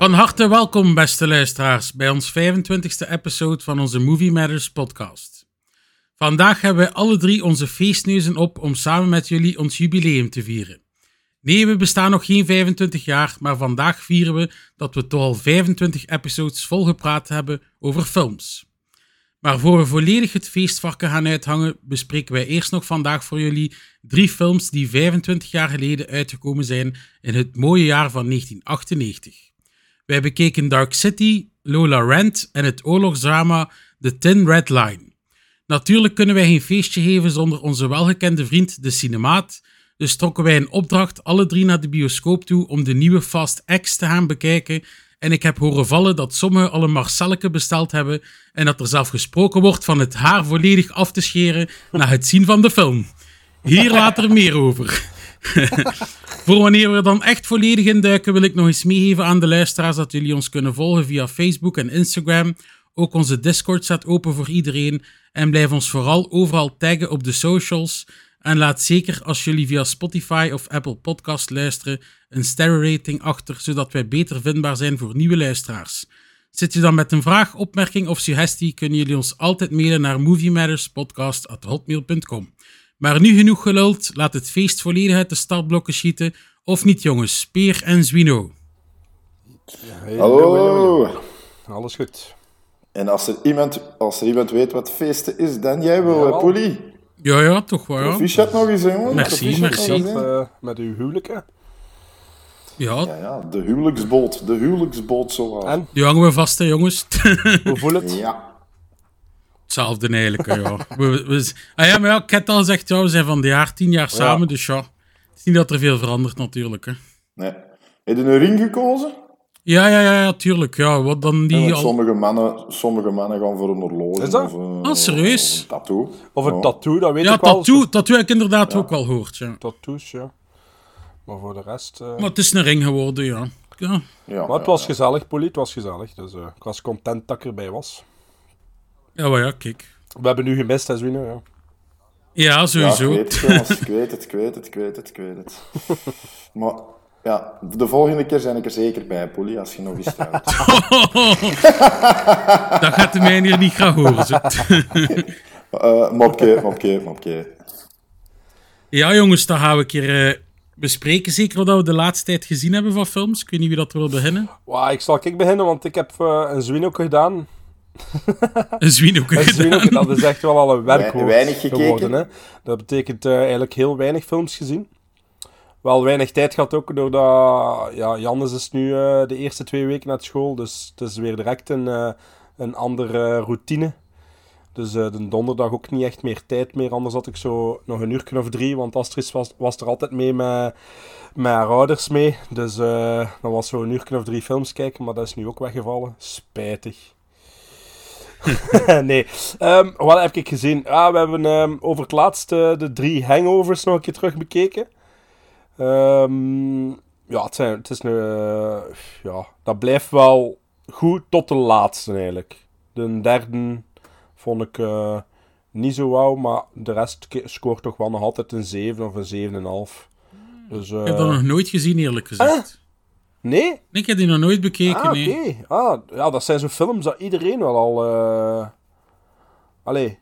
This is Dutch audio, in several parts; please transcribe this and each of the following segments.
Van harte welkom, beste luisteraars, bij ons 25e episode van onze Movie Matters podcast. Vandaag hebben wij alle drie onze feestneuzen op om samen met jullie ons jubileum te vieren. Nee, we bestaan nog geen 25 jaar, maar vandaag vieren we dat we toch al 25 episodes volgepraat hebben over films. Maar voor we volledig het feestvarken gaan uithangen, bespreken wij eerst nog vandaag voor jullie drie films die 25 jaar geleden uitgekomen zijn in het mooie jaar van 1998. Wij bekeken Dark City, Lola Rent en het oorlogsdrama The Tin Red Line. Natuurlijk kunnen wij geen feestje geven zonder onze welgekende vriend de cinemaat, dus trokken wij een opdracht alle drie naar de bioscoop toe om de nieuwe Fast X te gaan bekijken en ik heb horen vallen dat sommigen al een Marcelleke besteld hebben en dat er zelf gesproken wordt van het haar volledig af te scheren na het zien van de film. Hier later meer over. Voor wanneer we dan echt volledig in duiken, wil ik nog eens meegeven aan de luisteraars dat jullie ons kunnen volgen via Facebook en Instagram. Ook onze Discord staat open voor iedereen. En blijf ons vooral overal taggen op de socials. En laat zeker als jullie via Spotify of Apple Podcast luisteren een sterrenrating achter, zodat wij beter vindbaar zijn voor nieuwe luisteraars. Zit je dan met een vraag, opmerking of suggestie, kunnen jullie ons altijd mailen naar moviematterspodcast.hotmail.com. Maar nu genoeg geluld, laat het feest volledig uit de startblokken schieten. Of niet jongens, Peer en Zwino. Hallo. Alles goed. En als er iemand, als er iemand weet wat feesten is, dan jij wel, uh, Poelie. Ja, ja, toch wel. Ja, Proficiat nog eens, jongen. Merci, Proficiat merci. eens. Eh, met uw huwelijk, hè. ja Ja, ja, de huwelijksboot. De huwelijksboot, zo. En? die hangen we vast, hè, jongens. Hoe voelt het? Ja. Hetzelfde eigenlijk, ja. We, ah ja, maar ja, ik heb het al gezegd, ja, we zijn van de jaar, tien jaar samen, dus ja. Het is niet dat er veel verandert, natuurlijk, hè. Nee. Heb je een ring gekozen? Ja, ja, ja, ja, tuurlijk. Ja, wat dan Ja, die al... sommige, mannen, sommige mannen gaan voor een horloge. Is dat? Of, eh, Ah, serieus? Een tattoo. Of een Ja. tattoo, dat weet Ja, ik wel. tattoo, tattoo heb ik inderdaad ook wel gehoord, ja. Tattoos, ja. Maar voor de rest... eh, Maar het is een ring geworden, ja. Ja, Ja, Maar het ja, was ja. gezellig, Polly. Het was gezellig. Dus eh, ik was content dat ik erbij was. Ja, maar ja, kijk. We hebben nu gemist, hè, Zwino, ja. Ja, Ja, sowieso. ik weet het. Ik weet het, ik weet het, ik weet het, ik weet het. Maar ja, de volgende keer zijn ik er zeker bij, Poelie, als je nog eens trouwt. dat gaat de mij hier niet graag horen. Zo. Eh, mopje, mopje, mopje. Ja, jongens, dan gaan we een keer eh, bespreken. Zeker wat we de laatste tijd gezien hebben van films. Ik weet niet wie dat er wil beginnen. Wauw, ik zal ik beginnen, want ik heb eh, een Zwino gedaan. Een Zwino Een Zwino, gedaan. dat is echt wel al een werkwoord weinig gekeken? geworden. Hè. Dat betekent eh, eigenlijk heel weinig films gezien. Wel weinig tijd gehad ook, doordat ja, Jannes is nu eh, de eerste twee weken naar school. Dus het is weer direct een, eh, een andere routine. Dus eh, de donderdag ook niet echt meer tijd meer. Anders had ik zo nog een uur of drie. Want Astrid was, was er altijd mee met, met haar ouders mee. Dus eh, dan was zo een uur of drie films kijken. Maar dat is nu ook weggevallen. Spijtig. nee. Ehm, wat heb ik gezien? Ah, we hebben ehm, over het laatst eh, de drie hangovers nog een keer terug bekeken. Ehm, ja, het, zijn, het is een... eh, ja, dat blijft wel goed tot de laatste eigenlijk. De derde vond ik eh, niet zo wauw, maar de rest scoort toch wel nog altijd een 7 of een 7,5. Dus, Ik heb dat nog nooit gezien, eerlijk gezegd. Nee? Ik heb die nog nooit bekeken, Ah, nee. oké. Ah, ja, dat zijn zo'n films dat iedereen wel al... eh Allee,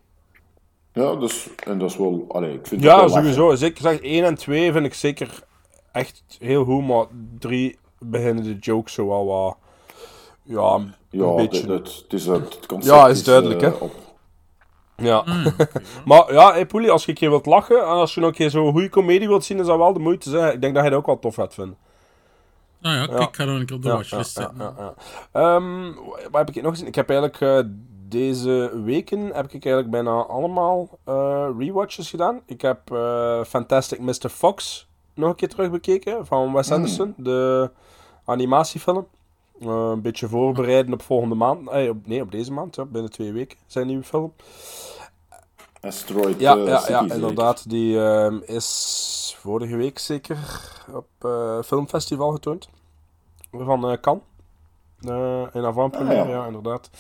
Ja, dus, en dat is wel... Allee, ik vind Ja, wel lachen. sowieso. Zeker zeg 1 en 2 vind ik zeker echt heel goed, maar 3 beginnen de jokes zo wel wat. Ja, een Ja, beetje. het is, het, concept Ja, is duidelijk, eh, hè. op- Ja. maar ja, hey, Poelie, als je een keer wilt lachen en als je nog een keer zo'n goede comedie wilt zien, is dat wel de moeite. Zeg. Ik denk dat hij dat ook wel tof gaat vinden. Nou ja, kijk, ik ga dan een keer op de Ja, watchlist ja, zetten. ja, ja. Ehm, wat heb ik nog gezien? Ik heb eigenlijk eh, deze weken heb ik eigenlijk bijna allemaal eh, rewatches gedaan. Ik heb eh, Fantastic Mr. Fox nog een keer terugbekeken van Wes Anderson, de animatiefilm. Eh, een beetje voorbereiden op volgende maand. Nee, op deze maand, ja, binnen twee weken, zijn nieuwe film. Asteroid Ja, eh, ja, City, ja inderdaad. Die ehm, is vorige week zeker op eh filmfestival getoond. Van eh Cannes. Eh, in avant-première, Ah, ja. ja. inderdaad.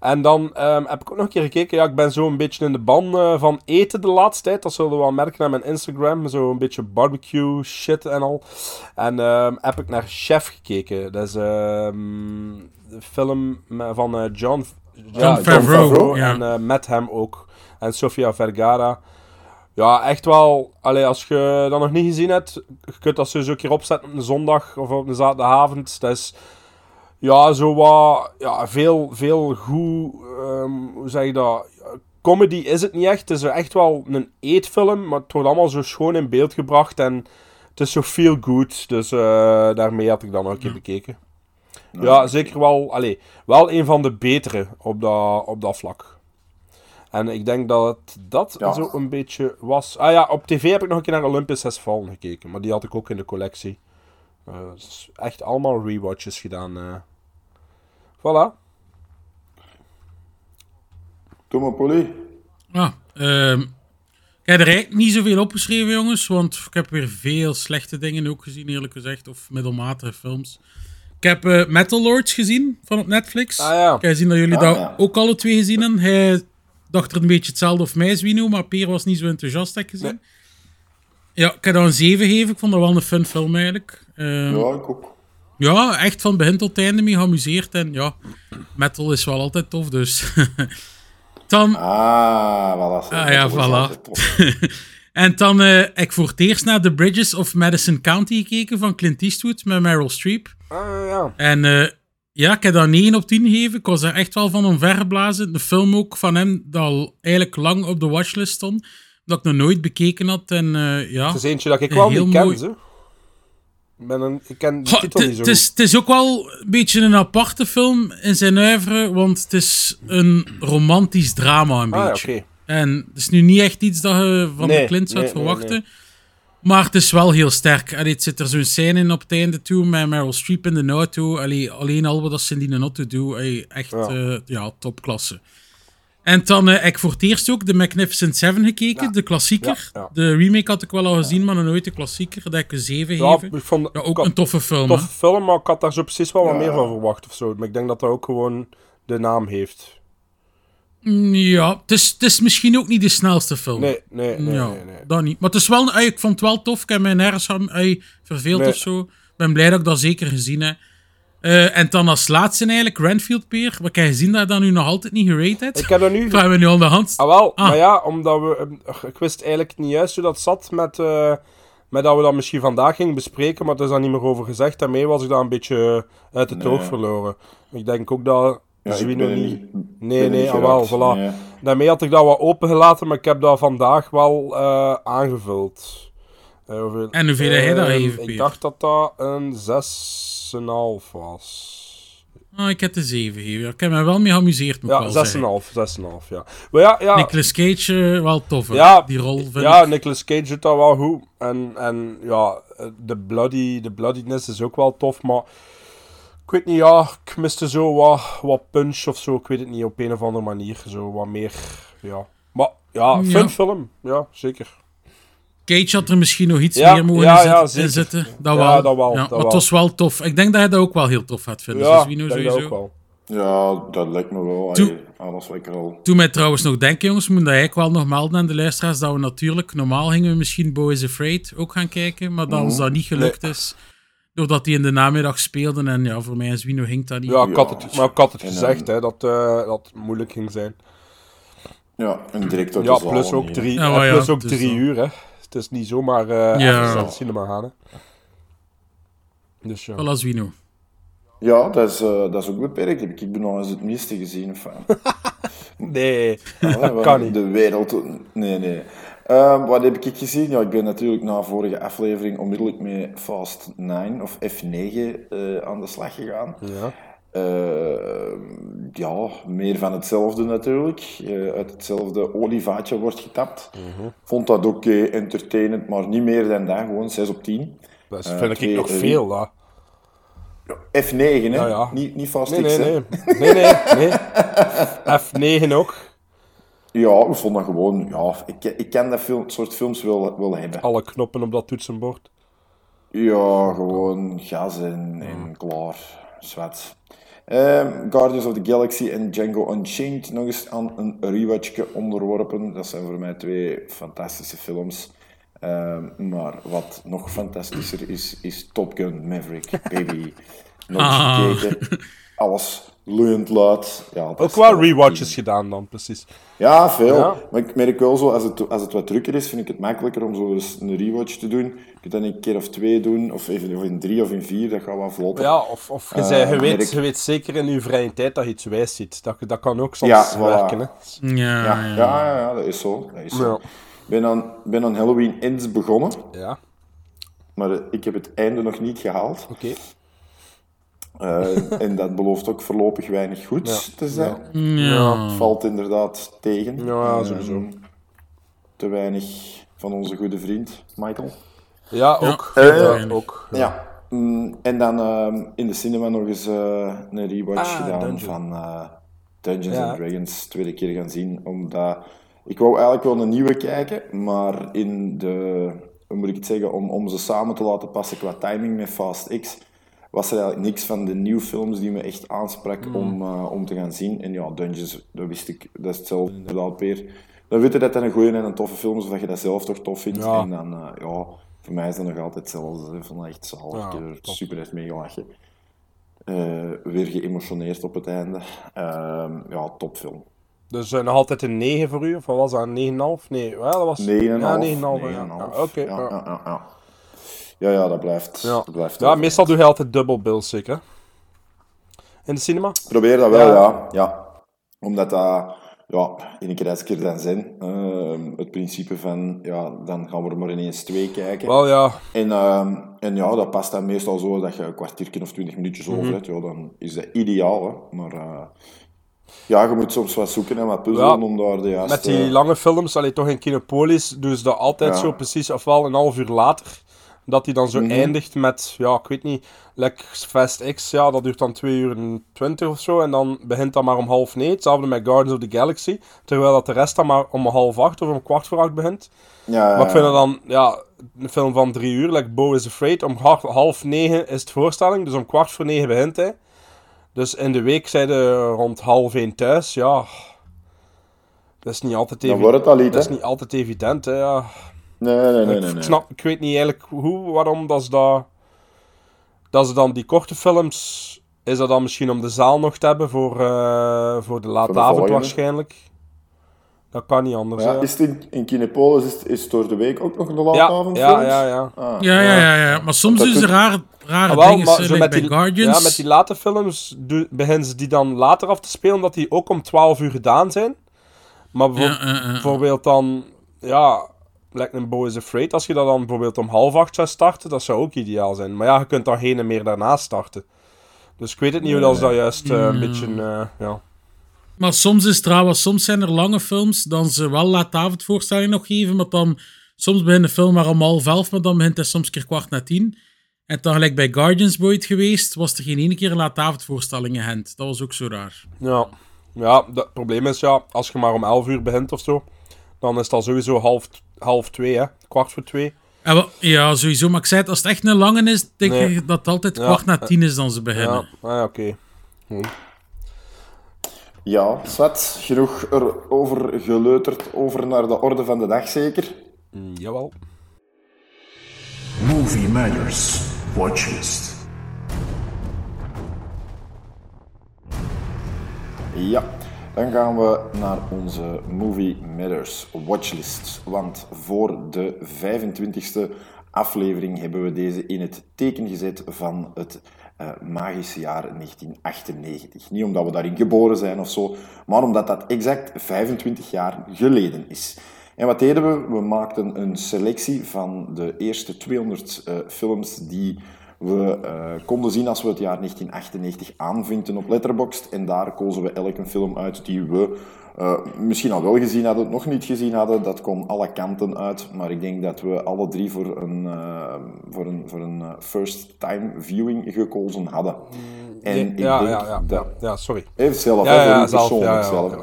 En dan ehm, heb ik ook nog een keer gekeken. Ja, ik ben zo een beetje in de ban eh, van eten de laatste tijd. Dat zullen we wel merken aan mijn Instagram. Zo een beetje barbecue shit en al. En ehm, heb ik naar Chef gekeken. Dat is ehm, de film van eh, John, ja, Favreau, ja. En met hem ook. En Sofia Vergara. Ja, echt wel. Allee, als je dat nog niet gezien hebt, je kunt dat sowieso een keer opzetten op een zondag of op een zaterdagavond. Dat is ja, zo wat. Ja, veel, veel goed. ehm, hoe zeg je dat? Comedy is het niet echt. Het is echt wel een eetfilm, maar het wordt allemaal zo schoon in beeld gebracht en het is zo feel good. Dus eh, daarmee had ik dan nog een keer bekeken. Ja, zeker wel. Allee, wel een van de betere op dat, op dat vlak. En ik denk dat het dat Ja. zo een beetje was. Ah ja, op tv heb ik nog een keer naar Olympus Has Fallen gekeken, maar die had ik ook in de collectie. Eh, dus echt allemaal rewatches gedaan. eh. Voilà. Maar, Polly. Ah, ehm, ik heb er eigenlijk niet zoveel opgeschreven, jongens. Want ik heb weer veel slechte dingen ook gezien, eerlijk gezegd. Of middelmatige films. Ik heb eh, Metal Lords gezien van op Netflix. Ah, ja. Ik heb gezien dat jullie Ah, dat ja. ook alle twee gezien hebben. Hij dacht er een beetje hetzelfde of mij, Zwino. Maar Peer was niet zo enthousiast, heb ik gezien. Ja, ik heb dat een 7 gegeven. Ik vond dat wel een fun film eigenlijk. Ehm, Ja, ik ook. ja, echt van begin tot einde mee geamuseerd. En ja, metal is wel altijd tof, dus... Dan, Ah, voilà. zo. Ah, ja, voilà. en dan heb ik voor het eerst naar The Bridges of Madison County gekeken van Clint Eastwood met Meryl Streep. Ah, ja. En eh, ja, ik heb dat 9 op 10 gegeven. Ik was er echt wel van omvergeblazen. De film ook van hem, dat al eigenlijk lang op de watchlist stond. Dat ik nog nooit bekeken had. En eh, ja... Het is eentje dat ik wel niet ken. mooi- ben een, ik ken de titel Het niet zo het is, ook wel een beetje een aparte film in zijn oeuvre, want het is een romantisch drama een. Ah, beetje. En het is nu niet echt iets dat je van Nee, de Clint zou nee, verwachten. nee. Maar het is wel heel sterk. Allee, het zit er zo'n scène in op het einde toe met Meryl Streep in de auto. Allee, alleen al wat ze in die auto doen, allee, echt Ja. ja. ja, topklasse. En dan eh, heb ik voor het eerst ook de Magnificent Seven gekeken, de klassieker. Ja, ja. De remake had ik wel al gezien, maar nog nooit de klassieker. Dat ik een 7 Ja, gegeven. ik vond ook had een toffe film. hè. toffe film, maar ik had daar zo precies wel wat Ja. meer van verwacht of zo. Maar ik denk dat dat ook gewoon de naam heeft. Ja, het is, het is misschien ook niet de snelste film. Nee, nee, nee, ja, nee. nee. dat niet. Maar het is wel, ey, ik vond het wel tof. Ik heb mij nergens aan ey, verveeld Nee. of zo. Ik ben blij dat ik dat zeker gezien heb. Eh, en dan als laatste eigenlijk Renfield Peer. Wat heb je gezien dat je dat nu nog altijd niet gerate hebt? Ik heb dat nu... Vragen we nu aan de hand. Ah, wel, Ah. maar ja, omdat we... eh, Ik wist eigenlijk niet juist hoe dat zat met... eh, met dat we dat misschien vandaag gingen bespreken, maar er is daar niet meer over gezegd. Daarmee was ik daar een beetje uit het oog verloren. Ik denk ook dat Ja, ik Zwino ben er niet... Nee, nee, niet ah, wel, voilà. Nee. Daarmee had ik dat wat opengelaten, maar ik heb dat vandaag wel eh, aangevuld. Eh, hoeveel- En hoeveel heb jij dat gegeven, Ik dacht dat dat een 6,5 was. Ah, ik heb de 7 gegeven. Ik heb me wel mee geamuseerd, moet Ja, wel zeggen. 6,5, 6,5, ja. Maar ja, ja, Nicolas Cage, eh, wel tof. Ja, Die rol vind ja ik. Nicolas Cage doet dat wel goed. En, en ja, de, bloody, de bloodiness is ook wel tof, maar... Ik weet niet, ja, ik miste zo wat, wat punch of zo. Ik weet het niet, op een of andere manier. Zo wat meer, ja. Maar ja, fun Ja. film. Ja, zeker. Cage had er misschien nog iets Ja, meer mogen ja, zitten-. Dat Ja, wel. dat wel, Ja, dat maar het was wel tof. Ik denk dat hij dat ook wel heel tof gaat vinden. Ja, dus dat sowieso. ook wel. Ja, dat lijkt me wel. Toe- Allee, Alles wat ik er al... Toen mij trouwens nog denken, jongens, we moeten dat eigenlijk wel nog melden aan de luisteraars, dat we natuurlijk, normaal gingen we misschien Boys Afraid ook gaan kijken, maar dat ons dat niet gelukt is, doordat die in de namiddag speelden en ja, voor mij en Zwino ging dat niet. Ja, ik had Ja, het, maar ik had het en, gezegd, eh, hè, dat eh, dat het moeilijk ging zijn. Ja, en direct Ja, plus ook drie, Ja, eh, maar ja, plus ook drie uur, hè. Het is niet zomaar eh Ja. even naar het cinema gaan, hè. Dus ja. Voilà, Zwino. Ja, dat is, eh, dat is ook beperkt. Ik heb nog eens het meeste gezien. Enfin, Nee, ja, dat kan niet. De wereld... Nee, nee. Ehm, wat heb ik gezien? Ja, ik ben natuurlijk na vorige aflevering onmiddellijk met Fast 9 of F9 eh, aan de slag gegaan. Ja. Eh, ja, meer van hetzelfde natuurlijk. Eh, uit hetzelfde olievaatje wordt getapt. Mhm. Vond dat oké, entertainend, maar niet meer dan dat. Gewoon 6 op 10. Dat Eh, vind ik twee- nog eh, veel, hè. F9, hè? Ja, ja. Niet, niet Fast Nee, X, nee, hè? nee. Nee, nee, nee. F9 ook. Ja, ik vond dat gewoon... Ja, ik, ik kan dat film, soort films wel, wel hebben. Alle knoppen op dat toetsenbord. Ja, gewoon gas en, en klaar. Zwet. Ehm, Guardians of the Galaxy en Django Unchained nog eens aan een rewatchje onderworpen. Dat zijn voor mij twee fantastische films. Ehm, maar wat nog fantastischer is, is Top Gun Maverick, baby. Nog Ah. gekeken. Alles loeiend luid. Ja, Ook wel rewatches gedaan dan, precies. ja, veel. Ja. Maar ik merk wel zo, als het, als het wat drukker is, vind ik het makkelijker om zo eens een rewatch te doen. Je kunt dat in een keer of twee doen, of even of in drie of in vier, dat gaat wel vlotter. Ja, of, of je, Eh, zei, je, merk- weet, je weet zeker in je vrije tijd dat je iets wijs ziet. Dat, dat kan ook soms Ja, voilà. werken. Hè. Ja, Ja, ja. ja, ja, ja, dat is zo. Dat is zo. Ja. Ik ben aan, ben aan Halloween Ends begonnen, Ja, maar ik heb het einde nog niet gehaald. oké. Eh, en dat belooft ook voorlopig weinig goeds Ja. te zijn. Ja. Valt inderdaad tegen. Ja, sowieso. Te weinig van onze goede vriend, Michael. Ja, ook. Ja. Eh, ook. Ja, mm, en dan ehm, in de cinema nog eens eh, een rewatch Ah, gedaan Dungeon. van eh, Dungeons Ja. and Dragons. Tweede keer gaan zien, omdat ik wou eigenlijk wel een nieuwe kijken, maar in de, hoe moet ik het zeggen, om, om ze samen te laten passen qua timing met Fast X, was er eigenlijk niks van de nieuwe films die me echt aansprak Hmm. om, eh, om te gaan zien. En ja, Dungeons, dat wist ik, dat is hetzelfde inderdaad weer. Dan weet je dat dat een goede en een toffe film is, of dat je dat zelf toch tof vindt. Ja. En dan, eh, ja, voor mij is dat nog altijd hetzelfde. Dat echt zalig. Ja, ik heb er top. super echt mee gelachen. Eh, weer geëmotioneerd op het einde. Ehm, ja, topfilm. Dus nog altijd een 9 voor u? Of was dat? Een 9,5? Nee, ja, dat was... 9,5. Ja, 9,5. 9,5. Ja, Ja, oké. Ja, ja. Ja, ja, dat blijft. Ja. Dat blijft Ja, meestal doe je altijd dubbel bills, zeker? hè? In de cinema? Probeer dat wel, Ja. ja. ja. Omdat dat, ja, in een keer als keer dan zijn. Ehm, het principe van, ja, dan gaan we er maar ineens twee kijken. Wel ja, En, ehm, en ja, dat past dan meestal zo dat je een kwartiertje of twintig minuutjes Mhm. over hebt. Ja, dan is dat ideaal, hè. Maar eh, ja, je moet soms wat zoeken en wat puzzelen Ja, om daar de juiste... met die lange films, allee, toch in Kinopolis, doen ze dat altijd Ja. zo precies, ofwel een half uur later, dat die dan zo Mhm. eindigt met, ja, ik weet niet, like Fast X, ja, dat duurt dan 2 uur en 20 of zo, en dan begint dat maar om half negen, hetzelfde met Guardians of the Galaxy, terwijl dat de rest dan maar om half acht of om kwart voor acht begint. Ja, Maar ik vind dat dan, ja, een film van drie uur, like Bo is Afraid, om half, half negen is het voorstelling, dus om kwart voor negen begint hij. Dus in de week zijn ze rond half één thuis, ja. Dat is niet altijd Dan evi- wordt het al iets, Dat is niet altijd evident, hè, ja. Nee, nee, nee, nee. ik, nee. snap, ik weet niet eigenlijk hoe, waarom dat ze dat... Dat ze dan die korte films... Is dat dan misschien om de zaal nog te hebben voor, eh, voor de late de avond waarschijnlijk? Dat kan niet anders, Ja, is het in, in Kinepolis is, het- is het door de week ook nog een laatavond ja, ja, ja, ja. Ah, Ja, ja, ja, ja. Maar soms ze doet- rare, rare Ah, wel, dingen. maar zo, met bij die, Guardians. ja, met die late films beginnen ze die dan later af te spelen, dat die ook om 12 uur gedaan zijn. Maar bijvo- Ja, eh. bijvoorbeeld dan, ja, Like een Boy is Afraid, als je dat dan bijvoorbeeld om half acht zou starten, dat zou ook ideaal zijn. Maar ja, je kunt daar geen en meer daarna starten. Dus ik weet het niet hoe dat ze dat juist eh, een beetje, eh, ja. Maar soms is trouwens, soms zijn er lange films, dan ze wel laatavondvoorstelling nog geven, maar dan, soms begint de film maar om half elf, maar dan begint hij soms keer kwart na tien. En dan gelijk bij Guardians Boy geweest, was er geen ene keer een laatavondvoorstelling in Gent. Dat was ook zo raar. Ja, ja het probleem is ja, als je maar om 11 uur begint of zo, dan is dat sowieso half, half twee, hè? kwart voor twee. En wel- ja, sowieso, maar ik zei het, als het echt een lange is, denk Nee. ik dat het altijd Ja. kwart na tien is dan ze beginnen. Ja, ah, ja oké. Ja, Swet, genoeg erover geleuterd, over naar de orde van de dag zeker. Mm, jawel. Movie Matters Watchlist. Ja, dan gaan we naar onze Movie Matters watchlist. Want voor de 25e aflevering hebben we deze in het teken gezet van het eh, magische jaar 1998. Niet omdat we daarin geboren zijn of zo, maar omdat dat exact 25 jaar geleden is. En wat deden we? We maakten een selectie van de eerste 200 eh, films die We eh, konden zien als we het jaar 1998 aanvinken op Letterboxd. En daar kozen we elk een film uit die we eh, misschien al wel gezien hadden, nog niet gezien hadden. Dat kon alle kanten uit. Maar ik denk dat we alle drie voor een, eh, voor een, voor een first-time viewing gekozen hadden. En ja, ik ja, denk ja, ja, dat... ja, sorry. Even zelf, Ja, hè, voor persoonlijk zelf.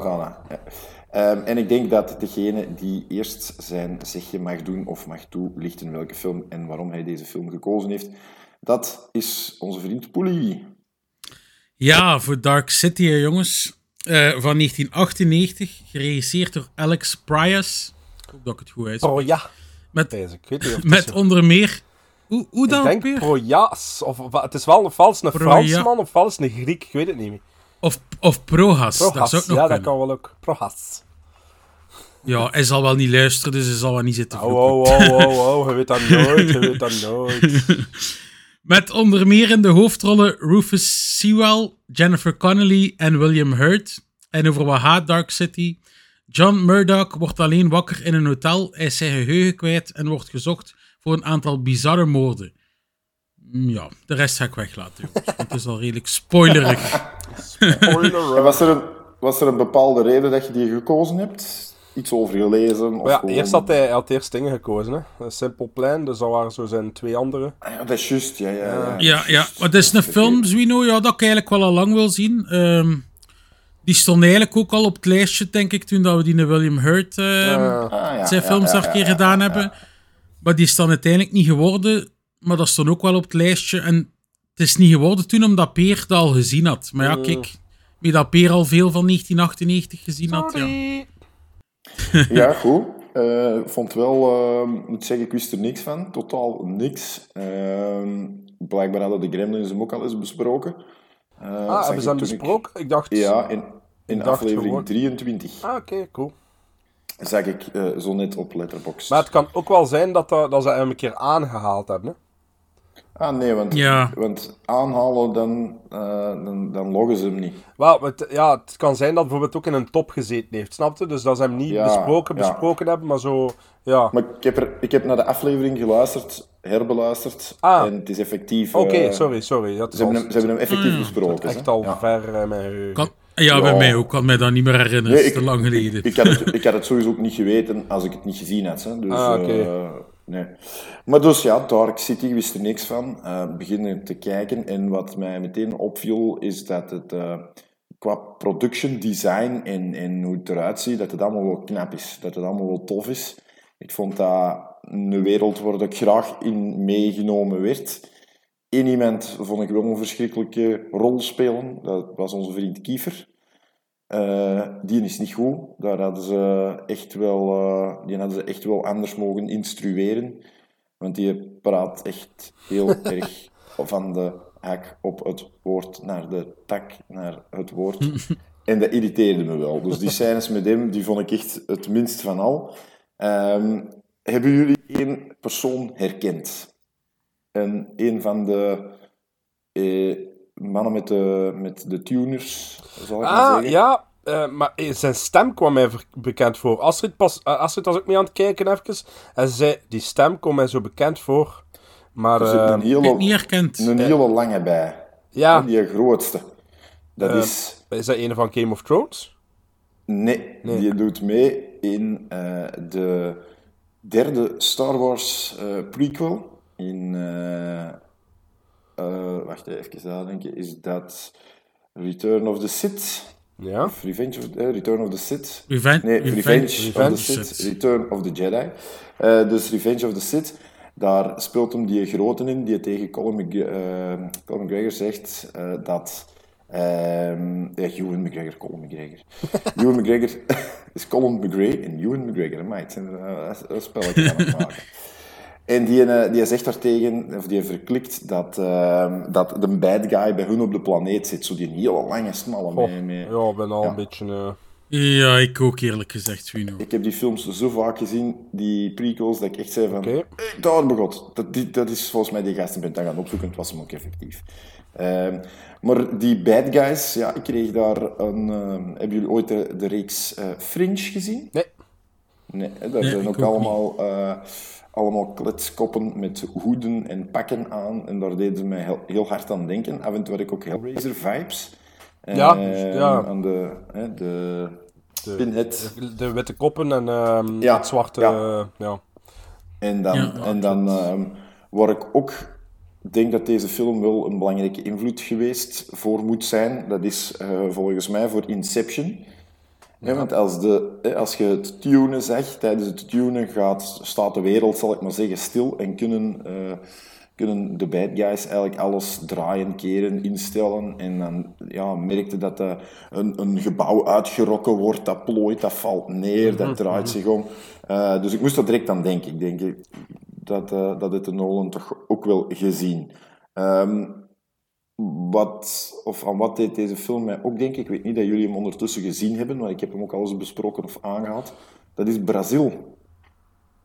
en ik denk dat degene die eerst zijn zegje mag doen of mag toelichten welke film en waarom hij deze film gekozen heeft, dat is onze vriend Poelie. Ja, voor Dark City, hè, jongens. Eh, van 1998, geregisseerd door Alex Prias. Ik hoop dat ik het goed uitspreek. Oh ja. Met, Deze, ik met onder meer... Hoe, hoe Ik dan denk ook weer? Projas. Of, of- het is wel een vals een Fransman of vals een Griek. Ik weet het niet meer. Of, of Prohas, dat Projas. zou ook nog ja, dat kan wel ook. Projas. Ja, hij zal wel niet luisteren, dus hij zal wel niet zitten Oh, vloeken. oh, oh, oh, oh. Je weet dat nooit. Je weet dat nooit. Met onder meer in de hoofdrollen Rufus Sewell, Jennifer Connelly en William Hurt. En over wat haat Dark City. John Murdoch wordt alleen wakker in een hotel, hij is zijn geheugen kwijt en wordt gezocht voor een aantal bizarre moorden. Mm, Ja, de rest ga ik weglaten, jongens, het is al redelijk spoilerig. En was, er een, was er een bepaalde reden dat je die gekozen hebt? Iets over gelezen? Of ja, gewoon- eerst had hij, hij had eerst dingen gekozen. Hè. Een Simple Plan, dus dat waren zo zijn twee andere. Ah, ja, dat is juist, ja. ja, ja. Ja, ja, maar het is een film, Zwino, ja, dat ik eigenlijk wel al lang wil zien. Ehm, die stond eigenlijk ook al op het lijstje, denk ik, toen dat we die naar William Hurt ehm, Ah, zijn ja, films een keer ja, gedaan ja, hebben. Maar die is dan uiteindelijk niet geworden. Maar dat stond ook wel op het lijstje. En het is niet geworden toen omdat Peer dat al gezien had. Maar ja, Mm. kijk, wie dat Peer al veel van 1998 gezien had, ja. Ja, goed. Eh, Ik vond wel, eh, moet zeggen, ik wist er niks van. Totaal niks. Ehm, blijkbaar hadden de Gremlins hem ook al eens besproken. Eh, Ah, hebben ze hem ik- besproken? Ik dacht... Ja, in, in aflevering gewoon- 23 Ah, oké, cool. zag ik eh, zo net op Letterboxd. Maar het kan ook wel zijn dat, dat, dat ze hem een keer aangehaald hebben. Hè? Ah, nee, want, Ja. want aanhalen, dan, eh, dan, dan loggen ze hem niet. Wel, het, ja, het kan zijn dat bijvoorbeeld ook in een top gezeten heeft, snap je? Dus dat ze hem niet Ja, besproken, ja. besproken hebben, maar zo... Ja. Maar ik heb, er, ik heb naar de aflevering geluisterd, herbeluisterd. Ah. En het is effectief... Oké, eh, sorry, sorry. Dat Ze hebben, hem, ze hebben hem effectief besproken. echt hè. al Ja. ver eh, mijn geheugen. Kan, ja, bij Ja. mij ook. kan mij dat niet meer herinneren. Nee, ik- te lang geleden. Ik had, het, ik had het sowieso ook niet geweten als ik het niet gezien had. Hè. Dus, Ah, oké. Nee. Maar dus ja, Dark City wist er niks van. Eh beginnen te kijken. En wat mij meteen opviel, is dat het eh, qua production design en, en hoe het eruit ziet, dat het allemaal wel knap is. Dat het allemaal wel tof is. Ik vond dat een wereld waar ik graag in meegenomen werd. Eén iemand vond ik wel een verschrikkelijke rol spelen. Dat was onze vriend Kiefer. Eh, die is niet goed. Daar hadden ze echt wel, eh, die hadden ze echt wel anders mogen instrueren. Want die praat echt heel erg van de hak op het woord naar de tak naar het woord. en dat irriteerde me wel. Dus die scènes met hem, die vond ik echt het minst van al. Ehm, hebben jullie één persoon herkend? En een van de eh, mannen met de, met de tuners, zal ik maar Ah, zeggen. ja. eh, maar eh, zijn stem kwam mij bekend voor. Astrid, pas, eh, Astrid was ook mee aan het kijken even. En ze zei, die stem kwam mij zo bekend voor. Maar Er zit eh, een hele, Ik niet herkend. een hele lange bij. ja, Die grootste. Dat Eh, is... is dat een van Game of Thrones? Nee, Nee. die doet mee in eh, de derde Star Wars eh, prequel. In... eh, wacht even nadenken. Is dat Return of the Sith? Ja. Of Revenge of... eh, Return of the Sith? Revenge, Nee, Revenge, of Revenge. the Sith. Return of the Jedi. Eh, dus Revenge of the Sith. Daar speelt hem die grote in, die tegen Colin, Mc, eh, Colin McGregor zegt eh, dat... ehm ja, Ewan McGregor, Colin McGregor. Ewan McGregor is Colin McGregor en Ewan McGregor. Maar het zijn er uh, een spelletje aan het maken. En die, eh, die zegt daartegen, of die verklikt, dat, ehm, dat de bad guy bij hun op de planeet zit. Zo die hele lange, smalle... Oh, Mee, mee. ja, ik ben al Ja. een beetje... eh, Ja, ik ook eerlijk gezegd, Zwino. Ik heb die films zo vaak gezien, die prequels, dat ik echt zei van... Hey, daar begot. Dat, die, dat is volgens mij die gasten bent dan gaan opzoeken. Het was hem ook effectief. Ehm, maar die bad guys, ja, ik kreeg daar een... ehm, hebben jullie ooit de, de reeks eh, Fringe gezien? Nee. Nee, Nee, zijn ook ook allemaal, eh, allemaal kletskoppen met hoeden en pakken aan. En daar deden ze mij heel, heel hard aan denken. Af en toe had ik ook Hellraiser vibes. Ja, Eh, ja. Aan de, hè, de, De, pinhead. de, de witte koppen en ehm, Ja, het zwarte... ja. eh, ja. En dan, Ja, en dan ehm, waar ik ook denk dat deze film wel een belangrijke invloed geweest voor moet zijn, dat is eh, volgens mij voor Inception. Hè, want als, de, hè, als je het tunen zegt, tijdens het tunen gaat, staat de wereld, zal ik maar zeggen, stil en kunnen, eh, kunnen de bad guys eigenlijk alles draaien, keren, instellen. En dan ja, merkte dat eh, een, een gebouw uitgerokken wordt, dat plooit, dat valt neer, dat draait zich om. Eh, dus ik moest er direct aan denken. Ik denk dat, eh, dat het de Nolan toch ook wel gezien. Ehm, wat, of aan wat deed deze film mij ook denken? Ik weet niet dat jullie hem ondertussen gezien hebben, maar ik heb hem ook al eens besproken of aangehaald. Dat is Brazil.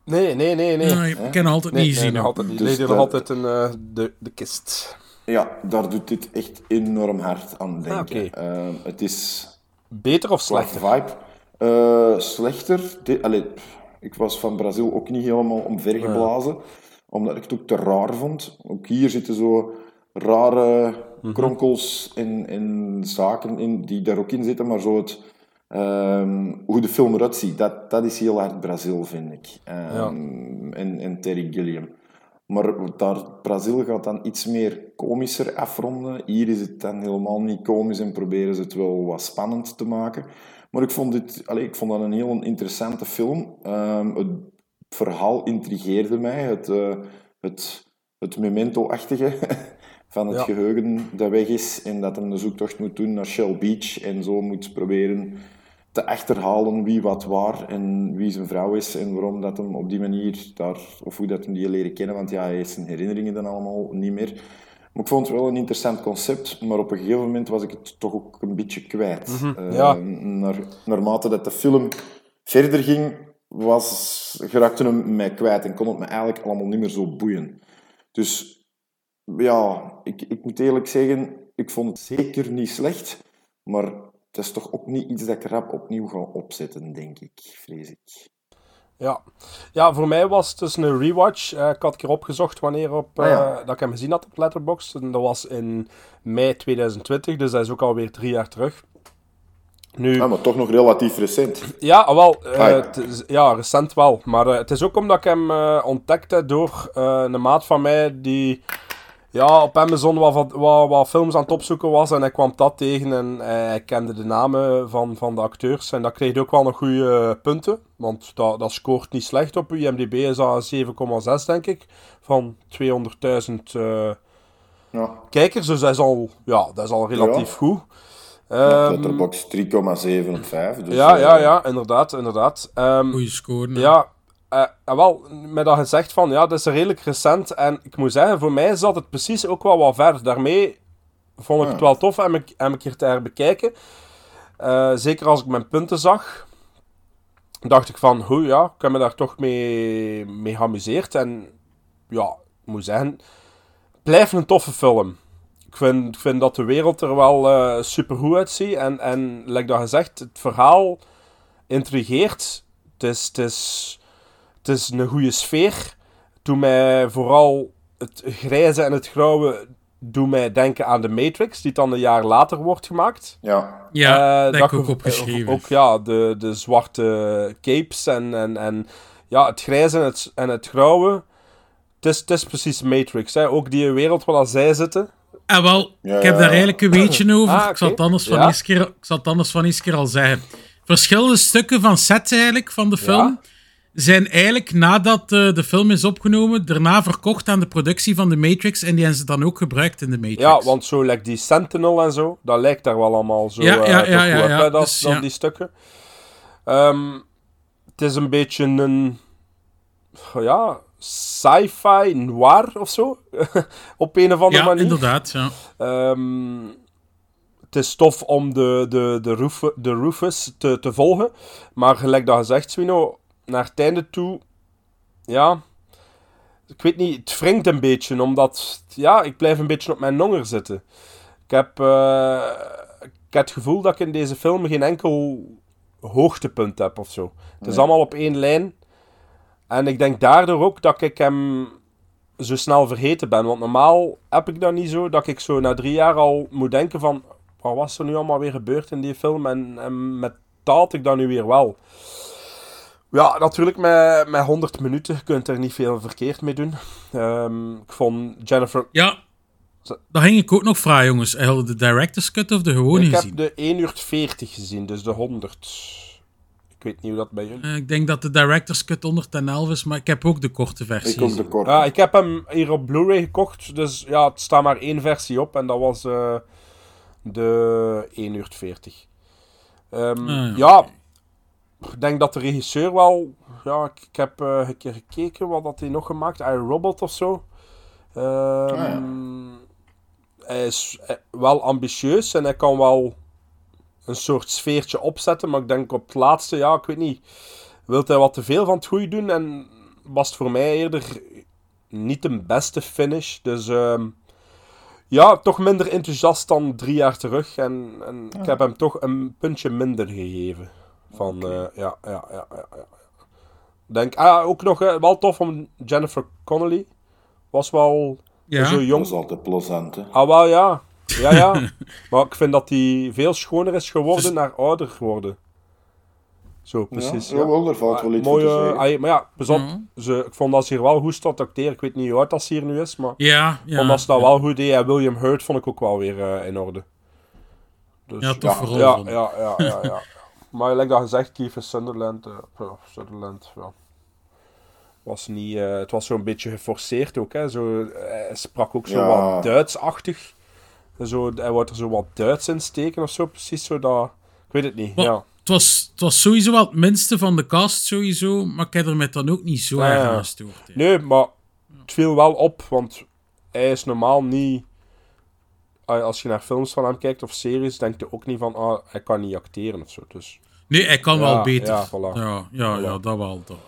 Nee, nee, nee, nee. Nee, ik ken altijd Nee, niet nee, nog altijd niet. Dus Ligt dat- nog altijd in eh, de, de kist. Ja, daar doet dit echt enorm hard aan denken. Ah, oké. Ehm, het is Beter of slechter? vibe eh, slechter. Allee, pff, ik was van Brazil ook niet helemaal omvergeblazen, omdat ik het ook te raar vond. Ook hier zitten zo rare Mhm. kronkels en, en zaken in die daar ook in zitten, maar zo het, ehm, hoe de film eruit ziet, dat, dat is heel hard Brazil, vind ik. Ehm, en, en Terry Gilliam. Maar daar, Brazil gaat dan iets meer komischer afronden. Hier is het dan helemaal niet komisch en proberen ze het wel wat spannend te maken. Maar ik vond, dit, allez, ik vond dat een heel interessante film. Ehm, het verhaal intrigeerde mij. Het, eh, het, het memento-achtige van het Ja. geheugen dat weg is en dat hem de zoektocht moet doen naar Shell Beach en zo moet proberen te achterhalen wie wat waar en wie zijn vrouw is en waarom dat hem op die manier daar, of hoe dat hem die leren kennen, want ja, hij heeft zijn herinneringen dan allemaal niet meer. Maar ik vond het wel een interessant concept, maar op een gegeven moment was ik het toch ook een beetje kwijt. Eh, ja. naar, naarmate dat de film verder ging, was, geraakte hem mij kwijt en kon het me eigenlijk allemaal niet meer zo boeien. Dus ja, ik, ik moet eerlijk zeggen, ik vond het zeker niet slecht, maar het is toch ook niet iets dat ik rap opnieuw ga opzetten, denk ik, vrees ik. Ja. ja, voor mij was het dus een rewatch. Eh, ik had een keer opgezocht wanneer op, Ah, ja. eh, dat ik hem gezien had op Letterboxd. En dat was in mei 2020, dus dat is ook alweer drie jaar terug. Nu, Ah, maar toch nog relatief recent. Ja, wel. eh, Ah, ja. het is- ja, recent wel. Maar het is ook omdat ik hem eh, ontdekte door eh, een maat van mij die ja, op Amazon wat, wat, wat, wat films aan het opzoeken was. En hij kwam dat tegen en eh, hij kende de namen van, van de acteurs. En dat kreeg ook wel nog goede punten. Want dat, dat scoort niet slecht op IMDb. Is dat 7,6 denk ik. Van 200.000 eh, Ja, kijkers. Dus dat is al, ja, dat is al relatief Ja. goed. Ehm, Letterboxd 3,7 op 5. Dus, ja, eh, ja, ja, inderdaad. inderdaad. Ehm, Goeie score. nou. Ja, en wel, met dat gezegd van, ja, dat is redelijk recent. En ik moet zeggen, voor mij zat het precies ook wel wat ver. Daarmee vond ik het wel tof en ik, en ik hier te herbekijken. Eh, zeker als ik mijn punten zag, dacht ik van, hoe ja, ik heb me daar toch mee, mee geamuseerd. En ja, ik moet zeggen, blijft een toffe film. Ik vind, ik vind dat de wereld er wel eh super goed uitziet. En, en, like dat gezegd, het verhaal intrigeert. Het is, het is, het is een goede sfeer. Doe mij vooral het grijze en het grauwe doe mij denken aan de Matrix, die dan een jaar later wordt gemaakt. Ja, Ja, dat heb ik ook ge- opgeschreven. Ook ja, de, de zwarte capes en, en, en ja, het grijze en het, en het grauwe. Het is, het is precies Matrix. Hè. Ook die wereld waar zij zitten. En wel, Ja, ik heb ja, daar ja. eigenlijk een weetje over. Ah, Ik zal het anders van Ja. keer, ik zal het anders van eerst keer al zeggen. Verschillende stukken van sets eigenlijk van de film zijn eigenlijk nadat eh, de film is opgenomen, daarna verkocht aan de productie van de Matrix en die hebben ze dan ook gebruikt in de Matrix. Ja, want zo lijkt die Sentinel en zo, dat lijkt daar wel allemaal zo Ja, eh, ja, ja, ja, op, ja. hè, dat, Dus, dan die stukken. Ehm, het is een beetje een ja, sci-fi noir of zo. op een of andere ja manier. inderdaad. Ja. Ehm, het is tof om de, de, de, Ruf- de Rufus te, te volgen. Maar gelijk dat gezegd, Swino, naar het einde toe... Ja... Ik weet niet, het wringt een beetje, omdat... Ja, ik blijf een beetje op mijn nonger zitten. Ik heb, eh, ik heb het gevoel dat ik in deze film geen enkel hoogtepunt heb of zo. Het is allemaal op één lijn. En ik denk daardoor ook dat ik hem zo snel vergeten ben. Want normaal heb ik dat niet zo, dat ik zo na drie jaar al moet denken van... Wat was er nu allemaal weer gebeurd in die film? En, en met had ik dat nu weer wel. Ja, natuurlijk met, met 100 minuten. Je kunt er niet veel verkeerd mee doen. Ehm, ik vond Jennifer... Ja, dat ging ik ook nog vragen, jongens. Hadden de director's cut of de gewone ik gezien? heb de 1 uur 40 gezien, dus de 100. Ik weet niet hoe dat bij jullie... Eh, ik denk dat de director's cut 111 is, maar ik heb ook de korte versie. Ik ook de. Ja, ik heb hem hier op Blu-ray gekocht, dus ja, het staat maar één versie op en dat was eh, de 1 uur 40. Ehm, Ah, ja. ja, ik denk dat de regisseur wel... Ja, ik, ik heb eh, een keer gekeken wat had hij nog gemaakt, I, Robot of zo. Ehm, Hij is eh, wel ambitieus en hij kan wel een soort sfeertje opzetten, maar ik denk op het laatste, ja, ik weet niet, wilt hij wat te veel van het goede doen en was het voor mij eerder niet de beste finish. Dus ehm, ja, toch minder enthousiast dan drie jaar terug. En, en ik heb hem toch een puntje minder gegeven. Van, eh, ja, ja, ja, ja, ja. Denk, ah, ook nog eh, wel tof om Jennifer Connelly. Was wel Ja. zo Dat jong. is altijd plezant, hè. Ah, wel ja. Ja, ja. maar ik vind dat hij veel schoner is geworden naar ouder geworden. Zo, precies. Ja, daar valt wel iets mooie, Maar ja, pas op, Mhm. ze, ik vond dat ze hier wel goed stond acteren. Ik weet niet hoe oud dat ze hier nu is, maar Ja, ik ja. vond dat ze dat ja. wel goed deed. En William Hurt vond ik ook wel weer eh, in orde. Dus, Ja, toch vooral ja, ja, ja, ja, ja. maar like dat gezegd, Kiefer Sunderland, ja, Sutherland, ja. Was niet, eh, het was zo'n beetje geforceerd ook, hè. Zo, eh, hij sprak ook zo Ja. wat Duitsachtig. Zo, hij wordt er zo wat Duits in steken of zo, precies zo dat... Ik weet het niet, Maar ja. het, was, het was sowieso wel het minste van de cast, sowieso. Maar ik heb er met dan ook niet zo erg aan gestoord. Nee, maar het viel wel op, want hij is normaal niet... Als je naar films van hem kijkt of series, denk je ook niet van, ah, hij kan niet acteren of zo. Dus, Nee, hij kan Ja, wel beter. ja, voilà. ja, ja, ja, Voilà. dat wel. Dat.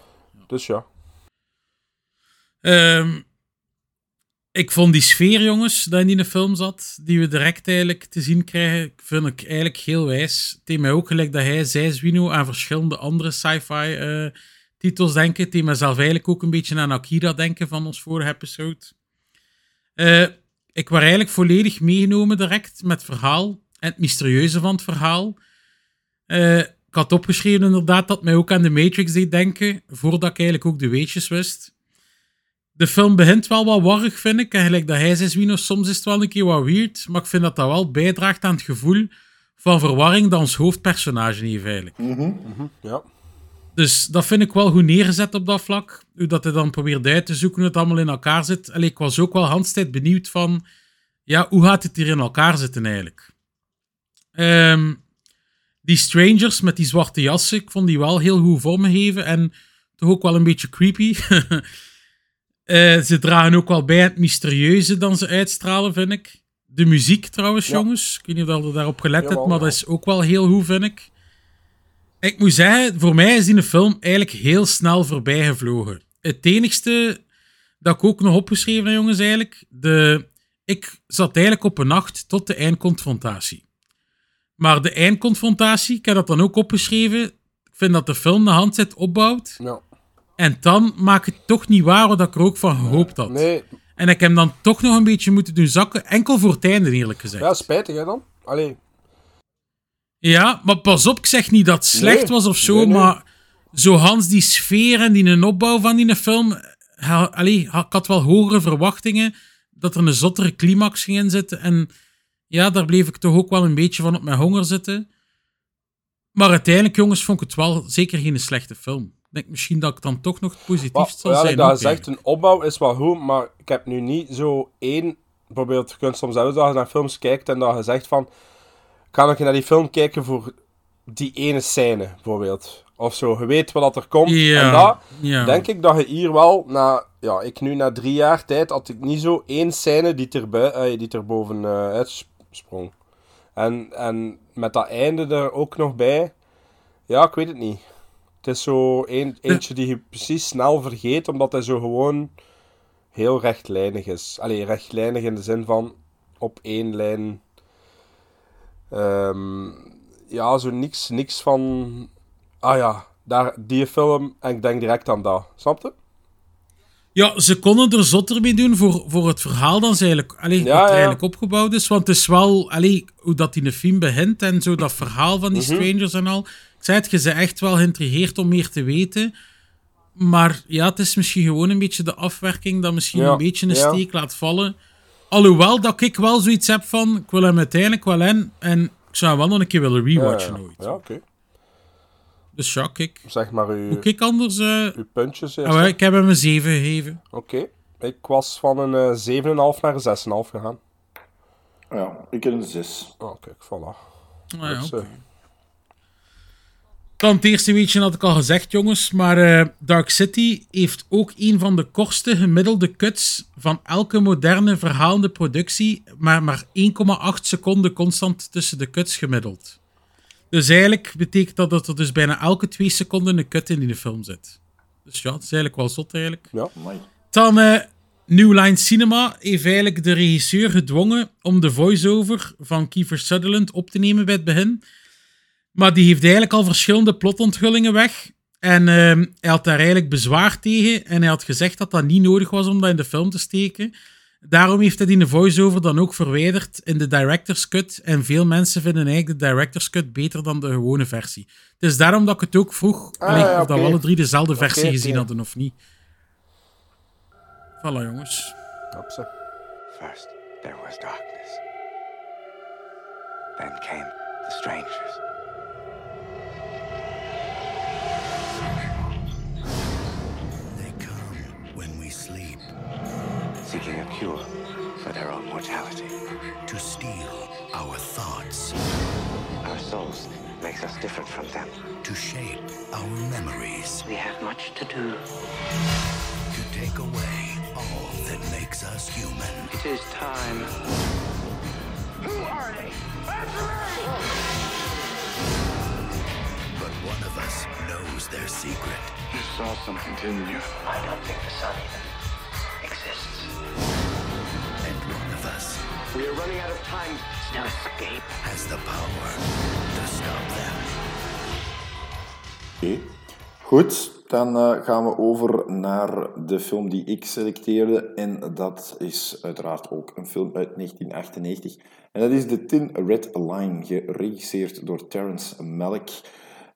dus ja. Ehm, ik vond die sfeer, jongens, dat in die film zat, die we direct eigenlijk te zien krijgen, vind ik eigenlijk heel wijs. Het deed mij ook gelijk dat hij zei, Zwino, aan verschillende andere sci-fi eh, titels denken. Het deed mijzelf eigenlijk ook een beetje aan Akira denken van ons vorige episode. Eh, ik was eigenlijk volledig meegenomen direct met het verhaal en het mysterieuze van het verhaal. Ik had opgeschreven inderdaad dat mij ook aan de Matrix deed denken, voordat ik eigenlijk ook de weetjes wist. De film begint wel wat warrig, vind ik. En gelijk dat hij zei, Zwino, soms is het wel een keer wat weird. Maar ik vind dat dat wel bijdraagt aan het gevoel van verwarring dat ons hoofdpersonage heeft eigenlijk. ja. Dus dat vind ik wel goed neergezet op dat vlak. Hoe dat hij dan probeert uit te zoeken hoe het allemaal in elkaar zit. Allee, ik was ook wel handstijd benieuwd van... Ja, hoe gaat het hier in elkaar zitten eigenlijk? Ehm, die strangers met die zwarte jassen, ik vond die wel heel goed vormgegeven. En toch ook wel een beetje creepy. Eh, ze dragen ook wel bij het mysterieuze dan ze uitstralen, vind ik. De muziek trouwens, Ja. jongens. Ik weet niet of je daarop gelet hebt, maar ja. dat is ook wel heel goed, vind ik. Ik moet zeggen, voor mij is die film eigenlijk heel snel voorbij gevlogen. Het enigste dat ik ook nog opgeschreven heb, jongens, eigenlijk. De, ik zat eigenlijk op een nacht tot de eindconfrontatie. Maar de eindconfrontatie, ik heb dat dan ook opgeschreven. Ik vind dat de film de handset opbouwt. ja. En dan maak ik het toch niet waar wat ik er ook van gehoopt had. Nee, En ik heb hem dan toch nog een beetje moeten doen zakken. Enkel voor het einde, eerlijk gezegd. ja, Ja, spijtig hè dan. Allee, maar pas op, ik zeg niet dat het slecht Nee. was of zo. Nee. Maar zo Hans, die sfeer en die een opbouw van die film. ha- allee, ik had wel hogere verwachtingen. Dat er een zottere climax ging in zitten. En ja, daar bleef ik toch ook wel een beetje van op mijn honger zitten. Maar uiteindelijk, jongens, vond ik het wel zeker geen slechte film. Ik denk misschien dat ik dan toch nog het positiefst zal ja, zijn. dat ook je zegt, een opbouw is wel goed, maar ik heb nu niet zo één... Bijvoorbeeld, je kunt soms zelfs dat je naar films kijkt en dat je zegt van... Kan ik naar die film kijken voor die ene scène, bijvoorbeeld? Of zo, je weet wat dat er komt. Ja, En dat, ja. denk ik dat je hier wel, na, ja, ik nu na drie jaar tijd, had ik niet zo één scène die er, bui- eh, die er boven uitsprong. En, en met dat einde er ook nog bij, ja, ik weet het niet. Het is zo een, eentje die je precies snel vergeet, omdat hij zo gewoon heel rechtlijnig is. Allee, rechtlijnig in de zin van op één lijn. Ehm, ja, zo niks, niks van Ah ja, daar, die film, en ik denk direct aan dat. Snap je? Ja, ze konden er zotter mee doen voor, voor het verhaal dan ze eigenlijk, allee, Ja, wat ja. eigenlijk opgebouwd is. Want het is wel, allee, hoe dat in de film begint en zo dat verhaal van die Mhm. strangers en al. Ik zei het, je bent echt wel geïntrigeerd om meer te weten. Maar ja, het is misschien gewoon een beetje de afwerking dat misschien Ja, een beetje een steek laat vallen. Alhoewel dat ik wel zoiets heb van, ik wil hem uiteindelijk wel in en ik zou hem wel nog een keer willen rewatchen ooit. Ja, oké. Dus ja, kijk. Zeg maar uw, ik anders... eh, uw puntjes eerst. ah, ik heb hem een 7 gegeven. Oké. Ik was van een eh 7,5 naar een 6,5 gegaan. Ja, ik heb een 6. Oh, kijk, voilà. Ah, ja, oké. eh, Dan het eerste weetje had ik al gezegd, jongens. Maar eh, Dark City heeft ook een van de kortste gemiddelde cuts van elke moderne verhalende productie. Maar maar 1,8 seconden constant tussen de cuts gemiddeld. Dus eigenlijk betekent dat dat er dus bijna elke twee seconden een cut in die film zit. Dus ja, het is eigenlijk wel zot eigenlijk. ja. Dan eh, New Line Cinema heeft eigenlijk de regisseur gedwongen om de voice-over van Kiefer Sutherland op te nemen bij het begin. Maar die heeft eigenlijk al verschillende plotonthullingen weg. En ehm, hij had daar eigenlijk bezwaar tegen. En hij had gezegd dat dat niet nodig was om dat in de film te steken. Daarom heeft hij die de voice-over dan ook verwijderd in de director's cut. En veel mensen vinden eigenlijk de director's cut beter dan de gewone versie. Het is daarom dat ik het ook vroeg. Ah, ja, of dat we alle drie dezelfde versie gezien hadden of niet. Voilà, jongens. Hopsa. First, there was darkness. Then came the strangers. Seeking a cure for their own mortality. to steal our thoughts, Our souls makes us different from them. to shape our memories, We have much to do. to take away all that makes us human. It is time. Who are they? But one of us knows their secret. You saw something, didn't you? I don't think the sun even We are running out of time. No escape. has the power to stop them. Oké. Goed, dan eh, gaan we over naar de film die ik selecteerde. En dat is uiteraard ook een film uit 1998. En dat is The Tin Red Line, geregisseerd door Terrence Malick.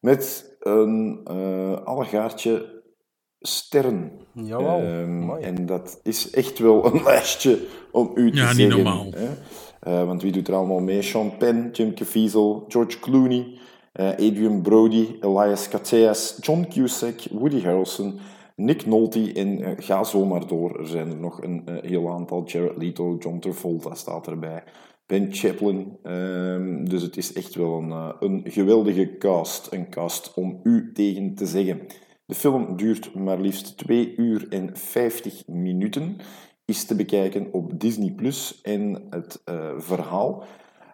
Met een eh allegaartje sterren. Jawel. Ehm, en dat is echt wel een lijstje om u te Ja, niet zeggen. normaal. Hè? Eh, want wie doet er allemaal mee? Sean Penn, Jim Caviezel, George Clooney, eh, Adrian Brody, Elias Koteas, John Cusack, Woody Harrelson, Nick Nolte en eh, ga zo maar door. Er zijn er nog een heel aantal. Jared Leto, John Travolta staat erbij. Ben Chaplin. Ehm, dus het is echt wel een, een geweldige cast. Een cast om u tegen te zeggen. De film duurt maar liefst 2 uur en 50 minuten. Is te bekijken op Disney+. Plus En het eh, verhaal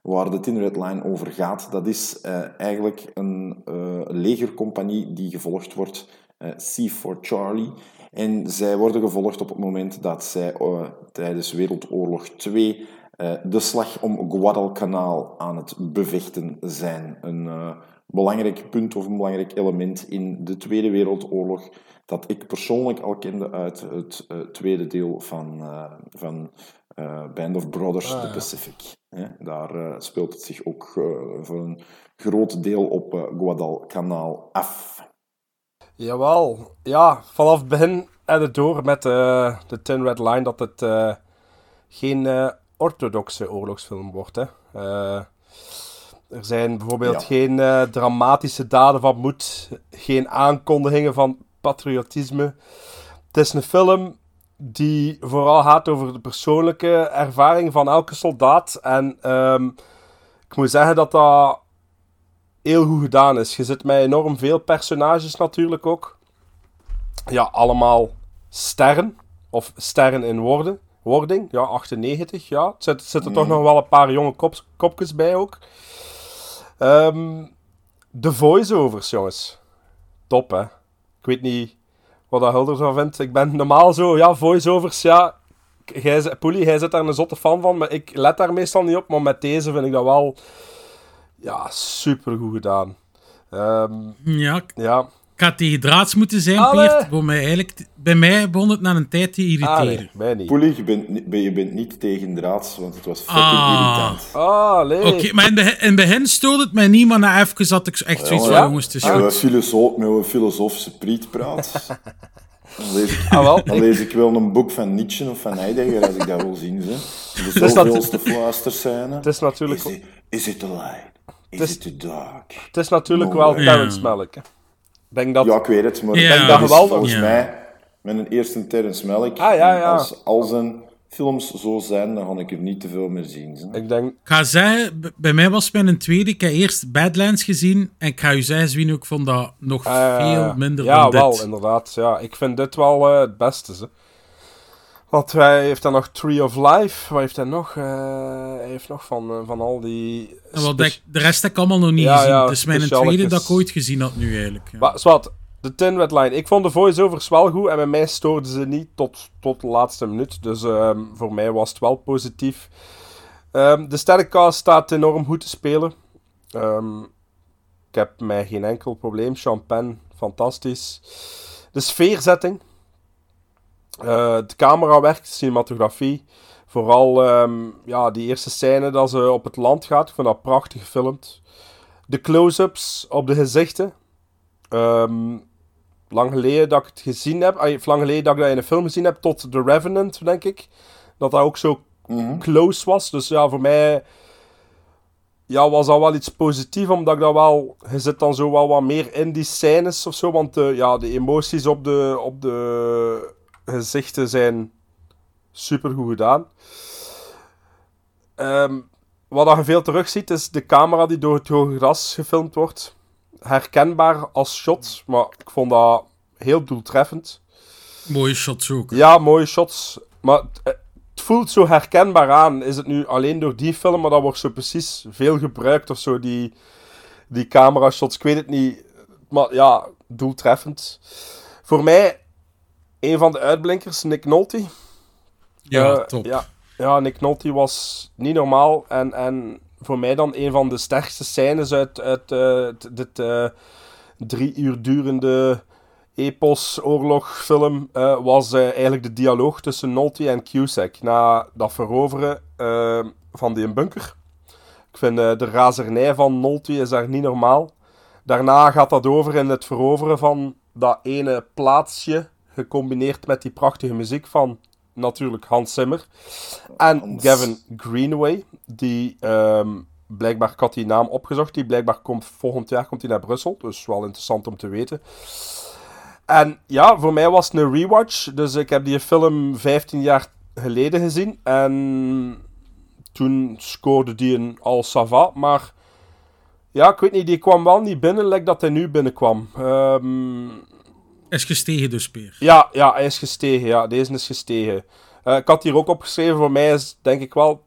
waar de Tin Red Line over gaat, dat is eh, eigenlijk een eh, legercompagnie die gevolgd wordt, C for Charlie. En zij worden gevolgd op het moment dat zij tijdens Wereldoorlog 2 eh, de slag om Guadalcanal aan het bevechten zijn. Een belangrijk punt of een belangrijk element in de Tweede Wereldoorlog dat ik persoonlijk al kende uit het eh, tweede deel van, eh, van eh, Band of Brothers, The Pacific. Daar speelt het zich ook voor een groot deel op Guadalcanal af. Jawel. Ja, vanaf het begin en het door met de Tin Red Line dat het geen orthodoxe oorlogsfilm wordt. Hè. Er zijn bijvoorbeeld Ja. geen eh, dramatische daden van moed, geen aankondigingen van patriotisme. Het is een film die vooral gaat over de persoonlijke ervaring van elke soldaat. En ehm, ik moet zeggen dat dat heel goed gedaan is. Je zit met enorm veel personages natuurlijk ook. Ja, allemaal sterren. Of sterren in woorden. wording. Ja, 98. Ja, het zit, zitten toch nog wel een paar jonge kop, kopjes bij ook. Ehm, de voice-overs, jongens. Top, hè. Ik weet niet wat dat Hulder van vindt. Ik ben normaal zo, ja, voice-overs, ja. Poelie, jij zit daar een zotte fan van, maar ik let daar meestal niet op. Maar met deze vind ik dat wel ja, super goed gedaan. Ehm, Ja, ja. Ik had tegen draads moeten zijn, Allee. Peert. Bij mij, eigenlijk, bij mij begon het na een tijd te irriteren. nee, mij niet. Poelie, je bent, ni- je bent niet tegen draads, want het was fucking Ah. irritant. Ah. Oké, maar in, de, in begin stoorde het mij niet, maar na even had ik echt zoiets van, Ja? jongens, het is Met goed. een filosoof, met een filosofische priet praat. Dan lees, ik, Ah, wel. dan lees ik wel een boek van Nietzsche of van Heidegger als ik dat wil zien. Ze. De zoveelste fluisterscène. Het is natuurlijk, Is it, is it the light? Is is- it dark? het is natuurlijk No wel. Terrence Malick. Hè. Ik denk dat... Ja, ik weet het, maar Ja. ik denk Dat dat geweldig. volgens Ja. mij met een eerste Terrence Malick. Ah, ja, ja. Als al zijn films zo zijn, dan ga ik er niet te veel meer zien. Ik denk... Ik ga zeggen, bij mij was mijn tweede. Ik heb eerst Badlands gezien. En ik ga u zeggen, Zwien, ik vond dat nog eh, veel minder ja, dan dit. wel, inderdaad. Ja, ik vind dit wel eh, het beste. Ze. Want hij heeft dan nog Tree of Life. Wat heeft hij nog? Eh, hij heeft nog van, eh, van al die... En wat ik, de rest heb ik allemaal nog niet Ja, gezien. ja, het is mijn tweede dat ik ooit gezien had nu eigenlijk. Ja. Maar, zwart, de Tin Red Line. Ik vond de voice-overs wel goed en bij mij stoorden ze niet tot, tot de laatste minuut. Dus ehm, voor mij was het wel positief. Ehm, de sterrencast staat enorm goed te spelen. Ehm, ik heb mij geen enkel probleem. Champagne, fantastisch. De sfeerzetting. Eh het camerawerk, de cinematografie. Vooral ehm, ja, die eerste scène dat ze op het land gaat. Ik vind dat prachtig gefilmd. De close-ups op de gezichten. Ehm, lang geleden dat ik het gezien heb. ay, lang geleden dat ik dat in een film gezien heb. Tot The Revenant, denk ik. Dat dat ook zo close was. Dus ja, voor mij ja, was dat wel iets positiefs. Omdat ik dat wel... Je zit dan zo wel wat meer in die scènes of zo. Want eh, ja, de emoties op de, op de gezichten zijn super goed gedaan. Ehm, wat je veel terugziet is de camera die door het hoge gras gefilmd wordt. Herkenbaar als shot, maar ik vond dat heel doeltreffend. Mooie shots ook. Ja, mooie shots. Maar het, het voelt zo herkenbaar aan. Is het nu alleen door die film, maar dat wordt zo precies veel gebruikt of zo, die, die camera shots. Ik weet het niet. Maar ja, doeltreffend. Voor mij, een van de uitblinkers, Nick Nolte. Ja, Eh, top. Ja, ja, Nick Nolte was niet normaal. En, en voor mij dan een van de sterkste scènes uit, uit eh, dit eh, drie uur durende epos-oorlogfilm eh, was eh, eigenlijk de dialoog tussen Nolte en Cusack na dat veroveren van die bunker. Ik vind de razernij van Nolte is daar niet normaal. Daarna gaat dat over in het veroveren van dat ene plaatsje, gecombineerd met die prachtige muziek van natuurlijk Hans Zimmer. En Hans. Gavin Greenaway, die ehm, blijkbaar, ik had die naam opgezocht, die blijkbaar komt volgend jaar komt hij naar Brussel, dus wel interessant om te weten. En ja, voor mij was het een rewatch, dus ik heb die film 15 jaar geleden gezien en toen scoorde die een al sava, maar ja, ik weet niet, die kwam wel niet binnen, lijkt dat hij nu binnenkwam. Ehm Is gestegen dus, Peer. ja, ja, hij is gestegen. Ja, deze is gestegen. Eh, ik had hier ook opgeschreven, voor mij is denk ik wel...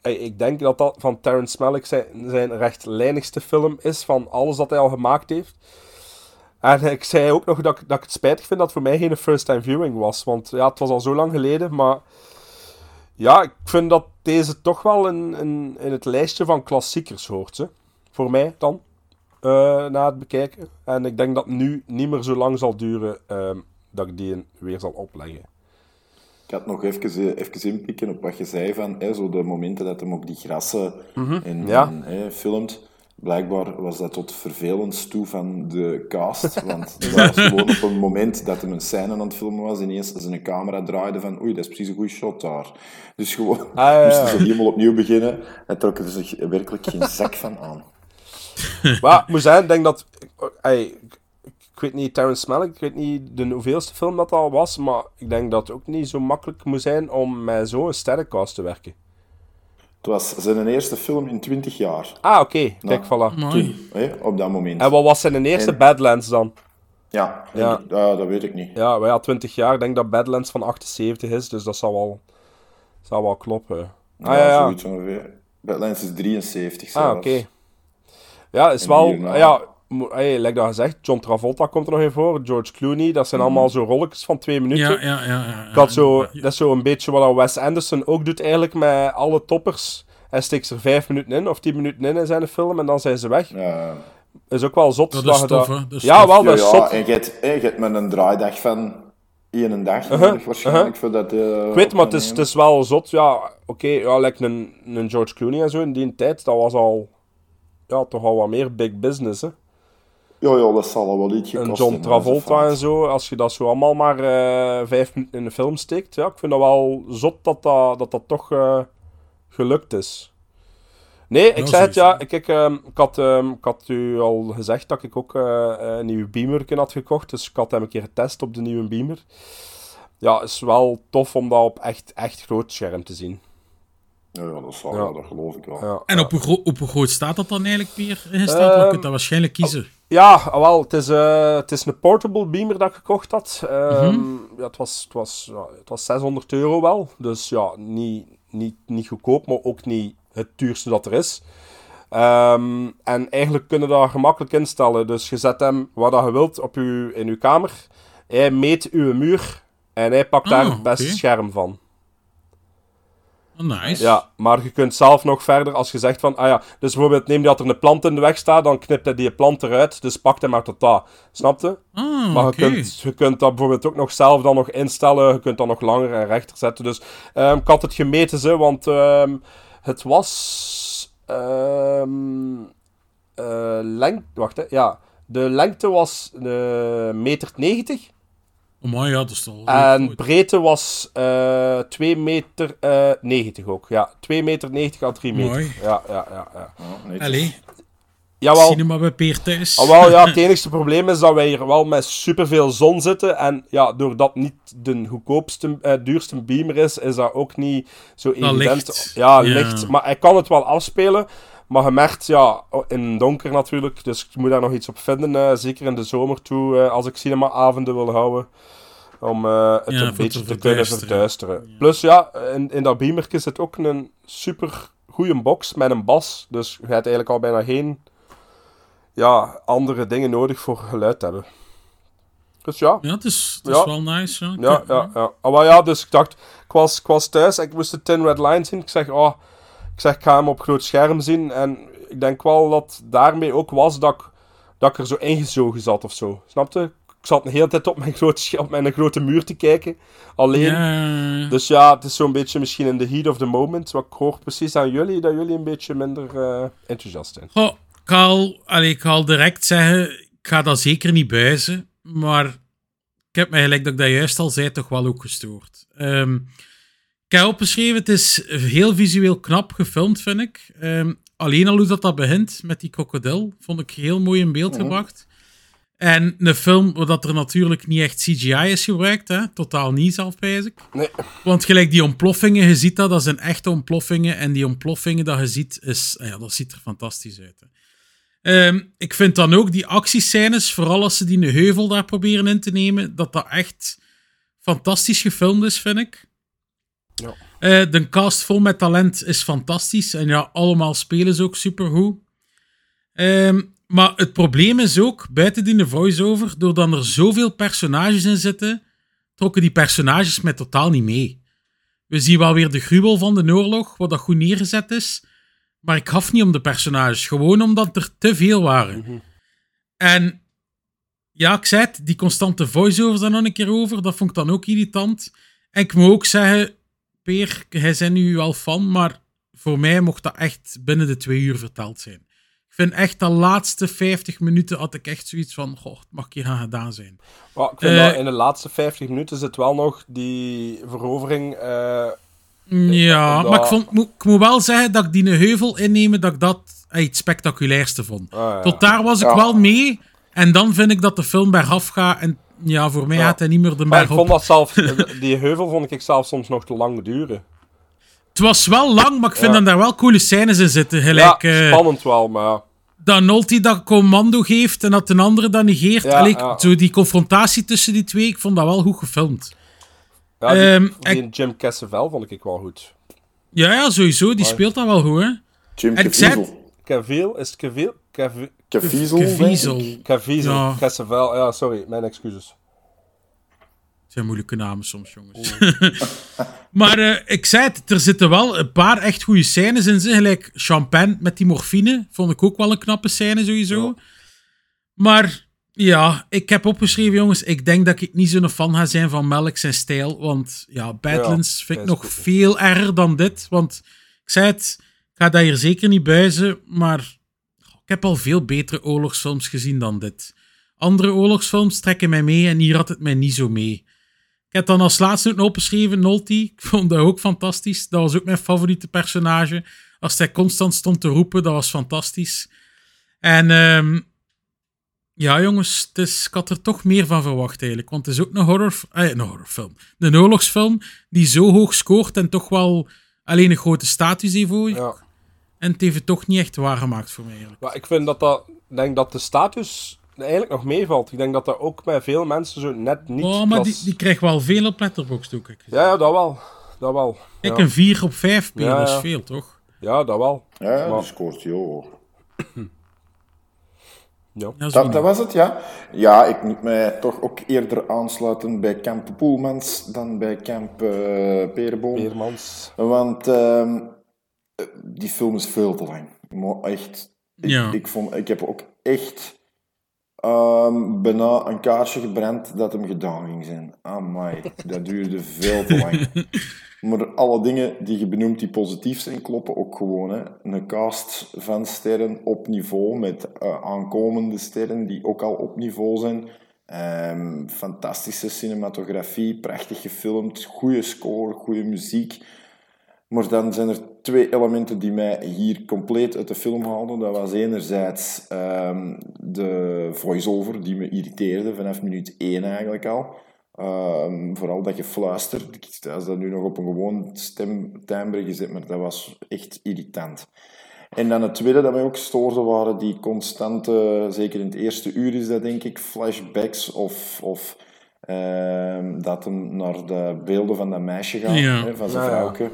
eh, Ik denk dat dat van Terrence Malick zijn, zijn rechtlijnigste film is van alles dat hij al gemaakt heeft. En ik zei ook nog dat, dat ik het spijtig vind dat voor mij geen first-time viewing was. Want ja, het was al zo lang geleden, maar... Ja, ik vind dat deze toch wel in, in, in het lijstje van klassiekers hoort. Hè. Voor mij dan eh, na het bekijken. En ik denk dat het nu niet meer zo lang zal duren ehm, dat ik die een- weer zal opleggen. Ik had nog even, eh, even inpikken op wat je zei van hè, zo de momenten dat hem ook die grassen en, ja. en, hè, filmt. Blijkbaar was dat tot vervelend toe van de cast. Want dat was gewoon op een moment dat hij een scène aan het filmen was, ineens zijn camera draaide van oei, dat is precies een goede shot daar. Dus gewoon ja, ja. moesten ze helemaal opnieuw beginnen en trokken ze zich werkelijk geen zak van aan. Maar ik moet zeggen, ik denk dat... ey, ik, ik weet niet, Terrence Malick, ik weet niet de hoeveelste film dat al was, maar ik denk dat het ook niet zo makkelijk moet zijn om met zo'n sterrencast te werken. Het was zijn eerste film in 20 jaar. Ah, oké. Nou. Kijk, voilà. Mooi. Hè, op dat moment. En wat was zijn eerste En- Badlands dan? Ja, Ja. ik- ah, dat weet ik niet. Ja, maar ja, 20 jaar. Ik denk dat Badlands van 78 is, dus dat zal wel, zal wel kloppen. Ah, ja, ja. zoiets ongeveer. Badlands is 73 Ah, zelfs. oké. Ja, is En wel... hierna- Ja, hey, like dat gezegd, John Travolta komt er nog in voor, George Clooney, dat zijn allemaal zo rolletjes van twee minuten. Ja, ja, ja. ja, zo, ja. dat is zo een beetje wat Wes Anderson ook doet eigenlijk met alle toppers. Hij steekt er vijf minuten in of tien minuten in in zijn film en dan zijn ze weg. Ja, Is ook wel zot. Dat is je tof, dat- is ja, tof. wel, Ja, dat is ja, zot. en je hebt, hè, je hebt met een draaidag van één dag Uh-huh, nodig waarschijnlijk voor dat eh, Ik weet, maar het is, het is wel zot. Ja, oké, ja, like een, een George Clooney en zo in die tijd, dat was al ja, toch al wat meer big business. Hè? Ja, ja, dat zal al wel iets En John Travolta en zo, als je dat zo allemaal maar eh, vijf minuten in de film steekt, ja, ik vind dat wel zot dat dat, dat, dat toch eh, gelukt is. Nee, ik Ja, zei het, ja, ik, ik, ehm, ik, had, ehm, ik had u al gezegd dat ik ook eh, een nieuwe Beamer had gekocht, dus ik had hem een keer getest op de nieuwe Beamer. Ja, is wel tof om dat op echt, echt groot scherm te zien. Ja, dat, zal, Ja. ja. dat geloof ik wel. Ja, En op hoe, gro- op hoe groot staat dat dan eigenlijk ingesteld? Want je Ehm, kunt dat waarschijnlijk kiezen. Ja, ah, wel, het is, eh, het is een portable beamer dat ik gekocht had. Ehm, Mhm. ja, het, was, het, was, ja, het was 600 euro wel. Dus ja, niet, niet, niet goedkoop, maar ook niet het duurste dat er is. Ehm, en eigenlijk kunnen we dat gemakkelijk instellen. Dus je zet hem wat dat je wilt op uw, in uw kamer. Hij meet uw muur en hij pakt daar Ah, het beste scherm van. Oh, nice. Ja, maar je kunt zelf nog verder als je zegt van, ah ja, dus bijvoorbeeld neem dat er een plant in de weg staat, dan knipt hij die plant eruit, dus pakt hij maar tot dat. Snap je? Ah, Maar je, kunt, je kunt dat bijvoorbeeld ook nog zelf dan nog instellen, je kunt dat nog langer en rechter zetten. Dus ehm, ik had het gemeten, ze, want ehm, het was ehm eh, lengte, wacht hè, ja, de lengte was eh meter 90 Oh, maar ja, dat is en breedte was eh 2 meter eh 90 ook. Ja, 2 meter 90 à 3 meter. Mooi. Ja, ja, ja. ja. Ja, netjes. Allee, Jawel. cinema bij Peer thuis. Ah, wel, ja, het enigste probleem is dat wij hier wel met superveel zon zitten. En ja, doordat niet de goedkoopste, eh, duurste beamer is, is dat ook niet zo evident. licht. Ja, Ja. licht. Maar hij kan het wel afspelen. Maar je merkt, ja, in het donker natuurlijk. Dus ik moet daar nog iets op vinden. eh, zeker in de zomer toe, eh, als ik cinemaavonden wil houden. Om eh, het Ja, een beetje te te kunnen verduisteren. Plus ja, in, in dat beamertje zit ook een super goede box met een bas. Dus je hebt eigenlijk al bijna geen ja, andere dingen nodig voor geluid te hebben. Dus ja, Ja, het is, het is wel nice. Ja, ja, ja, ja. Ah, maar ja, dus ik dacht, ik was, ik was thuis en ik moest de Tin Red Line zien. Ik zeg, oh, ik zeg, ik ga hem op groot scherm zien. En ik denk wel dat daarmee ook was dat ik, dat ik er zo ingezogen zat of zo. Snapte? Ik zat de hele tijd op mijn, groot, op mijn grote muur te kijken. Alleen. Dus ja, het is zo'n beetje misschien in the heat of the moment. Wat ik hoor precies aan jullie, dat jullie een beetje minder eh, enthousiast zijn. Goh, ik ga al- allee, ik al direct zeggen, ik ga dat zeker niet buizen, maar ik heb mij gelijk dat ik dat juist al zei, toch wel ook gestoord. Ehm, ik heb opgeschreven, het is heel visueel knap gefilmd, vind ik. Ehm, alleen al hoe dat, dat begint met die krokodil, vond ik heel mooi in beeld gebracht. En een film waar dat er natuurlijk niet echt CGI is gebruikt, hè? totaal niet zelf, pijs ik. Nee. Want gelijk die ontploffingen, je ziet dat, dat zijn echte ontploffingen. En die ontploffingen dat je ziet, is, ah ja, dat ziet er fantastisch uit. Hè. Ehm, ik vind dan ook die actiescènes, vooral als ze die een heuvel daar proberen in te nemen, dat dat echt fantastisch gefilmd is, vind ik. Ja. Eh, de cast vol met talent is fantastisch. En ja, allemaal spelen ze ook supergoed. Ehm, maar het probleem is ook, buiten die voice-over, doordat er zoveel personages in zitten, trokken die personages mij totaal niet mee. We zien wel weer de gruwel van de oorlog, wat dat goed neergezet is. Maar ik gaf niet om de personages, gewoon omdat er te veel waren. En ja, ik zei het, die constante voice-overs daar nog een keer over, dat vond ik dan ook irritant. En ik moet ook zeggen, Peer, hij zijn nu wel fan, maar voor mij mocht dat echt binnen de twee uur verteld zijn. Ik vind echt de laatste 50 minuten had ik echt zoiets van, goh, het mag hier gaan gedaan zijn. Ik vind Eh, dat in de laatste 50 minuten zit wel nog die verovering. eh, Ja, omdat- maar ik, vond, moet, ik moet wel zeggen dat ik die heuvel innemen, dat ik dat eh, het spectaculairste vond. ah, ja. Tot daar was ik Ja. wel mee. En dan vind ik dat de film bergaf gaat. En ja, voor mij Ja. gaat hij niet meer de Maar berg ik vond op. dat zelf, die heuvel vond ik zelf soms nog te lang duren. Het was wel lang, maar ik vind Ja. dat daar wel coole scènes in zitten. Gelijk ja, eh, spannend wel, maar ja. dat Nolte dat commando geeft en dat een andere dat negeert. Ja, Allee, ja. Zo die confrontatie tussen die twee, ik vond dat wel goed gefilmd. ja die, Ehm, die ik- Jim Cassavel vond ik wel goed. Ja, ja, sowieso. Die speelt dat wel goed, hè. Jim En ik zei Caviezel. Cavil, is het? Ik. Caviezel. Caviezel, Ja. Sorry, mijn excuses. Het zijn moeilijke namen soms, jongens. maar eh, ik zei het, er zitten wel een paar echt goede scènes in. Gelijk Champagne met die morfine. Vond ik ook wel een knappe scène sowieso. Maar ja, ik heb opgeschreven, jongens. Ik denk dat ik niet zo'n fan ga zijn van Melk zijn stijl. Want ja, Badlands Ja, vind ik nog goed. veel erger dan dit. Want ik zei het, ik ga dat hier zeker niet buizen. Maar ik heb al veel betere oorlogsfilms gezien dan dit. Andere oorlogsfilms trekken mij mee en hier had het mij niet zo mee. Ik heb dan als laatste ook nog opgeschreven, Nolte. Ik vond dat ook fantastisch. Dat was ook mijn favoriete personage. Als hij constant stond te roepen, dat was fantastisch. En ehm, ja, jongens, ik had er toch meer van verwacht eigenlijk. Want het is ook een, horror, eh, een horrorfilm. Een oorlogsfilm die zo hoog scoort en toch wel alleen een grote status heeft. voor. Ja. En het heeft het toch niet echt waargemaakt voor mij eigenlijk. Maar ik vind dat dat... Denk dat de status eigenlijk nog meevalt. Ik denk dat dat ook bij veel mensen zo net niet... Oh, maar die, klas- die krijgt wel veel op Letterboxd ook. Ik, Ja, ja, dat wel. Dat wel. ik ja. een 4 op 5 spelen, Ja, is veel, toch? Ja, dat wel. Ja, ja Maar- die scoort hoog. Ja. Dat is Dat, was het, ja. Ja, ik moet mij toch ook eerder aansluiten bij Camp Poelmans dan bij Camp Perenboom. Peermans. Want ehm, eh, die film is veel te lang. Maar echt, ik, Ja. ik, vond, ik heb ook echt ehm, bijna een kaarsje gebrand dat hem gedaan ging zijn. Amai, dat duurde veel te lang. Maar alle dingen die je benoemt die positief zijn, kloppen ook gewoon. Hè. Een cast van sterren op niveau, met eh, aankomende sterren die ook al op niveau zijn. Ehm, fantastische cinematografie, prachtig gefilmd, goede score, goede muziek. Maar dan zijn er twee elementen die mij hier compleet uit de film haalden. Dat was enerzijds ehm, de voice-over, die me irriteerde vanaf minuut 1 eigenlijk al. Ehm, vooral dat gefluister. Ik als dat nu nog op een gewoon stemtimbre gezet, maar dat was echt irritant. En dan het tweede dat mij ook stoorde, waren die constante, zeker in het eerste uur is dat denk ik, flashbacks of, of ehm, dat hem naar de beelden van dat meisje gaat, Ja. hè, van zijn Ja, ja.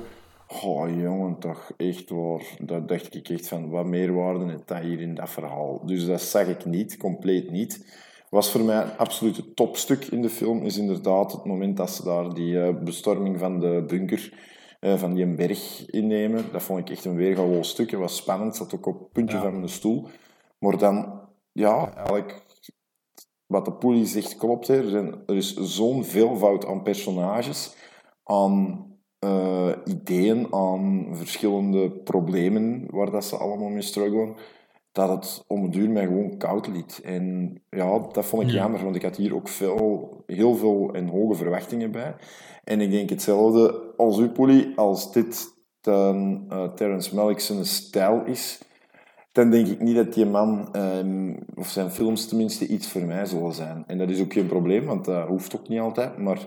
Oh jongen, toch echt waar. Daar dacht ik echt van, wat meerwaarde heeft dat hier in dat verhaal. Dus dat zag ik niet, compleet niet. Was voor mij een absolute topstuk in de film, is inderdaad het moment dat ze daar die eh, bestorming van de bunker, eh, van die berg innemen. Dat vond ik echt een weergaloos stuk. Het was spannend, zat ook op het puntje van mijn stoel. Maar dan, ja, eigenlijk wat de politie zegt klopt. Hè. Er, zijn, er is zo'n veelvoud aan personages, aan eh, ideeën, aan verschillende problemen waar dat ze allemaal mee struggelen, dat het om het duur mij gewoon koud liet. En ja, dat vond ik Ja. jammer, want ik had hier ook veel, heel veel en hoge verwachtingen bij. En ik denk hetzelfde als u, Polly, als dit dan eh Terrence Malick zijn stijl is, dan denk ik niet dat die man, ehm, of zijn films tenminste, iets voor mij zullen zijn. En dat is ook geen probleem, want dat hoeft ook niet altijd. Maar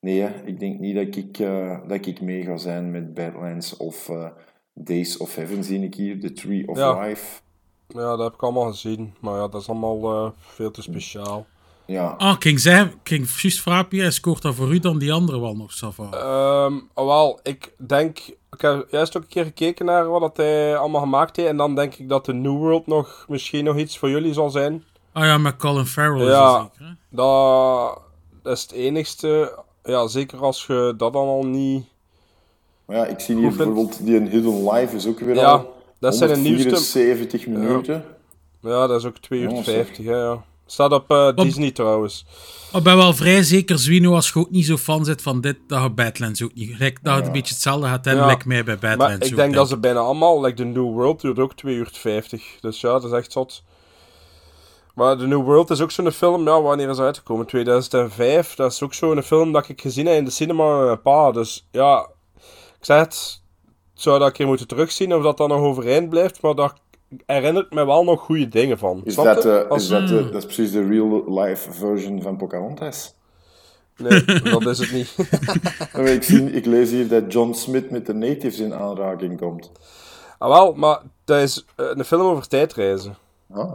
nee, ik denk niet dat ik, eh, dat ik mee ga zijn met Badlands of eh, Days of Heaven, zie ik hier, The Tree of Ja. Life. Ja, dat heb ik allemaal gezien. Maar ja, dat is allemaal eh, veel te speciaal. Ja, Ah, ik ging zeggen, ik ging juist vragen, hij scoort dat voor u dan die andere wel nog, Sava. Ehm, wel, ik denk... Ik heb juist ook een keer gekeken naar wat dat hij allemaal gemaakt heeft. En dan denk ik dat de New World nog misschien nog iets voor jullie zal zijn. Ah ja, met Colin Farrell is Ja. dat zeker, hè? Dat is het enigste. Ja, zeker als je dat dan al niet... maar ja, ik zie hier bijvoorbeeld die een Hidden Life is ook weer Ja, al dat zijn de nieuwste... 174 minuten. Ja, dat is ook 2 uur Jongens, zeg. 50, hè, ja. Staat op eh, Disney trouwens. Maar ik ben wel vrij zeker, Zwino, als je ook niet zo fan bent van dit, dat je Badlands ook niet... Gelijk, dat het een beetje hetzelfde gaat en Ja. lijkt mij bij Badlands Maar ik ook, denk dat ze bijna allemaal, like de New World duurt ook 2 uur 50. Dus ja, dat is echt zot. Maar de New World is ook zo'n film, ja, wanneer is uitgekomen? 2005. Dat is ook zo'n film dat ik gezien heb in de cinema met mijn pa. Dus ja, ik zeg het, zou dat een keer moeten terugzien of dat dan nog overeind blijft. Maar daar herinner ik me wel nog goede dingen van. Is dat, Als- is dat, dat is precies de real-life version van Pocahontas. Nee, dat is het niet. Ik, zie, ik lees hier dat John Smith met de natives in aanraking komt. ah, wel, maar dat is eh, een film over tijdreizen. Ah.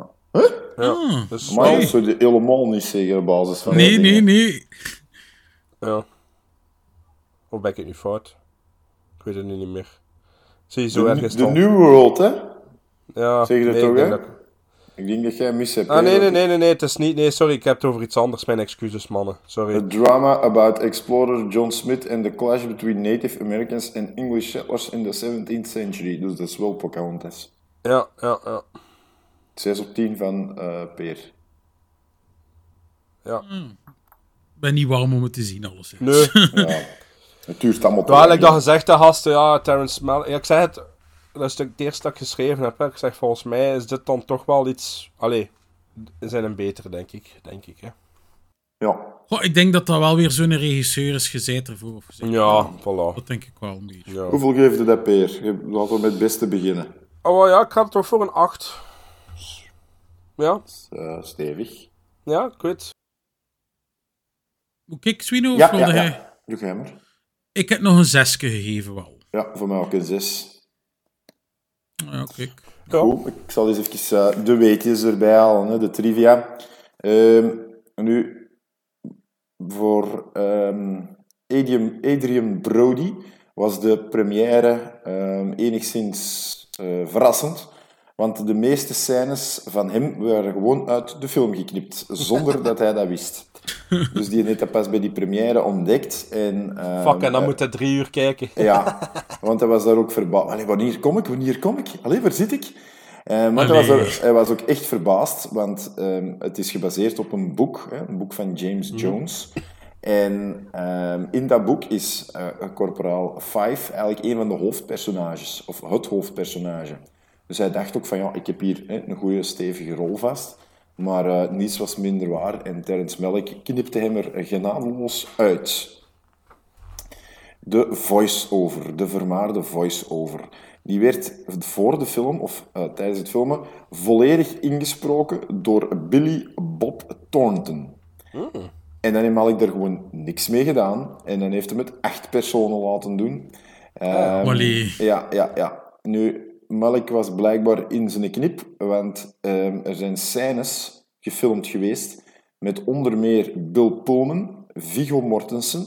Ja, dus Maar dat zou je helemaal niet zeggen op basis van... Nee, nee, nee. Ja. Of ben ik het nu fout? Ik weet het nu niet meer. Zie je zo De, ergens de. New World, hè? Ja, Zeg je dat nee, toch, ik denk hè? dat ik- denk dat jij mis hebt. Ah, nee, nee, nee, nee, nee, het is niet... Nee, sorry, ik heb het over iets anders. Mijn excuses, mannen. Sorry. A drama about explorer John Smith and the clash between Native Americans and English settlers in the 17th century. Dus dat is wel Pocahontas. Ja, ja, ja. 6 op 10 van eh Peer. Ja. Ik ben niet warm om het te zien, alles. Nee. Ja. Het duurt allemaal Terwijl lang. ik dat gezegd heb, gasten, ja, Terrence Malick... Ja, ik zeg het, dat is het eerste dat ik geschreven heb. Hè. Ik zeg, volgens mij is dit dan toch wel iets... Allee, zijn een betere, denk ik. Denk ik, hè. Ja. Goh, ik denk dat dat wel weer zo'n regisseur is gezet ervoor. Of. Ja, voilà. Dat denk ik wel een beetje. Ja. Hoeveel geeft je dat, Peer? Laten we met het beste beginnen. Oh wel, ja, ik ga het toch voor een 8. Ja, Eh, stevig. ja, ik weet. Moet ik, Swino, of Ja, wilde ja, hij? ja. Doe jij maar. Ik heb nog een zesje gegeven wel. Ja, voor mij ook een 6. Ja, kijk. Ja. Goed, ik zal eens even eh, de weetjes erbij halen, hè, de trivia. Ehm, nu, voor ehm, Adrian, Adrian Brody was de première ehm, enigszins eh, verrassend. Want de meeste scènes van hem waren gewoon uit de film geknipt, zonder dat hij dat wist. Dus die heeft dat pas bij die première ontdekt. En, ehm, Fuck, en dan eh, moet hij drie uur kijken. ja, want hij was daar ook verbaasd. Allee, wanneer kom ik? Wanneer kom ik? Allee, waar zit ik? Eh, maar hij was, er- hij was ook echt verbaasd, want ehm, het is gebaseerd op een boek, hè, een boek van James Jones. En ehm, in dat boek is eh corporaal Five eigenlijk een van de hoofdpersonages, of het hoofdpersonage. Dus hij dacht ook van, ja, ik heb hier hè, een goede stevige rol vast. Maar eh, niets was minder waar en Terrence Malick knipte hem er genadeloos uit de voice-over, de vermaarde voice-over. Die werd voor de film, of eh, tijdens het filmen, volledig ingesproken door Billy Bob Thornton. En dan heeft Malik er gewoon niks mee gedaan. En dan heeft hij het acht personen laten doen. Ehm, Allee. ja, ja, ja. Nu, Malik was blijkbaar in zijn knip, want ehm, er zijn scènes gefilmd geweest met onder meer Bill Pullman, Viggo Mortensen,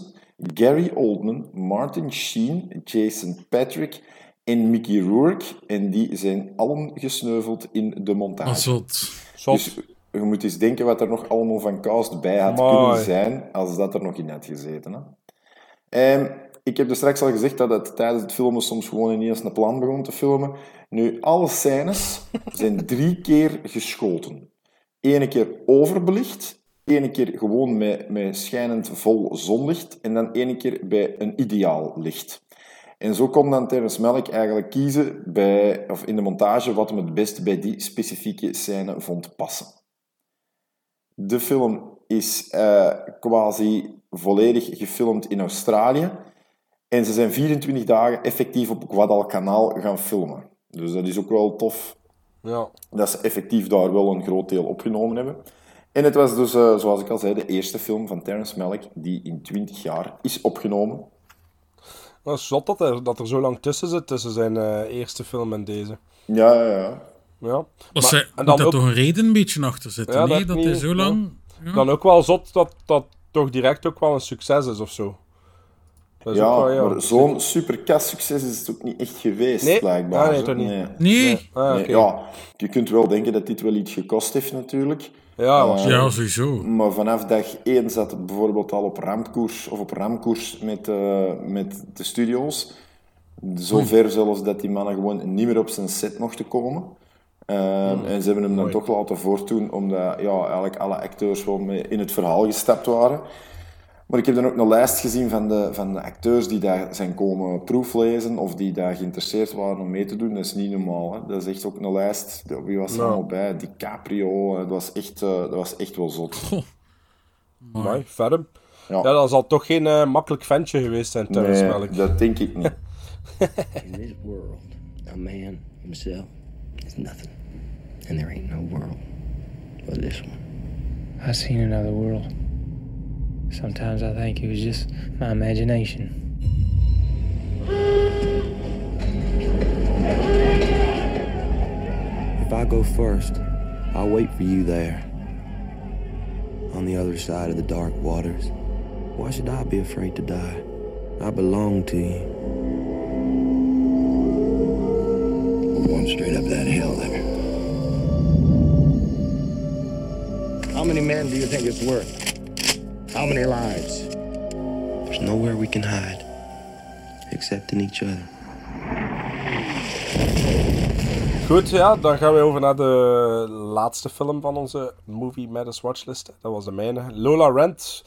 Gary Oldman, Martin Sheen, Jason Patrick en Mickey Rourke. En die zijn allen gesneuveld in de montage. Wat zot. Zot. Dus je moet eens denken wat er nog allemaal van cast bij had Amai. kunnen zijn, als dat er nog in had gezeten. Hè? En ik heb er straks al gezegd dat het tijdens het filmen soms gewoon ineens een plan begon te filmen. Nu, alle scènes zijn drie keer geschoten. Ene keer overbelicht, ene keer gewoon met, met schijnend vol zonlicht en dan ene keer bij een ideaal licht. En zo kon dan Terrence Malick eigenlijk kiezen bij, of in de montage wat hem het beste bij die specifieke scène vond passen. De film is eh, quasi volledig gefilmd in Australië. En ze zijn 24 dagen effectief op Guadalcanal gaan filmen. Dus dat is ook wel tof Ja. dat ze effectief daar wel een groot deel opgenomen hebben. En het was dus, eh, zoals ik al zei, de eerste film van Terrence Malick die in 20 jaar is opgenomen. Dat is zot dat er, dat er zo lang tussen zit, tussen zijn eh, eerste film en deze. Ja, ja, ja. Ja. Was Maar- hij, en moet dan daar ook- toch een reden een beetje achter zitten? Ja, nee, dat dat niet, hij zo ja. lang... Ja. Dan ook wel zot dat dat toch direct ook wel een succes is of zo. Dat is Ja, ook wel, maar zo'n super succes is het ook niet echt geweest, Nee? blijkbaar. Ah, nee, toch niet. Nee. Nee? Ah, ja, je kunt wel denken dat dit wel iets gekost heeft, natuurlijk. Ja, Eh, waarschijnlijk. Ja, sowieso. Maar vanaf dag 1 zat het bijvoorbeeld al op rampkoers, of op ramkoers met, eh, met de studio's. Zover zelfs dat die mannen gewoon niet meer op zijn set mochten komen. Ehm, En ze hebben hem dan toch laten voortdoen, omdat ja, eigenlijk alle acteurs gewoon mee in het verhaal gestapt waren. Maar ik heb dan ook een lijst gezien van de, van de acteurs die daar zijn komen proeflezen of die daar geïnteresseerd waren om mee te doen. Dat is niet normaal. Hè? Dat is echt ook een lijst. Wie was er Ja. allemaal bij? DiCaprio. Dat was echt, eh, dat was echt wel zot. Goh. Mooi, verder. Ja. Ja, dat zal toch geen eh, makkelijk ventje geweest zijn, Terrence Nee, Malick. dat denk ik niet. In this world, a man himself is nothing. And there ain't no world but this one. I've seen another world. Sometimes I think it was just my imagination. If I go first, I'll wait for you there. On the other side of the dark waters. Why should I be afraid to die? I belong to you. We're going straight up that hill there. How many men do you think it's worth? How many lives? There's nowhere we can hide. Except in each other. Goed, ja, dan gaan we over naar de laatste film van onze Movie Matters Watchlist. Dat was de mijne. Lola Rent.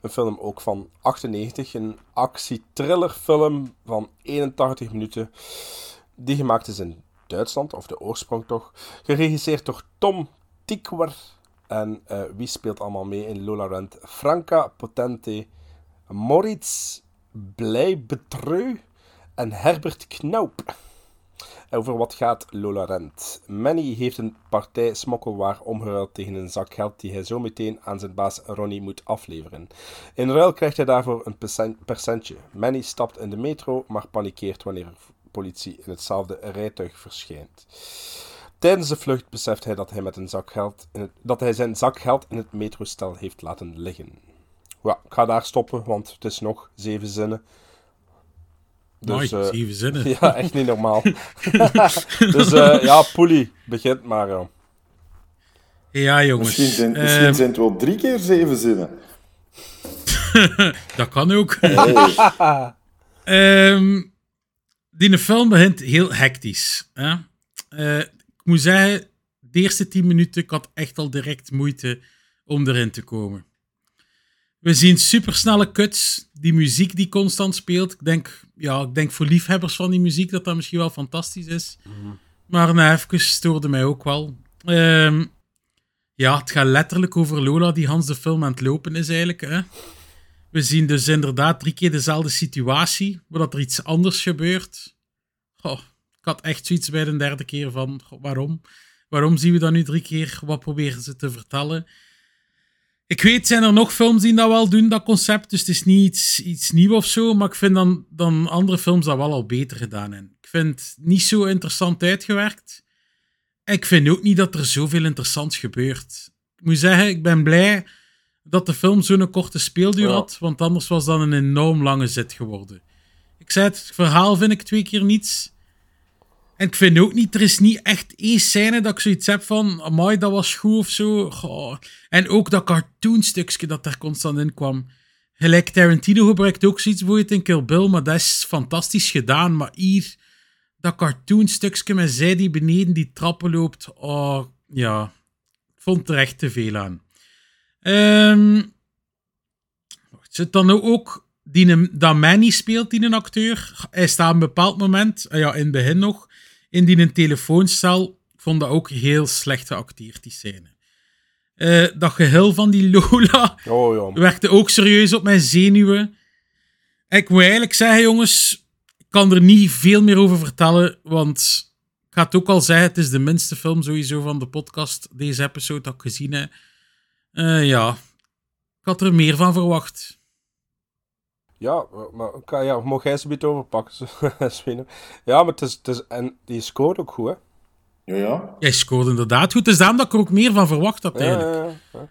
Een film ook van 98. Een actie-thriller-film van 81 minuten. Die gemaakt is in Duitsland, of de oorsprong toch. Geregisseerd door Tom Tikwer. En uh, wie speelt allemaal mee in Lola Rent? Franca Potente, Moritz Blijbetreu en Herbert Knaup. Over wat gaat Lola Rent? Manny heeft een partij smokkelwaar omgeruild tegen een zak geld die hij zo meteen aan zijn baas Ronnie moet afleveren. In ruil krijgt hij daarvoor een percentje. Manny stapt in de metro, maar panikeert wanneer politie in hetzelfde rijtuig verschijnt. Tijdens de vlucht beseft hij dat hij, met een zak geld in het, dat hij zijn zak geld in het metrostel heeft laten liggen. Ja, ik ga daar stoppen, want het is nog zeven zinnen. Dus, Mooi, uh, zeven zinnen. Ja, echt niet normaal. dus uh, ja, Poelie, begint maar. Ja, ja jongens. Misschien, zijn, misschien zijn het wel drie keer zeven zinnen. dat kan ook. Hey. um, die film begint heel hectisch. Hè? Uh, moet zeggen, de eerste tien minuten, ik had echt al direct moeite om erin te komen. We zien supersnelle cuts, die muziek die constant speelt. Ik denk, ja, ik denk voor liefhebbers van die muziek dat dat misschien wel fantastisch is. Mm Maar nou, even stoorde mij ook wel. Um, ja, het gaat letterlijk over Lola die Hans de film aan het lopen is eigenlijk. Hè? We zien dus inderdaad drie keer dezelfde situatie, waar er iets anders gebeurt. Ik had echt zoiets bij de derde keer van, waarom? Waarom zien we dat nu drie keer? Wat proberen ze te vertellen? Ik weet, zijn er nog films die dat wel doen, dat concept. Dus het is niet iets, iets nieuws of zo. Maar ik vind dan, dan andere films dat wel al beter gedaan. En ik vind het niet zo interessant uitgewerkt. En ik vind ook niet dat er zoveel interessants gebeurt. Ik moet zeggen, ik ben blij dat de film zo'n korte speelduur had. Want anders was dat een enorm lange zit geworden. Ik zei het, het verhaal vind ik twee keer niets. En ik vind ook niet, er is niet echt één scène dat ik zoiets heb van, amai, dat was goed of zo. Goh. En ook dat cartoonstukje dat daar constant in kwam. Gelijk Tarantino gebruikt ook zoiets voor het in Kill Bill, maar dat is fantastisch gedaan. Maar hier, dat cartoonstukje met zij die beneden die trappen loopt, oh, ja, vond er echt te veel aan. Um, zit dan ook die, dat Manny speelt, die een acteur. Hij staat op een bepaald moment, ja, in het begin nog, in die een telefooncel. Ik vond dat ook heel slecht geacteerd, die scène. Uh, dat geheel van die Lola oh, ja. werkte ook serieus op mijn zenuwen. Ik moet eigenlijk zeggen, jongens, ik kan er niet veel meer over vertellen, want ik ga het ook al zeggen, het is de minste film sowieso van de podcast, deze episode dat ik gezien heb. Uh, ja, ik had er meer van verwacht. Ja, maar ja, mag jij ze een beetje overpakken, Ja, maar het is, het is, en die scoort ook goed, hè? Ja, ja. Jij scoort inderdaad goed. Het is daarom dat ik er ook meer van verwacht had, eigenlijk. Ja, ja,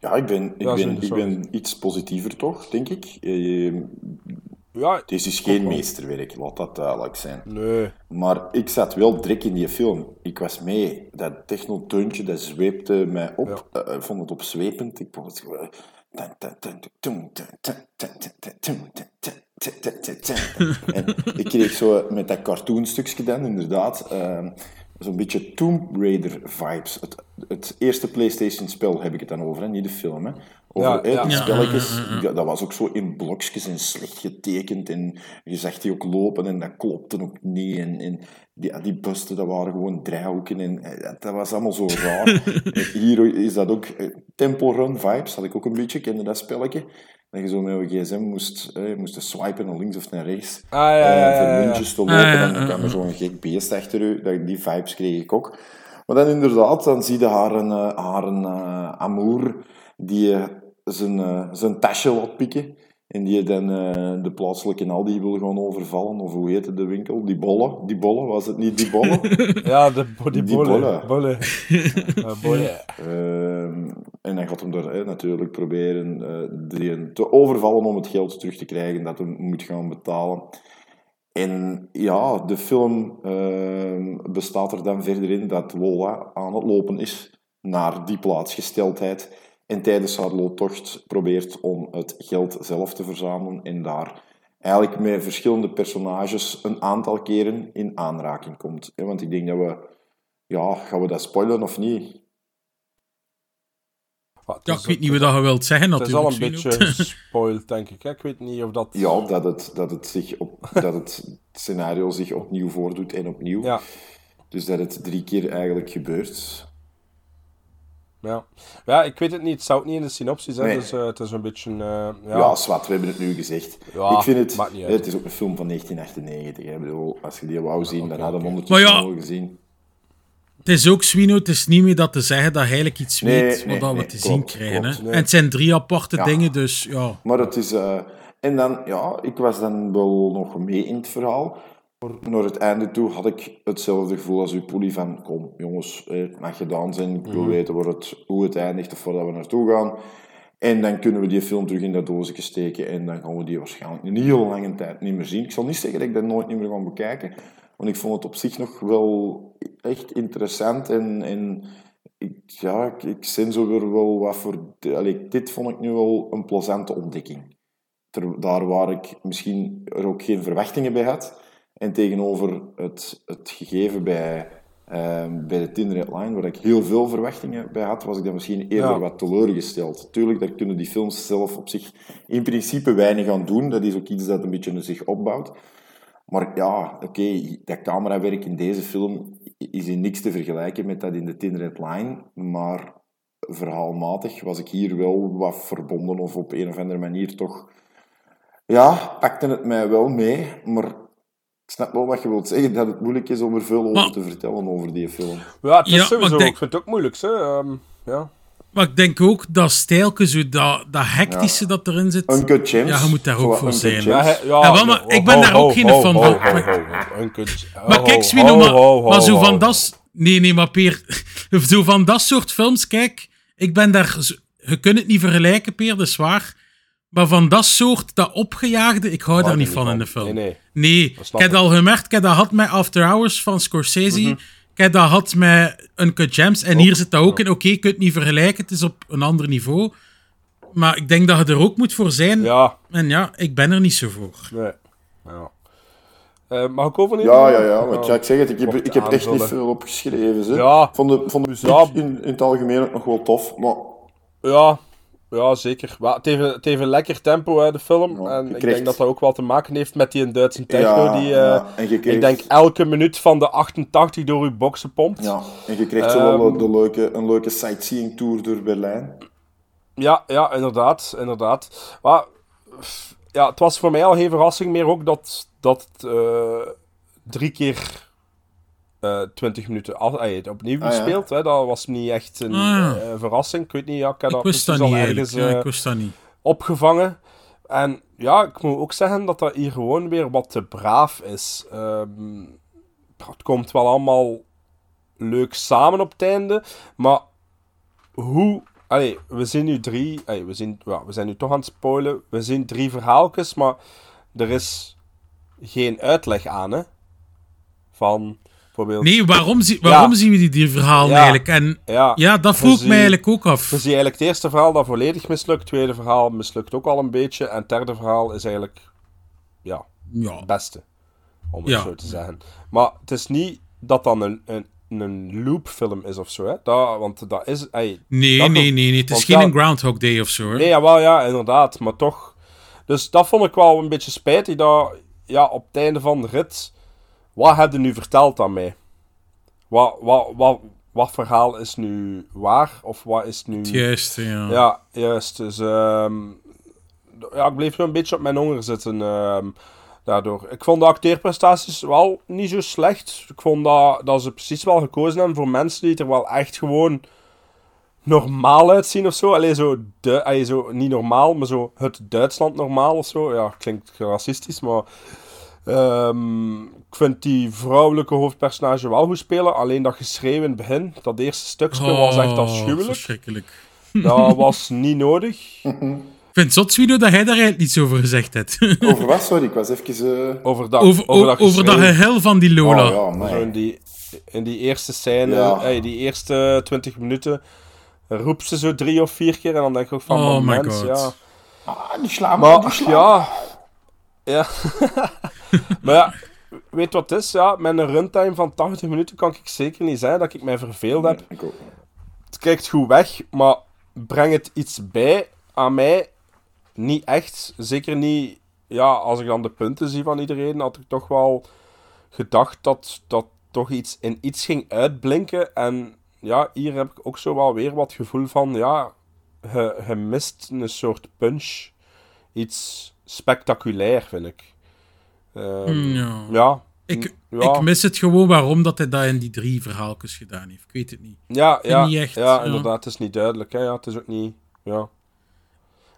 ja. ik ben, ik, ben, ik ben iets positiever, toch, denk ik. Uh, ja, het is dus geen meesterwerk, laat dat duidelijk zijn. Nee. Maar ik zat wel druk in die film. Ik was mee. Dat technoteuntje, dat zweepte mij op. Uh, ik vond het opzwepend. Ik vond het en ik kreeg zo met dat cartoonstukje dan, inderdaad, uh, zo'n beetje Tomb Raider vibes. Het, eerste PlayStation-spel heb ik het dan over, niet de film. Hè? Over, ja, Die spelletjes, dat was ook zo in blokjes en slecht getekend. En je zag die ook lopen en dat klopte ook niet. En, en die, die busten, dat waren gewoon driehoeken. En, dat was allemaal zo raar. Hier is dat ook... Temple Run vibes had ik ook een beetje, kende dat spelletje. Dat je zo met je gsm moest, eh, moest swipen naar links of naar rechts. Ah, ja, ja, ja, Voor muntjes te lopen. En dan kwam er zo'n gek beest achter u. Die vibes kreeg ik ook. Maar dan inderdaad, dan zie je haar een, haar een uh, amour die zijn, uh, zijn tasje laat pikken. En die dan uh, de plaatselijke Aldi wil gewoon overvallen. Of hoe heette de winkel? Die bollen. Die bollen, was het niet die bollen? ja, de, die, die bollen. bollen. bollen. Uh, en dan gaat hem er natuurlijk proberen uh, die te overvallen om het geld terug te krijgen dat hij moet gaan betalen. En ja, de film ehm, bestaat er dan verder in dat Lola aan het lopen is naar die plaatsgesteldheid. En tijdens haar loodtocht probeert om het geld zelf te verzamelen en daar eigenlijk met verschillende personages een aantal keren in aanraking komt. Want ik denk dat we... Ja, gaan we dat spoilen of niet? Ah, Ja, ik weet niet wat je wilt zeggen Het is al natuurlijk. een beetje spoiled, denk ik. hè. Ik weet niet of dat... Ja, dat het, dat het, zich op, dat het scenario zich opnieuw voordoet en opnieuw. Ja. Dus dat het drie keer eigenlijk gebeurt. Ja. ja, ik weet het niet. Het staat ook niet in de synopsis. Hè. Nee. Dus eh, het is een beetje... eh, Ja, ja. zwart, we hebben het nu gezegd. Ja, ik vind het... maakt niet uit. Het is ook een film van 1998. hè. Ik bedoel, als je die wou zien, dan hadden we Maar ondertussen ja. al gezien. Het is ook, Swino, het is niet meer dat te zeggen dat hij eigenlijk iets Nee, weet nee, wat we te klopt, zien krijgen. klopt. hè. Nee. En het zijn drie aparte Ja. dingen, dus ja. Maar het is... eh, En dan, ja, ik was dan wel nog mee in het verhaal. Naar het einde toe had ik hetzelfde gevoel als uw poelie van... Kom, jongens, het mag gedaan zijn. Ik wil Mhm. weten waar het, hoe het eindigt of waar we naartoe gaan. En dan kunnen we die film terug in dat doosje steken. En dan gaan we die waarschijnlijk een heel lange tijd niet meer zien. Ik zal niet zeggen dat ik dat nooit niet meer ga bekijken. Want ik vond het op zich nog wel echt interessant. En, en ik, ja, ik, ik zin zo weer wel wat voor... Allee, dit vond ik nu wel een plezante ontdekking. Ter- daar waar ik misschien er ook geen verwachtingen bij had. En tegenover het, het gegeven bij, ehm, bij de Tin Red Line, waar ik heel veel verwachtingen bij had, was ik dan misschien eerder Ja. wat teleurgesteld. Tuurlijk, daar kunnen die films zelf op zich in principe weinig aan doen. Dat is ook iets dat een beetje zich opbouwt. Maar ja, oké, dat camerawerk in deze film is in niks te vergelijken met dat in de Tin Red Line. Maar verhaalmatig was ik hier wel wat verbonden of op een of andere manier toch... Ja, pakte het mij wel mee, maar ik snap wel wat je wilt zeggen, dat het moeilijk is om er veel over Maar- te vertellen over die film. Ja, het is Ja, sowieso... ik denk- Ik vind het ook moeilijk, hè. Ehm, ja. Maar ik denk ook dat stijlke, zo dat, dat hectische dat erin zit. Uncut Gems. Ja, je moet daar ook voor zijn. Ja, hij- ja, Ja, wel, maar ik ben daar ook geen fan van. Ho, ho, Maar- ho, ho. Uncut- Maar ho, kijk, Swino, maar, maar zo van dat... Nee, nee, maar Peer... Zo van dat soort films, kijk... Ik ben daar... Je kunt het niet vergelijken, Peer, dat is waar. Maar van dat soort, dat opgejaagde, ik hou daar er niet van van. in de film. Nee, nee. Nee, ik heb al gemerkt, ik heb dat had met After Hours van Scorsese. Mhm. Ik heb dat had met Uncut Gems. En hier zit dat ook in. Oké, je kunt het niet vergelijken, het is op een ander niveau. Maar ik denk dat je er ook moet voor zijn. Ja, En ja, ik ben er niet zo voor. nee. Ja. Eh, mag ik over Ja, ja, ja. Want ja, ik zeg het, ik heb, Mocht ik heb echt niet veel opgeschreven. Hè. Ja. Vond de, vond de muziek Ja. in, in het algemeen ook nog wel tof, maar Ja, ja zeker. Maar het, heeft, een- het heeft een lekker tempo, hè, de film. En ik denk dat dat ook wel te maken heeft met die Duitse techno. Ja, die, eh, ja. Ik denk elke minuut van de 88 door uw boksen pompt. ja. En je krijgt zo wel Ehm. de leuke, een leuke sightseeing tour door Berlijn. Ja, ja, inderdaad, inderdaad. Maar ja, het was voor mij al geen verrassing meer ook dat, dat het eh, drie keer eh 20 minuten af, het opnieuw Ah, ja. gespeeld. Hè. Dat was niet echt een Ah, eh, verrassing. Ik weet niet, ja, ik heb Ik dat wist dat niet ergens Ja, eh, ik wist dat niet. opgevangen. En ja, ik moet ook zeggen dat dat hier gewoon weer wat te braaf is. Ehm, het komt wel allemaal leuk samen op het einde, maar hoe... Allee, we zien nu drie... Allee, we, zien, ja, we zijn nu toch aan het spoilen. We zien drie verhaaltjes, maar er is geen uitleg aan, hè. Van, bijvoorbeeld... Nee, waarom, zie, waarom Ja. zien we die, die verhalen Ja. eigenlijk? En Ja, ja, dat vroeg ik mij eigenlijk ook af. We zien eigenlijk het eerste verhaal dat volledig mislukt. Het tweede verhaal mislukt ook al een beetje. En het derde verhaal is eigenlijk... Ja, Ja. het beste. Om het zo te zeggen. Maar het is niet dat dan een, een, een loopfilm is of zo, hè. Dat, want dat is... ey, Nee, dat nee, nee, nee. Het is geen ja- Groundhog Day of zo. Hoor. Nee, jawel, ja, inderdaad. Maar toch... Dus dat vond ik wel een beetje spijtig. Dat, ja, op het einde van de rit... Wat heb je nu verteld aan mij? Wat, wat, wat, wat verhaal is nu waar? Of wat is nu... Het juiste, ja. Ja, juist. Dus ehm, ja, ik bleef een beetje op mijn honger zitten ehm, daardoor. Ik vond de acteerprestaties wel niet zo slecht. Ik vond dat, dat ze precies wel gekozen hebben voor mensen die er wel echt gewoon normaal uitzien of zo. Alleen zo, de, allee, zo niet normaal, maar zo het Duitsland normaal of zo. Ja, klinkt racistisch, maar... ehm, ik vind die vrouwelijke hoofdpersonage wel goed spelen. Alleen dat geschreeuw in het begin, dat eerste stukje, was echt Oh, afschuwelijk. Verschrikkelijk. Dat was niet nodig. Ik vind het zot, Swido, dat jij daar eigenlijk niets over gezegd hebt. Over wat? Sorry, ik was even... eh, Over dat, over, over dat, over dat van die Lola. Oh, ja, in, die, in die eerste scène, Ja. ey, die eerste 20 minuten, roept ze zo drie of vier keer en dan denk ik ook van, Oh my moment, God. ja. Ah, die slaan Maar die slaan. ja, Ja. maar ja, weet wat het is? Ja, met een runtime van 80 minuten kan ik zeker niet zeggen dat ik mij verveeld heb. Het kijkt goed weg, maar breng het iets bij aan mij? Niet echt. Zeker niet... Ja, als ik dan de punten zie van iedereen, had ik toch wel gedacht dat dat toch iets in iets ging uitblinken. En ja, hier heb ik ook zo wel weer wat gevoel van, ja, je, je mist een soort punch. Iets spectaculair, vind ik. Ehm, Ja. ja. Ik, Ja. ik mis het gewoon waarom dat hij dat in die drie verhaaltjes gedaan heeft. Ik weet het niet. Ja, ja, niet echt, ja, ja. inderdaad. Het is niet duidelijk. Hè? Ja, het is ook niet... Ja.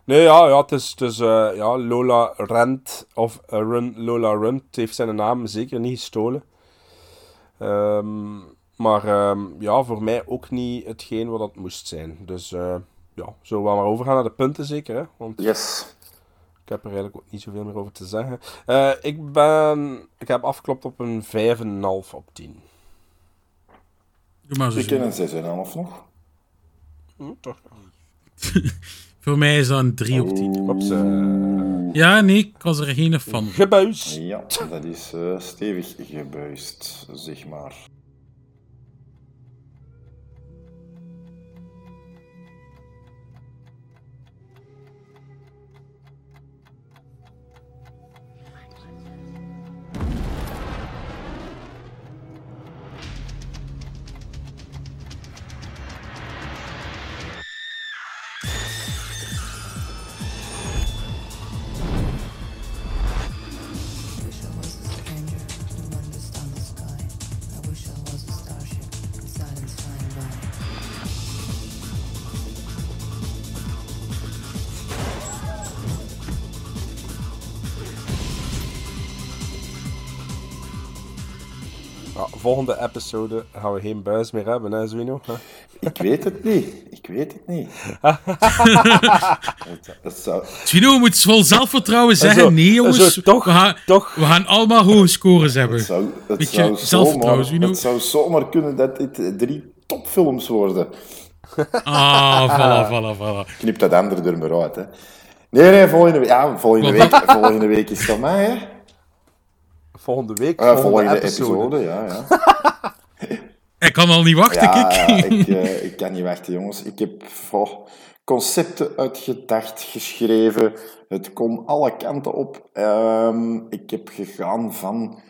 Nee, ja, ja het is, het is eh, ja, Lola Rent, of eh, Run, Lola Runt, heeft zijn naam zeker niet gestolen. Ehm, maar ehm, ja, voor mij ook niet hetgeen wat dat moest zijn. Dus eh, ja, zullen we maar overgaan naar de punten zeker, hè? Want Yes. Ik heb er eigenlijk ook niet zoveel meer over te zeggen. Eh, ik ben... Ik heb afgeklopt op een 5,5 op 10. Doe maar zo. Ik ken een 6,5 nog. Hm, toch? Voor mij is dat een 3 op 10. Ops, eh, Ja, nee, ik was er geen van. Gebuis. Ja, dat is eh, stevig gebuist, zeg maar. Volgende episode gaan we geen buis meer hebben, hè, Zwino? Ik weet het niet. Ik weet het niet. het zou... Twino moet vol zelfvertrouwen zeggen: zo- nee, jongens, zo toch- we, gaan, toch- we gaan allemaal hoge scores hebben. Het zou, het Beetje zou, zelfvertrouwen, zomaar, Zwino. het zou zomaar kunnen dat dit drie topfilms worden. Ah, voilà, voilà, voilà. Knip dat andere er maar uit, hè. Nee, nee, volgende, ja, volgende, week, volgende week is het aan mij, hè. Volgende week, Eh, volgende, volgende episode. episode, ja, ja. Ik kan al niet wachten, Ja, kijk. ja, ik, eh, ik kan niet wachten, jongens. Ik heb oh, concepten uitgedacht, geschreven. Het kon alle kanten op. Ehm, ik heb gegaan van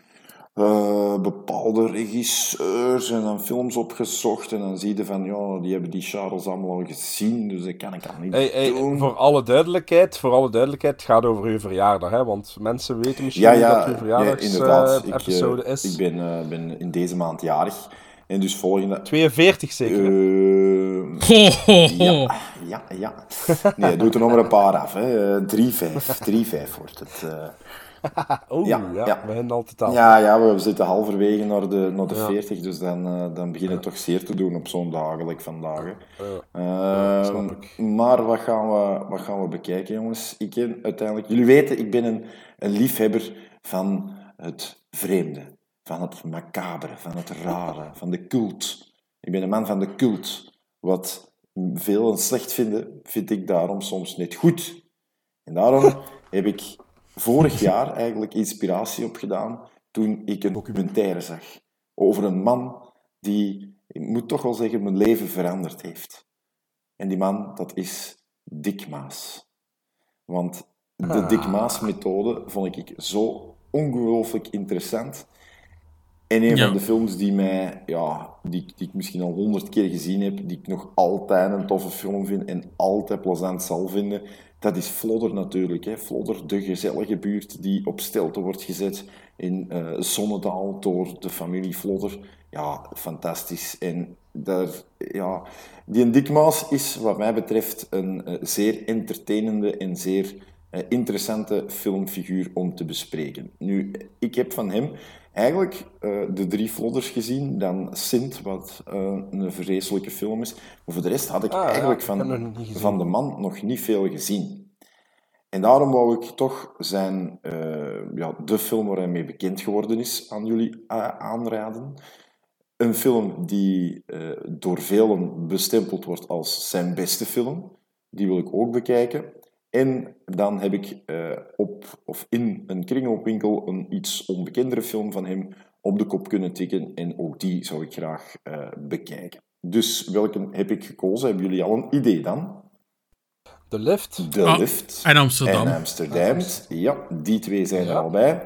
eh, bepaalde regisseurs en dan films opgezocht. En dan zie je van, ja, die hebben die Charles allemaal al gezien, dus dat kan ik al niet Hey, hey, doen. voor alle duidelijkheid, voor alle duidelijkheid, het gaat over uw verjaardag, hè? Want mensen weten misschien Ja, ja, dat uw nee, verjaardags inderdaad. eh, ik, eh, episode is. ik ben, eh, ben in deze maand jarig. En dus volgende... 42 zeker. ho. Ja, ja, ja. Nee, doe er nog maar een paar af. hè. Eh, 3-5. 3-5 wordt het. eh. Oeh, ja, ja, ja. we beginnen al te. Ja, ja, we zitten halverwege naar de, naar de Ja. 40, dus dan, eh, dan beginnen het toch zeer te doen op zo'n dagelijk vandaag. Ehm, snap ik. maar wat gaan, we, wat gaan we bekijken, jongens? Ik ken uiteindelijk... Jullie weten, ik ben een, een liefhebber van het vreemde. Van het macabere, van het rare, van de cult. Ik ben een man van de cult. Wat veel slecht vinden, vind ik daarom soms net goed. En daarom heb ik vorig jaar eigenlijk inspiratie opgedaan toen ik een documentaire zag over een man die, ik moet toch wel zeggen, mijn leven veranderd heeft. En die man, dat is Dick Maas. Want de Dick Maas-methode vond ik zo ongelooflijk interessant. En een Ja. van de films die, mij, ja, die, die ik misschien al honderd keer gezien heb, die ik nog altijd een toffe film vind en altijd plezant zal vinden, dat is Flodder natuurlijk. Hè. Flodder, de gezellige buurt die op stelte wordt gezet in eh Zonnedaal door de familie Flodder. Ja, fantastisch. En daar, ja, die Dick Maas is wat mij betreft een eh, zeer entertainende en zeer interessante filmfiguur om te bespreken. Nu, ik heb van hem eigenlijk eh, de drie Flodders gezien, dan Sint, wat eh, een vreselijke film is. Maar voor de rest had ik Ah, eigenlijk van, van de man nog niet veel gezien. En daarom wou ik toch zijn, eh, ja, de film waar hij mee bekend geworden is, aan jullie aanraden. Een film die door velen bestempeld wordt als zijn beste film. Die wil ik ook bekijken. En dan heb ik eh, op, of in een kringloopwinkel een iets onbekendere film van hem op de kop kunnen tikken. En ook die zou ik graag eh, bekijken. Dus welke heb ik gekozen? Hebben jullie al een idee dan? De Lift. De Ah, Lift. en Amsterdam. En Amsterdam. Ja, die twee zijn er al bij.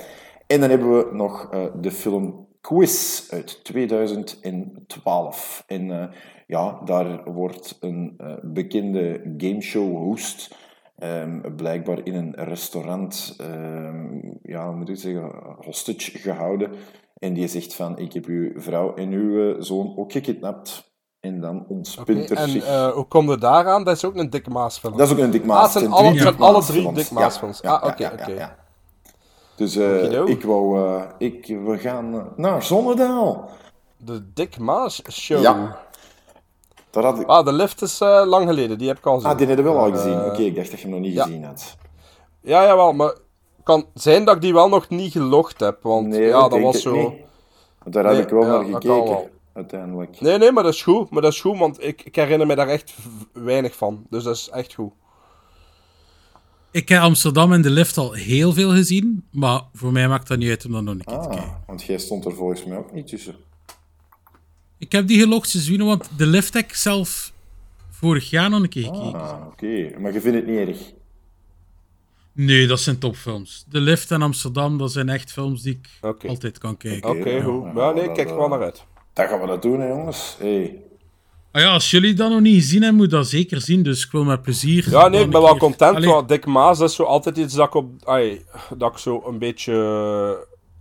En dan hebben we nog eh, de film Quiz uit 2012. En eh, ja, daar wordt een eh, bekende gameshow-host ehm, blijkbaar in een restaurant, ehm, ja, hoe moet ik zeggen, hostage gehouden. En die zegt van, ik heb uw vrouw en uw eh, zoon ook gekidnapt. En dan ontspint er En eh, hoe komt het daaraan? Dat is ook een Dick Maas film. Dat is ook een Dick Maas. Ah, het zijn alle, drie het zijn Dick alle Maas drie films. Dick Maas Ja, ah, oké, oké. Dus eh, Okido. ik wou... ik, we gaan naar Zonnedaal. De Dick Maas show. Ja. Daar had ik... Ah, de lift is eh, lang geleden. Die heb ik al gezien. Ah, die heb je wel al Eh, gezien. Oké, ik dacht dat je hem nog niet ja. gezien had. Ja, jawel, maar kan zijn dat ik die wel nog niet gelogd heb. Want Nee, ja, dat denk was zo... niet. Want Daar heb Nee, ik wel ja, naar dat gekeken, uiteindelijk. Nee, nee, maar dat is goed. Maar dat is goed, want ik, ik herinner me daar echt weinig van. Dus dat is echt goed. Ik heb Amsterdam en de lift al heel veel gezien, maar voor mij maakt dat niet uit om dat nog een keer te Ah, kijken. want jij stond er volgens mij ook niet tussen. Ik heb die gelogd zien, want de lift heb ik zelf vorig jaar nog een keer gekeken. Ah, oké. Maar je vindt het niet erg? Nee, dat zijn topfilms. De lift en Amsterdam, dat zijn echt films die ik altijd kan kijken. Oké, ja, goed. ja, nee, kijk er wel naar uit. Dan gaan we dat doen, hè, jongens. Hey. Ah ja, als jullie dat nog niet gezien hebben, moet je dat zeker zien. Dus ik wil met plezier. Ja, nee, ik ben wel keer- content. Allee, Want Dick Maas dat is zo altijd iets dat ik, op, ai, dat ik zo een beetje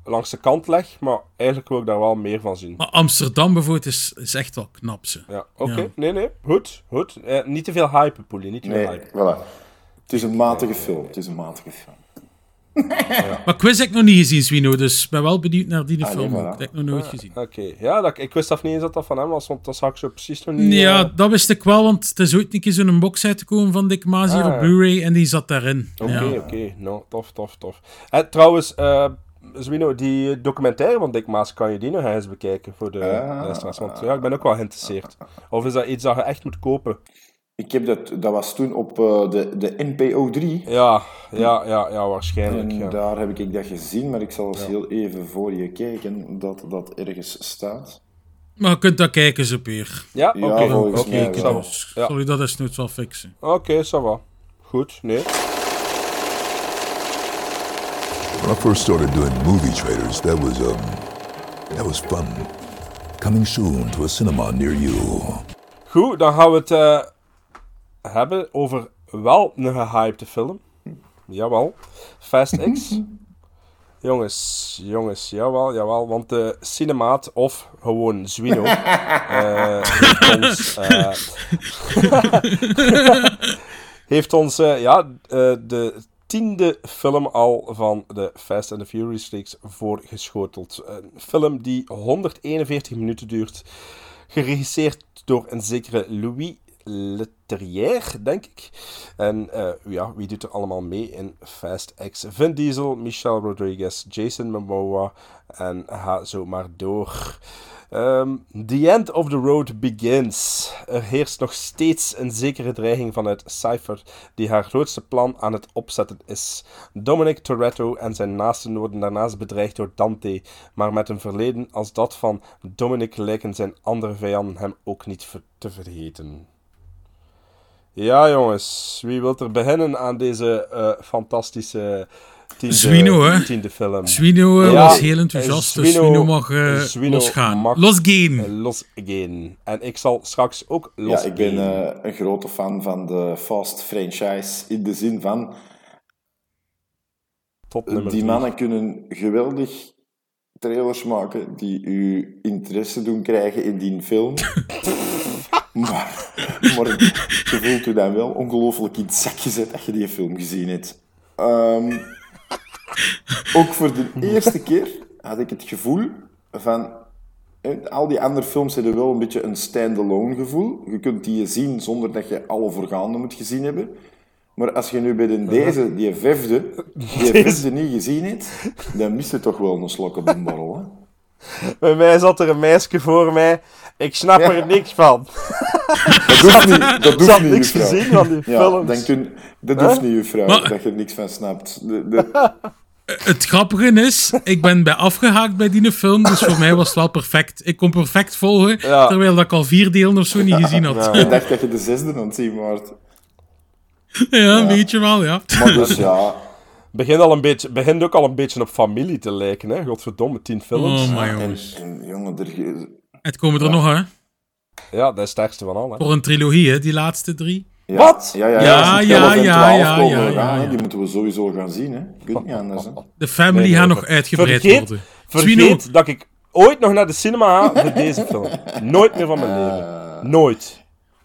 langs de kant leg. Maar eigenlijk wil ik daar wel meer van zien. Maar Amsterdam bijvoorbeeld is, is echt wel knap. Ze. Ja, oké. Ja. Nee, nee. Goed, goed. Eh, niet te veel hype, Poelie. Niet te veel Nee, hype. voilà. Het is een matige film. Het is een matige film. Maar Quiz heb ik nog niet gezien, Swino. Dus ik ben wel benieuwd naar die Ah, film nee, voilà. Dat heb ik nog nooit gezien. Oké. Ja, dat, ik wist af niet eens dat dat van hem was, want dat zag ik zo precies nog niet... Ja, eh, dat wist ik wel, want het is ooit een keer zo'n box uitgekomen van Dick Maas hier Ah, op ja. Blu-ray en die zat daarin. Oké, Ja. oké. Nou, tof, tof, tof. En trouwens, eh Zwino, die documentaire van Dick Maas, kan je die nog eens bekijken voor de luisteraars? Want ja, ik ben ook wel geïnteresseerd. Of is dat iets dat je echt moet kopen? Ik heb dat, dat was toen op eh, de, de NPO 3. Ja, ja, ja, ja waarschijnlijk. En Ja. daar heb ik dat gezien, maar ik zal eens heel even voor je kijken dat dat ergens staat. Maar je kunt dat kijken, zo Peer. Ja, oké. het. Dus dat eens nooit wel fixen. Oké, ça va. Goed, nee. When I first started doing movie trailers, that was um, that was fun. Coming soon to a cinema near you. Goed, dan gaan we het eh, hebben over wel een gehypte film. Jawel. Fast X. jongens, jongens, jawel, jawel. Want de Cinemaat, of gewoon Zwino, eh, heeft ons... eh, heeft ons, eh, ja, eh, de tiende film al van de Fast and the Furious reeks voorgeschoteld. Een film die 141 minuten duurt. Geregisseerd door een zekere Louis Leterrier, denk ik. En eh, ja, wie doet er allemaal mee in Fast X? Vin Diesel, Michelle Rodriguez, Jason Momoa en ga zo maar door. Ehm, the end of the road begins. Er heerst nog steeds een zekere dreiging vanuit Cypher, die haar grootste plan aan het opzetten is. Dominic Toretto en zijn naasten worden daarnaast bedreigd door Dante, maar met een verleden als dat van Dominic lijken zijn andere vijanden hem ook niet te vergeten. Ja, jongens, wie wil er beginnen aan deze eh, fantastische tiende, Zwino, hè? tiende film? Zwino eh, Ja, was heel enthousiast, dus Zwino mag eh, Zwino losgaan. mag, eh, losgaan. En ik zal straks ook Ja, losgaan. ik ben eh, een grote fan van de Fast franchise. In de zin van, Top nummer die drie. mannen kunnen geweldig trailers maken die u interesse doen krijgen in die film. maar, maar je voelt u dan wel ongelooflijk in het zak gezet als je die film gezien hebt. Ehm, ook voor de eerste keer had ik het gevoel van... Al die andere films hebben wel een beetje een stand-alone gevoel. Je kunt die zien zonder dat je alle voorgaande moet gezien hebben. Maar als je nu bij de, deze, die vijfde, die vijfde niet gezien hebt, dan mist je toch wel een slok op een borrel. Bij mij zat er een meisje voor mij. Ik snap er niks van. Dat hoeft niet, dat hoeft niet, niks juffrouw. gezien van die Ja, films. denkt u, dat Huh? hoeft niet, juffrouw, Maar- dat je er niks van snapt. De, de, Het grappige is, ik ben bij afgehaakt bij die film, dus voor mij was het wel perfect. Ik kon perfect volgen, Ja. terwijl dat ik al vier delen of zo niet gezien had. ik dacht dat je de zesde aan het zien was. Ja, een beetje wel, ja. Maar dus ja, Begint, al een beetje, begint ook al een beetje op familie te lijken, hè? Godverdomme, tien films. Oh, jongens. en jongen, er, Het komen er nog, hè. Ja, dat is het sterkste van al, hè? Voor een trilogie, hè, die laatste drie. ja, Wat? Ja, ja, Ja, ja. ja, 12 en ja, 12 ja. Die moeten we sowieso gaan zien, hè. Kunt niet anders, hè. De family Nee, nee, gaat nog ver- uitgebreid vergeet, worden. Vergeet dat ik ooit nog naar de cinema ga voor deze film. Nooit meer van mijn leven. Nooit.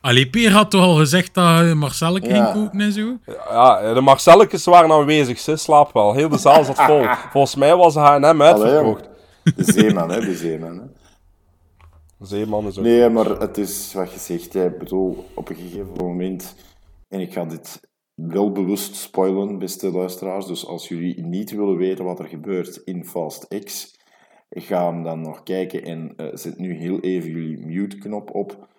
Allee, Peer had toch al gezegd dat eh, Marcel ging Ja. koken en zo? Ja, de Marcelletjes waren aanwezig, ze slaap wel. Heel de zaal zat vol. Volgens mij was H&M uitverkocht. De zeeman, hè, de zeeman, hè. Zeeman is ook... Nee, maar het is wat je zegt. hè. Ik bedoel, op een gegeven moment... En ik ga dit wel bewust spoilen, beste luisteraars. Dus als jullie niet willen weten wat er gebeurt in Fast X, ga hem dan nog kijken en eh, zet nu heel even jullie mute-knop op.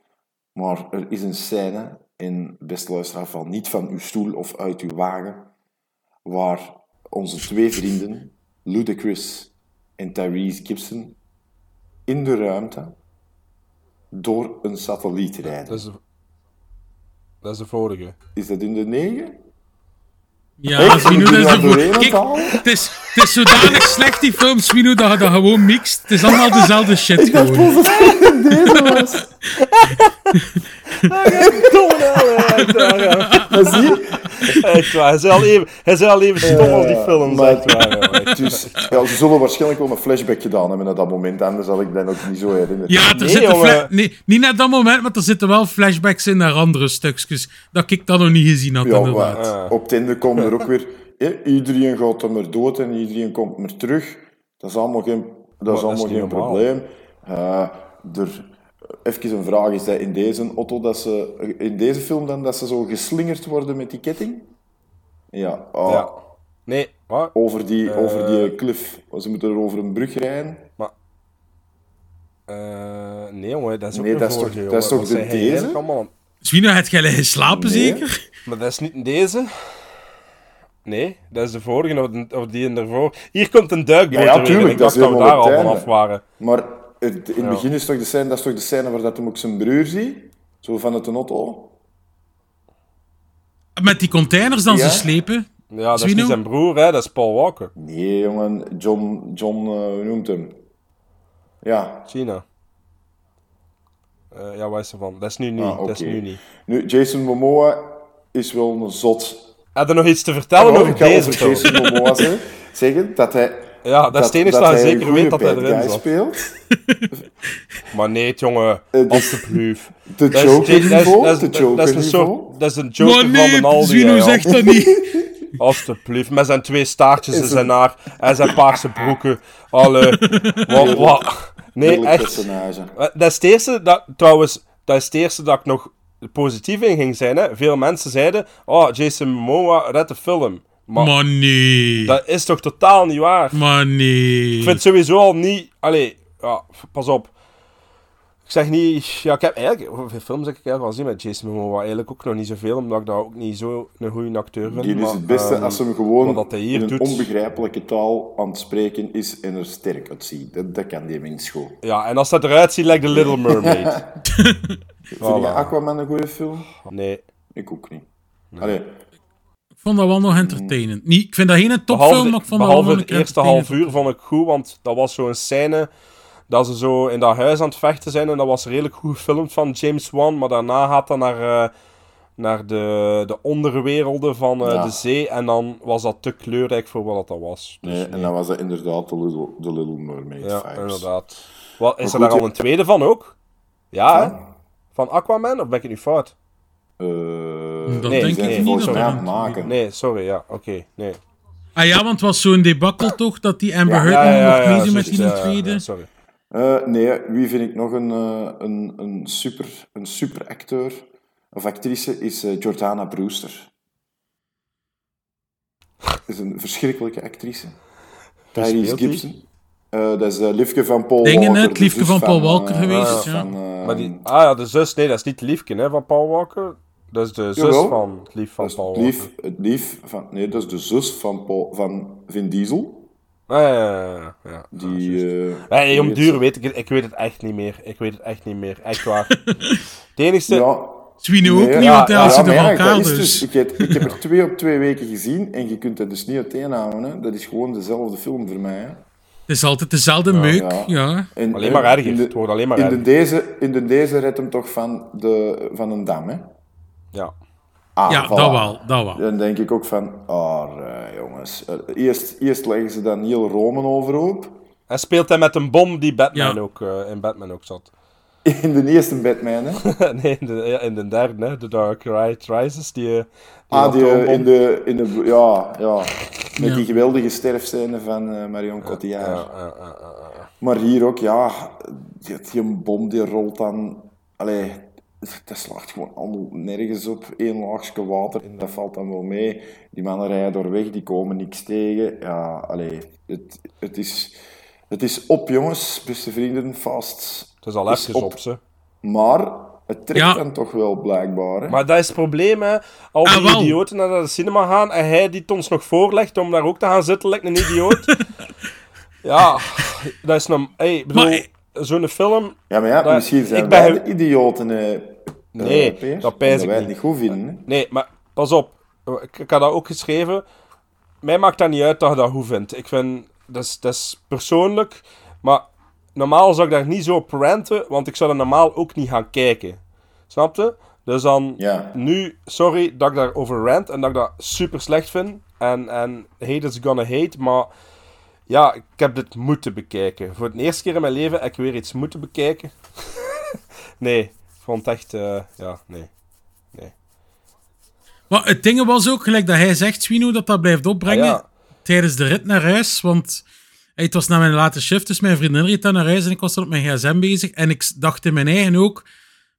Maar er is een scène, en beste luisteraar, val niet van uw stoel of uit uw wagen, waar onze twee vrienden, Ludacris en Tyrese Gibson, in de ruimte door een satelliet rijden. Dat is, de, dat is de vorige. Is dat in de 9? Ja, je dat is de doorheen voor... Kijk, het is, het is zodanig slecht, die film, Swino, dat je dat gewoon mixt. Het is allemaal dezelfde shit gewoon. Deze was. Domme hel, hè, echt waar, ja. Maar zie Echt waar, hij is al even, hij is al even stom als die films, maar- echt waar. ja. Dus, ja, ze zullen waarschijnlijk wel een flashback gedaan hebben naar dat moment, anders zal ik dat ook niet zo herinneren. Ja, er Nee, zitten nee, niet naar dat moment, maar er zitten wel flashbacks in naar andere stukjes. Dat ik dat nog niet gezien had, Ja, inderdaad. maar op het einde komt er ook weer... hè, iedereen gaat er maar dood en iedereen komt maar terug. Dat is allemaal geen, dat is dat is allemaal geen normaal. probleem. Eh, er, even een vraag, is dat in deze, Otto, dat ze, in deze film dan, dat ze zo geslingerd worden met die ketting? Ja. ah, Ja. Nee? Over die, Eh. over die cliff. Ze moeten er over een brug rijden. Eh, nee, jongen, dat is ook Nee, een dat is vorige, toch- dat is toch de deze? allemaal? Swino, had jij geslapen, Nee. zeker? Maar dat is niet in deze. Nee, dat is de vorige of, die in ervoor. Hier komt een duikboot Ja, ja, er weer en tuurlijk, Ik dat dacht dat we daar al vanaf waren. Maar het, in het Ja. begin is toch de scène, dat is toch de scène waar dat hem ook zijn broer ziet? Zo van het auto. Met die containers dan Ja. ze slepen. Ja, dat is niet zijn broer, hè, dat is Paul Walker. Nee, jongen, John, John eh, hoe noemt hem? Ja, China. Eh, ja, waar is ze van? Dat is nu niet. Ah, Dat is nu niet. nu, Jason Momoa is wel een zot. Heb je nog iets te vertellen Oh, over ik ga deze over? Jason Momoa zeggen dat hij... Ja, dat is het enige dat hij je een zeker weet dat hij erin zat. speelt. Maar nee, jongen. Eh, dus- Alsjeblieft. De Joker-niveau, dat is- een een Joker Maar van nee, de Aldi. Swino hè, zegt dat niet. Alsjeblieft, met zijn twee staartjes in Is zijn een- haar en zijn paarse broeken. Alle... Wat, wat? Nee, echt. personage. Eh, Dat is het eerste dat... Trouwens, dat is het eerste dat ik nog positief in ging zijn. Hè. Veel mensen zeiden... Oh, Jason Momoa redt de film. Maar Maar nee. dat is toch totaal niet waar? Maar nee. Ik vind sowieso al niet... Allee, ja, pas op. Ik zeg niet... Ja, ik heb eigenlijk... Hoeveel films heb ik eigenlijk al gezien met Jason Momoa? Eigenlijk ook nog niet zoveel, omdat ik dat ook niet zo een goede acteur vind. Die is het beste ehm, als hem gewoon dat hij hier in een doet- onbegrijpelijke taal aan het spreken is en er sterk uitziet. Dat, dat kan die mens goed. Ja, en als dat eruit ziet, lijkt The Little Mermaid. Vind je. Aquaman een goede film? Nee. Ik ook niet. Allee, vond dat wel nog entertainend. Niet, ik vind dat geen topfilm, Behalve, maar ik vond dat wel nog het eerste half uur vond ik goed, want dat was zo'n scène dat ze zo in dat huis aan het vechten zijn en dat was redelijk goed gefilmd van James Wan, maar daarna gaat dat naar, eh, naar de, de onderwerelden van eh, Ja. de zee en dan was dat te kleurrijk voor wat dat was. Dus nee, en dan was dat inderdaad de Little, the Little Mermaid ja, vibes. inderdaad. Wat, is Maar er daar al een tweede van ook? Ja, hè? Ja. Van Aquaman, of ben ik het nu fout? Eh, Dat Nee, denk ik zijn niet. dat aan maken. Nee, sorry, ja, oké, nee. Ah ja, want het was zo'n debakkel toch, dat die Amber Ja, Heard Ja, nog ja, mocht ja, meedoen met die tweede. ja, sorry. Eh, nee, wie vind ik nog een, eh, een, een, super, een super acteur of actrice is eh, Jordana Brewster. is een verschrikkelijke actrice. Tyrese? Gibson. Eh, dat is de liefje van Paul Dingen, Walker. het de liefje van Paul Walker eh, geweest, ja. eh, Maar die, ah ja, de zus, nee, dat is niet de liefje hè, van Paul Walker. Dat is de zus Jawel. van het lief van Paul het Walker. lief, het lief van... Nee, dat is de zus van, Paul, van Vin Diesel. Ah, ja, ja, ja, ja. Die... eh, Hey, om duur het- weet ik het, ik weet het echt niet meer. Ik weet het echt niet meer, echt waar. het enigste... Ja, Sweeney ook Nee, niet, want hij ja, had ze er elkaar, dus. Ik, heb, ik heb er twee op twee weken gezien en je kunt het dus niet uiteenhouden. Hè. Dat is gewoon dezelfde film voor mij. Hè. Het is altijd dezelfde meuk, ja. En, Alleen maar erger. in de- Het wordt alleen maar in de deze, in de deze redt hem toch van, de, van een dam, hè? Ja. Ah, Ja, voilà. dat wel, dat wel. Dan denk ik ook van, oh, eh, jongens. Eh, eerst, eerst leggen ze dan heel Roman overhoop. Hij speelt hij met een bom die Batman Ja. ook, eh, in Batman ook zat. In de eerste Batman, hè? nee, in de, ja, in de derde, hè, The Dark Knight Rises. Die Ah, die, eh, in de, in de, ja, ja. Met Ja. die geweldige sterfscène van eh, Marion Cotillard. Ja, ja, ja, ja, ja. Maar hier ook, ja, die, die bom die rolt dan... Allee, dat slaagt gewoon allemaal nergens op. Eén laagje water en dat valt dan wel mee. Die mannen rijden doorweg, die komen niks tegen. Ja, allee, het, het, is, het is op, jongens, beste vrienden, vast. Het is al even op. op, ze. Maar het trekt Ja. dan toch wel, blijkbaar. Hè? Maar dat is het probleem, hè. Al die Ah, wel. idioten naar de cinema gaan en hij die het ons nog voorlegt om daar ook te gaan zitten, lijkt een idioot. ja, dat is een... Hey, ik bedoel, Maar- zo'n film... ja, maar ja, dat- misschien zijn ik ben wij de idioten, eh Nee, dat pijs ik wij niet. het niet goed vinden. Hè? Nee, maar pas op. Ik, ik had dat ook geschreven. Mij maakt dat niet uit dat je dat goed vindt. Ik vind, dat is, dat is persoonlijk. Maar normaal zou ik daar niet zo op ranten, want ik zou er normaal ook niet gaan kijken. Snap je? Dus dan, Ja. nu, sorry dat ik daarover rant en dat ik dat super slecht vind. En, en hate is gonna hate, maar ja, ik heb dit moeten bekijken. Voor de eerste keer in mijn leven heb ik weer iets moeten bekijken. nee, ik vond het echt, eh, ja, nee. Maar het ding was ook, gelijk dat hij zegt, Swino, dat dat blijft opbrengen Ah, ja. tijdens de rit naar huis. Want hey, het was na mijn late shift, dus mijn vriendin reed dan naar huis en ik was dan op mijn gsm bezig. En ik dacht in mijn eigen ook,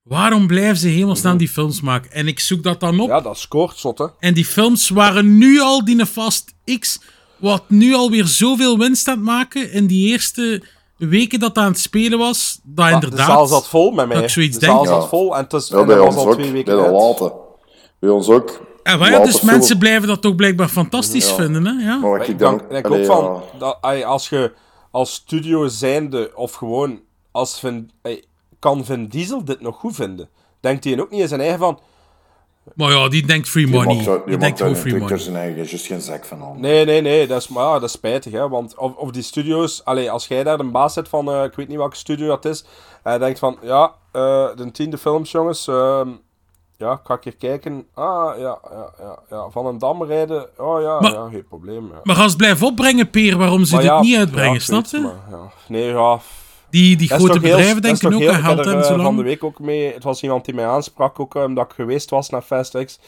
waarom blijven ze hemelsnaam die films maken? En ik zoek dat dan op. Ja, dat scoort zot, hè. En die films waren nu al die Fast X, wat nu alweer zoveel winst aan het maken in die eerste weken dat dat aan het spelen was. Dat inderdaad... De zaal zat vol met mij. dat ik zoiets de zaal denk. zat Ja. vol en, het is, Ja, en bij dat was ons al ook, twee bij weken de uit. late. Bij ons ook. En maar ja, Late dus mensen blijven dat toch blijkbaar fantastisch Ja. vinden, hè? Ja. Maar ik denk, denk allee, ook van, dat, als je als studio zijnde, of gewoon, als Vin, kan Vin Diesel dit nog goed vinden? Denkt hij ook niet in zijn eigen van, Maar ja, die denkt free money. mag, zo- Die je denkt gewoon free money. zijn eigen juist geen zak van aan. nee, nee, nee, dat is, maar ja, dat is spijtig, hè, want of, of die studio's, allee, als jij daar de baas zit van, eh, ik weet niet welke studio dat is, en je denkt van, ja, eh, de tiende films, jongens, ehm, ja, ik ga een keer kijken, ah, ja, ja, ja, ja, van een dam rijden, oh ja, Maar- ja, geen probleem, ja. Maar als ze blijven opbrengen, Peer, waarom ze dit ja, niet uitbrengen, ik snap je? Nee, ja, Die, die grote bedrijven denken ook aan ik geld en eh, zo van de lang. week ook mee. Het was iemand die mij aansprak, ook eh, omdat ik geweest was naar Fast X.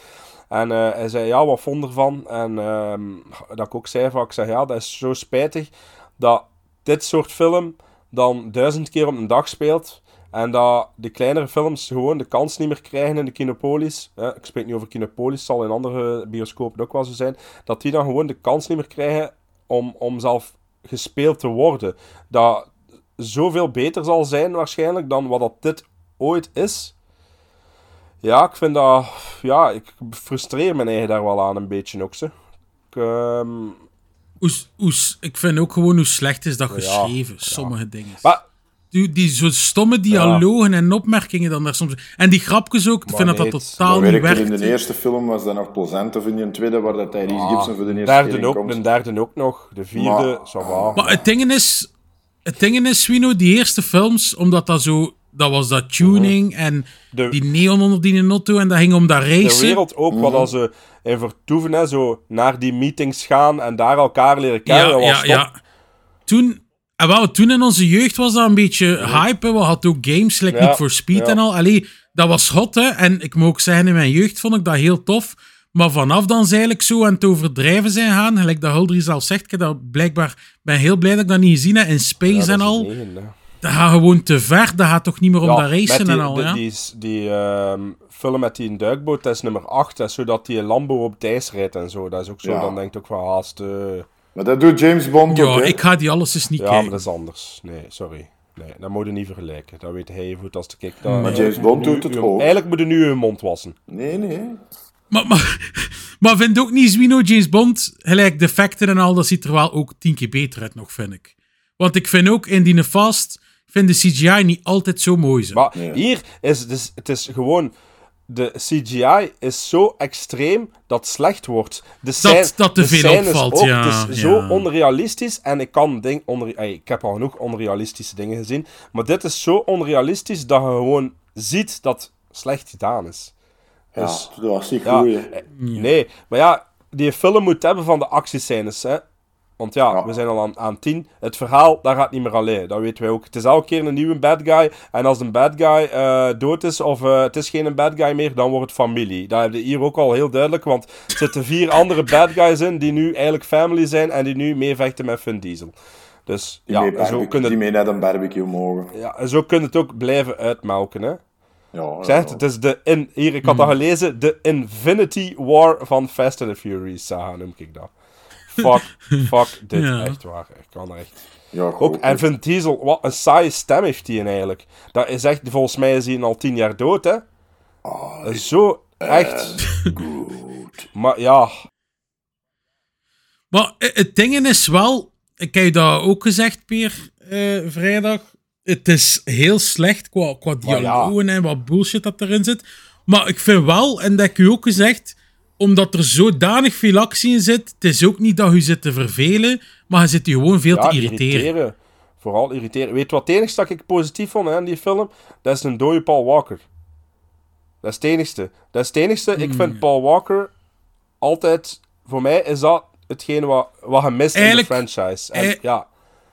En eh, hij zei, ja, wat vond ervan? En ehm, dat ik ook zei van, ik zeg, ja, dat is zo spijtig dat dit soort film dan duizend keer op een dag speelt. En dat de kleinere films gewoon de kans niet meer krijgen in de Kinopolis. Hè, ik spreek niet over Kinopolis, zal in andere bioscopen ook wel zo zijn. Dat die dan gewoon de kans niet meer krijgen om, om zelf gespeeld te worden. Dat zoveel beter zal zijn waarschijnlijk dan wat dat dit ooit is. Ja, ik vind dat... Ja, ik frustreer me eigen daar wel aan een beetje ook, ze. Ik, hoe, ik vind ook gewoon hoe slecht is dat geschreven, ja. sommige dingen. Maar Die, die zo stomme dialogen en opmerkingen dan daar soms... En die grapjes ook, ik vind dat nee, dat totaal niet werkte in werkt. de eerste film was dat nog plezant, of in die tweede waar dat Tyrese ah, Gibson voor de de eerste keer derde in ook, komt. de derde ook nog. De vierde, Maar- zo. Maar het ding is... Het ding is, Swino, die eerste films, omdat dat zo... Dat was dat tuning en De- die neon onder die notto en dat ging om dat De racen. wereld ook, wat als ze in vertoeven, hè, zo naar die meetings gaan en daar elkaar leren kennen. Ja, was ja, top. ja. Toen, en wel, toen in onze jeugd was dat een beetje hype. hè. We hadden ook games, like Ja, Need for Speed ja. en al. Allee, dat was hot, hè. En ik moet ook zeggen, in mijn jeugd vond ik dat heel tof. Maar vanaf dan is eigenlijk zo aan het overdrijven zijn gaan. Gelijk dat Huldry zelf zegt, ik dat blijkbaar ben heel blij dat ik dat niet gezien heb. In Space Ja, dat en al. negen. Dat gaat gewoon te ver. Dat gaat toch niet meer om dat racen die, en al, die, ja. Die, die ehm, film met die duikboot, dat is nummer 8, hè, zodat die Lambo op het ijs rijdt en zo. Dat is ook zo, dan denkt ook van haast... eh, Maar dat doet James Bond ook, Ja, hè? ik ga die alles eens niet Ja, maar kijken. dat is anders. Nee, sorry. Nee, dat moet je niet vergelijken. Dat weet hij even goed als de kijk. Maar James Bond doet het ook. Eigenlijk moet je nu je mond wassen. Nee, nee. Maar, maar, maar vind ook niet Zwino James Bond, gelijk de effecten en al, dat ziet er wel ook tien keer beter uit nog, vind ik. Want ik vind ook in die Fast, vind de CGI niet altijd zo mooi. Zo. Maar hier is het, is het is gewoon... De CGI is zo extreem dat het slecht wordt. De scène- dat te de veel opvalt, ook, ja, Het is ja. zo onrealistisch. En ik kan ding onder, ey, ik heb al genoeg onrealistische dingen gezien. Maar dit is zo onrealistisch dat je gewoon ziet dat het slecht gedaan is. Ja, Dus- dat was niet ja, goed, hè. eh, Nee, maar ja, die film moet hebben van de actiescènes, hè. Want ja, we zijn al aan, aan 10. Het verhaal, daar gaat niet meer alleen. Dat weten wij ook. Het is elke keer een nieuwe bad guy. En als een bad guy eh, dood is, of eh, het is geen bad guy meer, dan wordt het familie. Dat heb je hier ook al heel duidelijk. Want er zitten vier andere bad guys in, die nu eigenlijk family zijn. En die nu meevechten met Vin Diesel. Dus Die, ja, mee zo kunnen die mee naar een barbecue mogen. ja, en zo kun je het ook blijven uitmelken, hè. Ja, Ik zeg het, het is de... In, hier, ik had dat gelezen. De Infinity War van Fast and the Furious saga, noem ik dat. Fuck, fuck dit. Ja. Echt waar. Ik kan er echt... Ja, Ook, en Vin Diesel, wat een saaie stem heeft hij eigenlijk. Dat is echt, volgens mij is hij al tien jaar dood, hè. Ah, Zo, echt. Goed. Maar ja, Maar eh, het ding is wel, ik heb je dat ook gezegd, Peer, eh, vrijdag. Het is heel slecht qua, qua Maar ja. dialogen en wat bullshit dat erin zit. Maar ik vind wel, en dat heb ik u ook gezegd, omdat er zodanig veel actie in zit, het is ook niet dat je zit te vervelen, maar je zit je gewoon veel ja te irriteren. Vooral irriteren. Weet wat het enigste dat ik positief vond hè, aan die film? Dat is een dode Paul Walker. Dat is het enigste. Dat is het enigste. Ik Hmm. vind Paul Walker altijd... Voor mij is dat hetgene wat, wat je mist Eigenlijk- in de franchise. En, ja,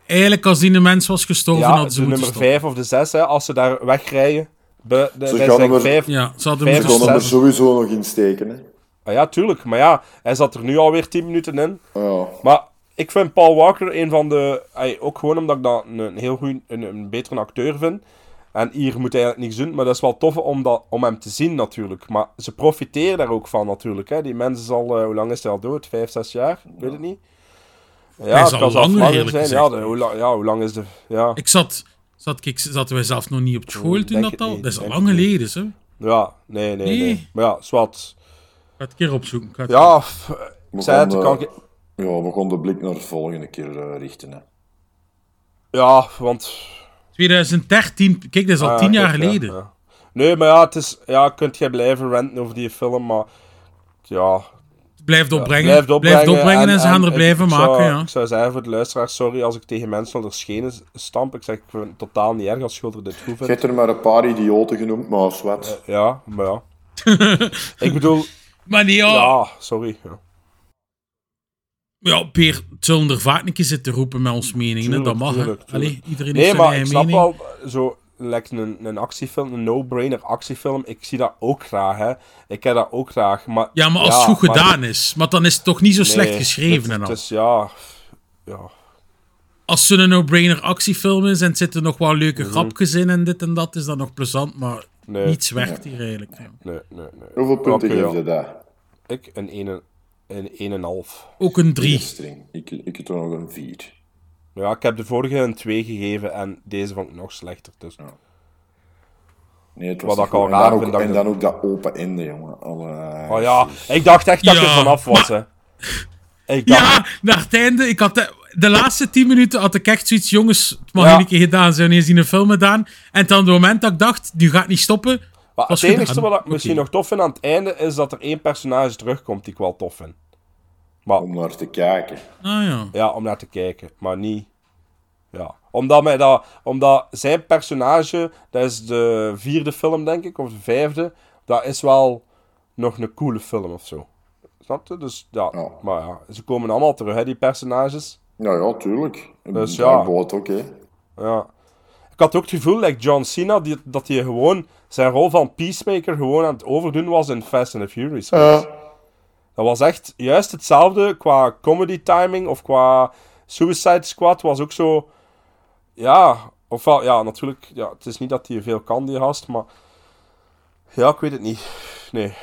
Eigenlijk, als die een mens was gestorven, ja hadden ze de moeten nummer stoppen. 5 of de 6, hè, als ze daar wegrijden. Bij, de, Ze gaan er- vijf, Ja, ze hadden vijf moeten er sowieso nog in steken, hè. Ah, ja, tuurlijk. Maar ja, hij zat er nu alweer 10 minuten in. Ja. Maar ik vind Paul Walker een van de... ey, ook gewoon omdat ik dat een, een heel goed, een, een betere acteur vind. En hier moet hij eigenlijk niks doen. Maar dat is wel tof om, dat, om hem te zien natuurlijk. Maar ze profiteren daar ook van natuurlijk. Hè. Die mensen is al... eh, hoe lang is hij al dood? Vijf, zes jaar? Ik weet het niet. Ja, Hij is al langer, langer zijn. Ja, de- hoe, lang, ja, hoe lang is de... Ja, Ik zat, zat ik, zaten wij zelf nog niet op school toen dat al? niet, Dat is al lang geleden, zo. ja nee, nee, nee, Nee. Maar ja, zwart. Ik ga het een keer opzoeken. Ik ga het- Ja, f- We ik zei het, kan eh, ik... Ja, we gaan de blik naar de volgende keer eh, richten, hè. Ja, want... 2013, kijk, dat is al Ah, tien jaar kijk, geleden. ja. Nee, maar ja, het is, ja, kunt jij blijven renten over die film, maar ja, Blijft ja, opbrengen. blijft opbrengen, opbrengen en, ze gaan er blijven ik maken, zou, ja. Ik zou zeggen voor de luisteraars, sorry als ik tegen mensen onder schenen stamp. Ik zeg, ik vind het totaal niet erg als Schulder dit goed Je vindt. hebt er maar een paar idioten genoemd, maar zwart. Ja, maar ja. ik bedoel, Maar nee, ja, ja, sorry. Ja. ja, Peer, het zullen er vaak een keer zitten roepen met ons. Tuurlijk, dat mag, tuurlijk, tuurlijk. Allee, iedereen Nee, heeft zijn maar ik snap mening. wel, zo, like een, een actiefilm, een no-brainer actiefilm, ik zie dat ook graag, hè. Ik heb dat ook graag, maar... Ja, maar als het goed maar- gedaan is. Maar dan is het toch niet zo slecht geschreven het- en al. Het is, ja... Ja, Als het een no-brainer actiefilm is en het zitten nog wel leuke Mhm. grapjes in en dit en dat, is dat nog plezant. Maar Nee. niets werkt hier eigenlijk. ja. nee, nee, nee. Hoeveel punten geef ja. je dat? Ik een 1 een, een en half. Ook een Heel 3. streng. Ik, ik heb er nog een 4. Ja, ik heb de vorige een 2 gegeven en deze vond ik nog slechter. Dus. Nee, het Wat was ik al raar en dan vind ook, dat en dan ook dat open einde, jongen. Alle, Oh ja, ik dacht echt dat Ja, je er vanaf was, hè. Ik dacht, Ja, naar het einde. Ik had de, laatste 10 minuten had ik echt zoiets, jongens, het mag Ja. een keer gedaan zijn, eens in een film gedaan. En dan op het moment dat ik dacht, nu gaat niet stoppen, maar was het enige gedaan. wat ik misschien nog tof vind aan het einde is dat er één personage terugkomt die ik wel tof vind. Maar Om naar te kijken. Ah ja. ja, om naar te kijken, maar niet. Ja, omdat, mij dat, omdat zijn personage, dat is de vierde film, denk ik, of de vijfde, dat is wel nog een coole film of zo. Snap je? Dus ja, Ja. maar ja, ze komen allemaal terug, hè, die personages. Ja, ja, tuurlijk. Dus ja. boot ook, hè. Ja. Ik had ook het gevoel, like John Cena, die, dat hij gewoon zijn rol van Peacemaker gewoon aan het overdoen was in Fast and the Furious. Dat was echt juist hetzelfde qua comedy timing of qua Suicide Squad was ook zo... Ja, ofwel, ja, natuurlijk, ja, het is niet dat hij veel kan, die gast, maar... Ja, ik weet het niet. Nee.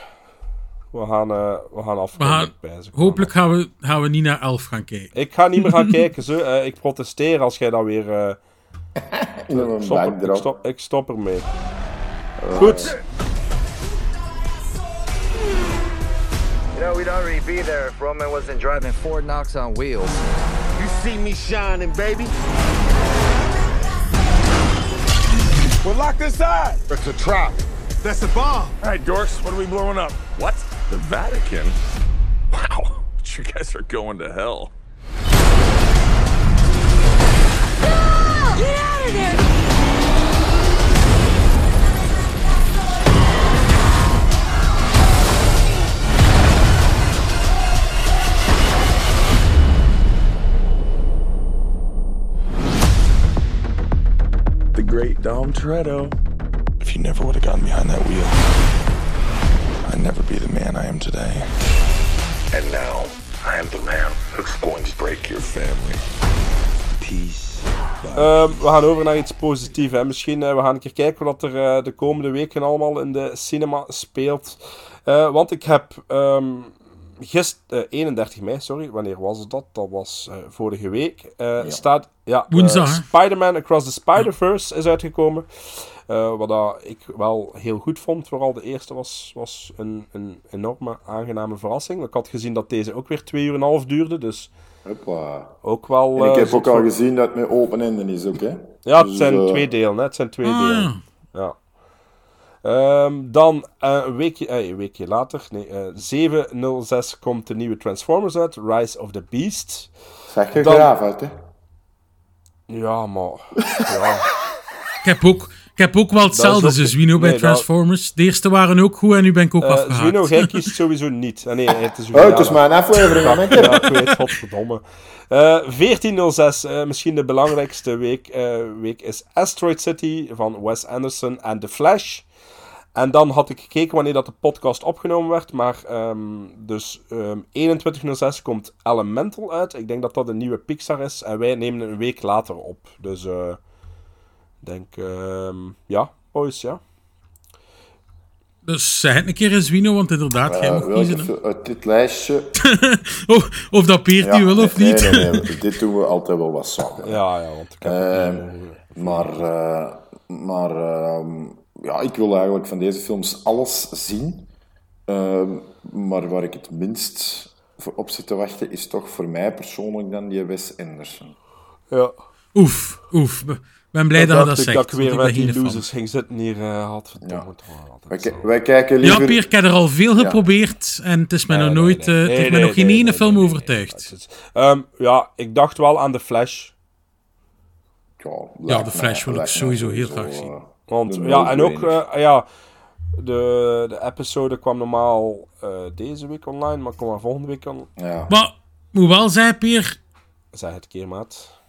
We gaan, eh we gaan ze. hopelijk gaan we, gaan we niet naar 11 gaan kijken. Ik ga niet meer gaan kijken. Zo. Eh, ik protesteer als jij dat weer... eh, een ik, stop, er- ik, stop, ik stop ermee. Goed. You know, we'd already be there if Roman wasn't driving Ford Knox on wheels. You see me shining, baby? We're locked inside. It's a trap. That's a bomb. All right, dorks, what are we blowing up? What? The Vatican? Wow, you guys are going to hell. Get out of there! The great Dom Toretto. If you never would have gotten behind man I am today. And now, I am the man who's going to break your family. Peace. Ehm, we gaan over naar iets positiefs. Hè. Misschien eh, we gaan een keer kijken wat er eh, de komende weken allemaal in de cinema speelt. Eh, want ik heb ehm gist, eh, 31 mei, sorry, wanneer was dat? Dat was eh, vorige week. Eh, Staat, ja, Woensdag? Spider-Man Across the Spider-Verse is uitgekomen. Eh, wat dat ik wel heel goed vond. Vooral de eerste was, was een, een enorme aangename verrassing. Ik had gezien dat deze ook weer 2 uur en een half duurde. Dus Hoppa. ook wel. En ik eh, heb ook al voor- gezien dat het met open enden is ook, hè? ja, het Dus, zijn eh, twee delen. Hè? Het zijn twee Ah. delen. Ja. Ehm, dan eh, een, weekje, een weekje later, nee, eh 706 komt de nieuwe Transformers uit, Rise of the Beast. Zag je Dan- graaf uit, hè? Ja, maar... Ja. Ik heb ook, heb ook wel hetzelfde ook- als Zwino bij nee, dat- Transformers. De eerste waren ook goed en nu ben ik ook Eh afgehaakt. Zwino, jij kiest sowieso niet. Ah, nee, het is Oh, het is mijn aflevering, Ja, hè, ja, ik weet, godverdomme. Eh 1406, eh, misschien de belangrijkste week, eh, week is Asteroid City van Wes Anderson en The Flash. En dan had ik gekeken wanneer dat de podcast opgenomen werd, maar ehm, dus ehm 2106 komt Elemental uit. Ik denk dat dat een nieuwe Pixar is en wij nemen het een week later op. Dus eh, ik denk, ehm, ja, boys, ja. Dus zeg het een keer eens, Zwino, want inderdaad, jij Eh, mag kiezen. uit dit lijstje... of, of dat Peert die wil of nee, niet. Nee, nee, dit doen we altijd wel wat samen. Ja, ja, want ik heb Ehm, maar eh, maar ehm, ja, ik wil eigenlijk van deze films alles zien. Ehm, maar waar ik het minst voor op zit te wachten, is toch voor mij persoonlijk dan die Wes Anderson. Ja. Oef, oef. Ik ben blij dat je dat ik zegt. dat ik weer want met die losers ging zitten hier. eh had verdomme wel Wij, kijken liever... Ja, Peer, ik heb er al veel Ja. geprobeerd en het is mij Nee, nog nooit, nee. eh, het Nee, heeft mij nee, nog geen ene nee, film nee, nee, overtuigd. Ehm, ja, ik dacht wel aan The Flash. Ja, Ja, de Flash wil ik sowieso heel graag zien. eh, Want, de ja, en ook, ja, de, de episode kwam normaal eh, deze week online, maar komt maar volgende week on. Ja. Maar, moet wel zeggen, Peer, Zeg het keer, maat.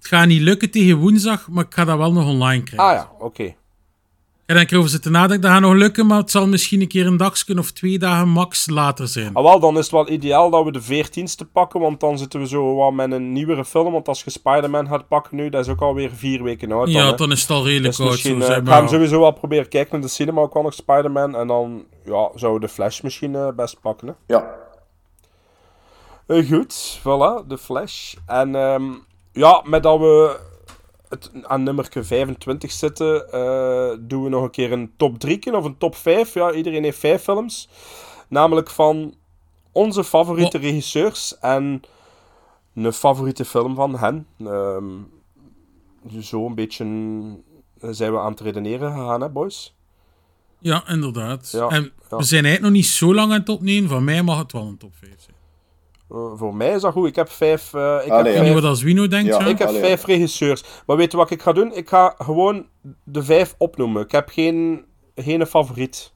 Het gaat niet lukken tegen woensdag, maar ik ga dat wel nog online krijgen. Ah ja, oké. Ik denk erover zitten nadenken, dat gaat nog lukken, maar het zal misschien een keer een dagje of twee dagen max later zijn. Ah, wel, dan is het wel ideaal dat we de 14ste pakken, want dan zitten we zo wat met een nieuwere film. Want als je Spider-Man gaat pakken nu, dat is ook alweer vier weken oud. Ja, dan, dan is het al redelijk Dus oud, misschien, zo ik ga hem sowieso wel proberen kijken in de cinema, ook al nog Spider-Man. En dan ja, zouden we de Flash misschien eh, best pakken. Hè? Ja. Eh, goed, voilà, de Flash. En ehm, ja, met dat we het aan nummer 25 zitten, eh, doen we nog een keer een top 3 of een top 5. Ja, iedereen heeft vijf films. Namelijk van onze favoriete regisseurs en een favoriete film van hen. Ehm, zo een beetje eh, zijn we aan het redeneren gegaan, hè, boys? Ja, inderdaad. Ja, en ja. we zijn eigenlijk nog niet zo lang aan het opnemen. Van mij mag het wel een top 5 zijn. Eh, voor mij is dat goed. Ik heb vijf. eh, ik Allee, heb ja. Vijf niet wat als Wino denkt. Ja, Ik heb Allee. vijf regisseurs. Maar weet je wat ik ga doen? Ik ga gewoon de vijf opnoemen. Ik heb geen, geen favoriet.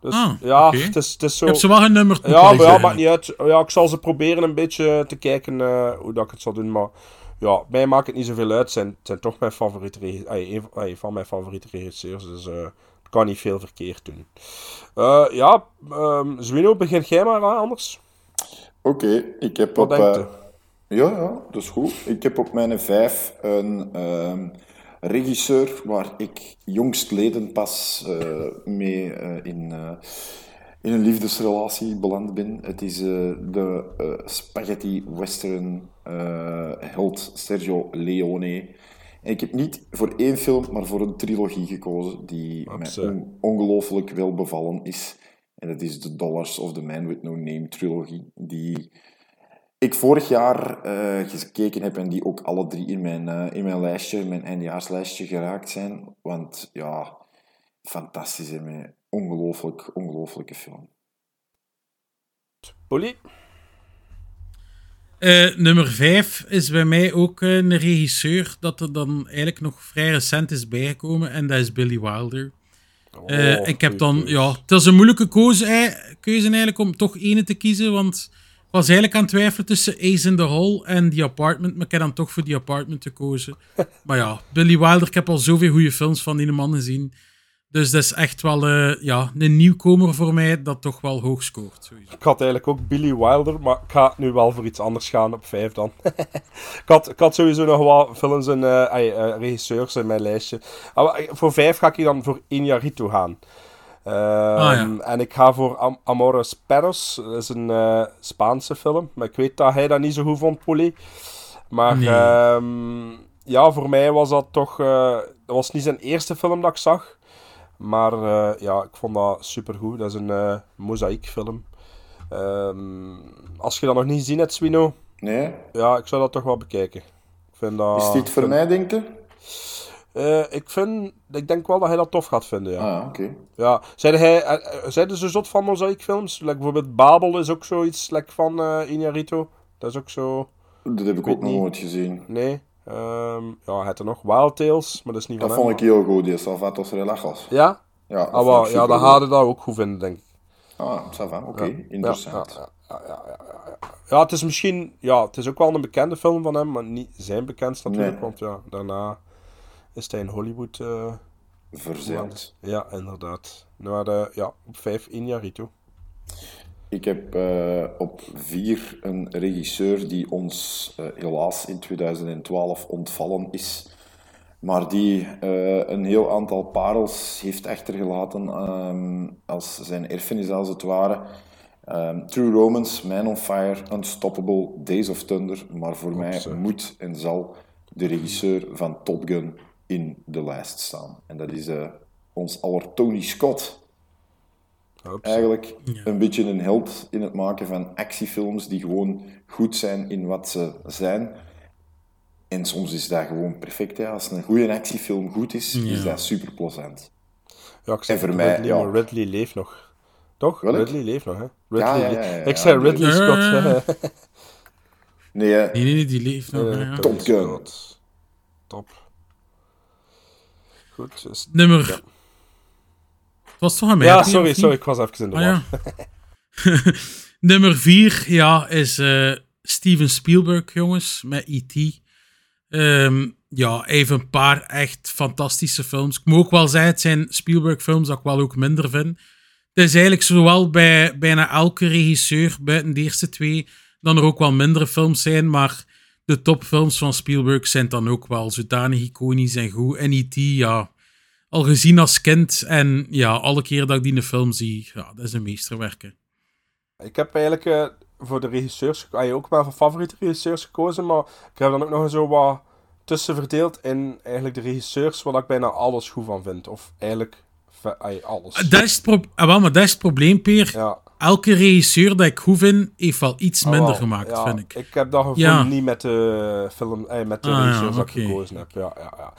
Dus Ah, ja, oké. het, is, het is zo. Ik heb ze wel genummerd. moet ja, maar ja, maakt niet uit. Ja, ik zal ze proberen een beetje te kijken eh, hoe dat ik het zal doen. Maar ja, mij maakt het niet zoveel uit. Het zijn, het zijn toch mijn favoriete regi- ay, een, van- mijn favoriete regisseurs. Dus eh ik kan niet veel verkeerd doen. Eh, ja, ehm Zwino, begin jij maar aan, anders. Oké, ik heb Wat op... eh, ja, ja, dat is goed. Ik heb op mijn vijf een ehm, regisseur waar ik jongstleden pas eh, mee eh, in, in een liefdesrelatie beland ben. Het is de spaghetti western held Sergio Leone. En ik heb niet voor één film, maar voor een trilogie gekozen die mij Absoluut. on- ongelooflijk wel bevallen is. En dat is de Dollars of the Man with No Name trilogie, die ik vorig jaar eh, gekeken heb en die ook alle drie in mijn, eh, in mijn lijstje, mijn eindjaarslijstje geraakt zijn. Want ja, fantastisch en ongelooflijk, ongelooflijke film. Polly? Eh, nummer 5 is bij mij ook een regisseur dat er dan eigenlijk nog vrij recent is bijgekomen. En dat is Billy Wilder. Eh, Oh, ik heb dan, ja, het is een moeilijke keuze, eh, keuze eigenlijk om toch ene te kiezen. Want ik was eigenlijk aan het twijfelen tussen Ace in the Hole en The Apartment. Maar ik heb dan toch voor The Apartment gekozen. maar ja, Billy Wilder, ik heb al zoveel goede films van die man gezien. Dus dat is echt wel eh, ja, een nieuwkomer voor mij dat toch wel hoog scoort. Sowieso. Ik had eigenlijk ook Billy Wilder, maar ik ga nu wel voor iets anders gaan op 5 dan. ik, had, ik had sowieso nog wat films en eh, eh, regisseurs in mijn lijstje. Ah, maar, eh, voor 5 ga ik hier dan voor Iñárritu gaan. Ehm, ja. En ik ga voor Am Amores Perros. Dat is een Spaanse film. Maar ik weet dat hij dat niet zo goed vond, Polly. Maar Nee. ehm, ja, voor mij was dat toch... dat was niet zijn eerste film dat ik zag. Maar eh, ja, ik vond dat supergoed. Dat is een eh mozaïekfilm. Ehm, als je dat nog niet gezien hebt, Swino, Nee? ja, ik zou dat toch wel bekijken. Ik vind dat... Is dit voor vind- mij, denk je? Eh, ik, vind, ik denk wel dat hij dat tof gaat vinden, ja. Ah, oké. Ja, zeiden hij, zeiden ze zot van mozaïekfilms? Like bijvoorbeeld Babel is ook zoiets like van eh Iñárritu. Dat is ook zo... Dat heb ik weet ook nog nooit gezien. Nee. Ehm, ja, hij had er nog Wild Tales, maar dat is niet Dat van vond hem. ik heel goed, die Salvatos Relajos. Ja? Ja, dat ah, vond ik ja, dan supergoed. hadden dat ook goed vinden, denk ik. Ah, ça va, oké. Ja. Interessant. Ja, ja, ja, ja, ja, het is misschien... Ja, het is ook wel een bekende film van hem, maar niet zijn bekendst natuurlijk. Nee. Want ja, daarna is hij in Hollywood... eh Verzeild. Ja, inderdaad. Maar eh, ja, op vijf Iñárritu. Ik heb eh, op vier een regisseur die ons eh, helaas in 2012 ontvallen is, maar die eh, een heel aantal parels heeft achtergelaten ehm, als zijn erfenis als het ware. Ehm, True Romance, Man on Fire, Unstoppable, Days of Thunder, maar voor mij moet en zal de regisseur van Top Gun in de lijst staan. En dat is ons aller Tony Scott eigenlijk een beetje een held in het maken van actiefilms die gewoon goed zijn in wat ze zijn. En soms is dat gewoon perfect. Hè. Als een goede actiefilm goed is, is dat super plezant. Ja, ik En voor Ridley, mij, ja. maar Ridley leeft nog. Toch? Welk? Ridley leeft nog, hè? Ja, Ridley ja, le- ja, ja, Ik zei Ridley. Scott. Eh. Nee, hè. Nee, nee, nee, die leeft nog. Ja. Top Gun. Top. Goed. Dus... Nummer... Was toch aan mij? Ja, sorry, sorry, ik was even in de Ah, war. ja. Nummer 4, ja, is eh, Steven Spielberg, jongens, met E.T. Ehm, ja, even een paar echt fantastische films. Ik moet ook wel zeggen, het zijn Spielberg-films dat ik wel ook minder vind. Het is eigenlijk zowel bij bijna elke regisseur, buiten de eerste twee, dan er ook wel mindere films zijn, maar de topfilms van Spielberg zijn dan ook wel zodanig iconisch en goed. En E.T., ja, al gezien als kind en ja, alle keer dat ik die in een film zie, ja, dat is een meesterwerk. hè. Ik heb eigenlijk eh, voor de regisseurs ah, je ook maar voor favoriete regisseurs gekozen, maar ik heb dan ook nog zo wat tussen verdeeld in eigenlijk de regisseurs waar ik bijna alles goed van vind. Of eigenlijk alles. Dat is het, pro- ah, wel, maar dat is het probleem, Peer. Ja. Elke regisseur dat ik goed vind, heeft wel iets Ah, minder gemaakt, ja, vind ik. Ik heb dat gevoel Ja. niet met de film, eh, met de Ah, ja, regisseurs dat ik gekozen heb. Ja, ja, ja.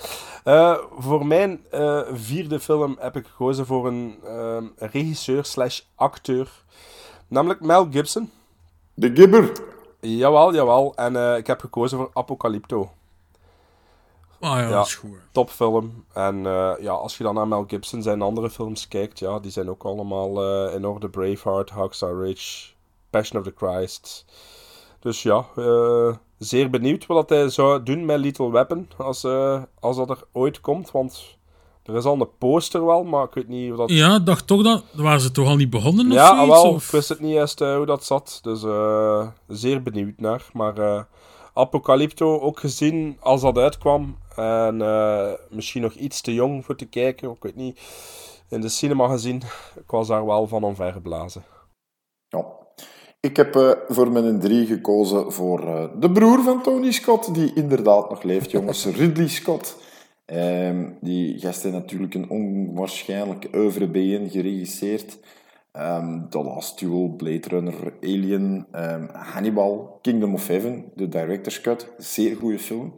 Eh, voor mijn eh, vierde film heb ik gekozen voor een ehm, regisseur slash acteur. Namelijk Mel Gibson. De Gibber. Jawel, jawel. En eh, ik heb gekozen voor Apocalypto. Ah ja, dat is goed. Topfilm. En eh, ja, als je dan naar Mel Gibson zijn andere films kijkt, ja, die zijn ook allemaal eh, in orde. Braveheart, Hacksaw Ridge, Passion of the Christ. Dus ja, eh, zeer benieuwd wat hij zou doen met Little Weapon als, als dat er ooit komt. Want er is al een poster wel, maar ik weet niet of dat... Ja, dacht toch dat... Waren ze toch al niet begonnen of Ja, zoiets? wel, of? ik wist het niet eerst hoe dat zat. Dus zeer benieuwd naar. Maar Apocalypto ook gezien als dat uitkwam. En eh, misschien nog iets te jong voor te kijken, ik weet niet. in de cinema gezien. Ik was daar wel van omvergeblazen. Ja. Ik heb eh, voor mijn drie gekozen voor eh, de broer van Tony Scott, die inderdaad nog leeft, jongens. Ridley Scott. Ehm, die gast heeft natuurlijk een onwaarschijnlijk oeuvre bijeen geregisseerd. Ehm, The Last Duel, Blade Runner, Alien, ehm, Hannibal, Kingdom of Heaven, de director's cut. Zeer goede film.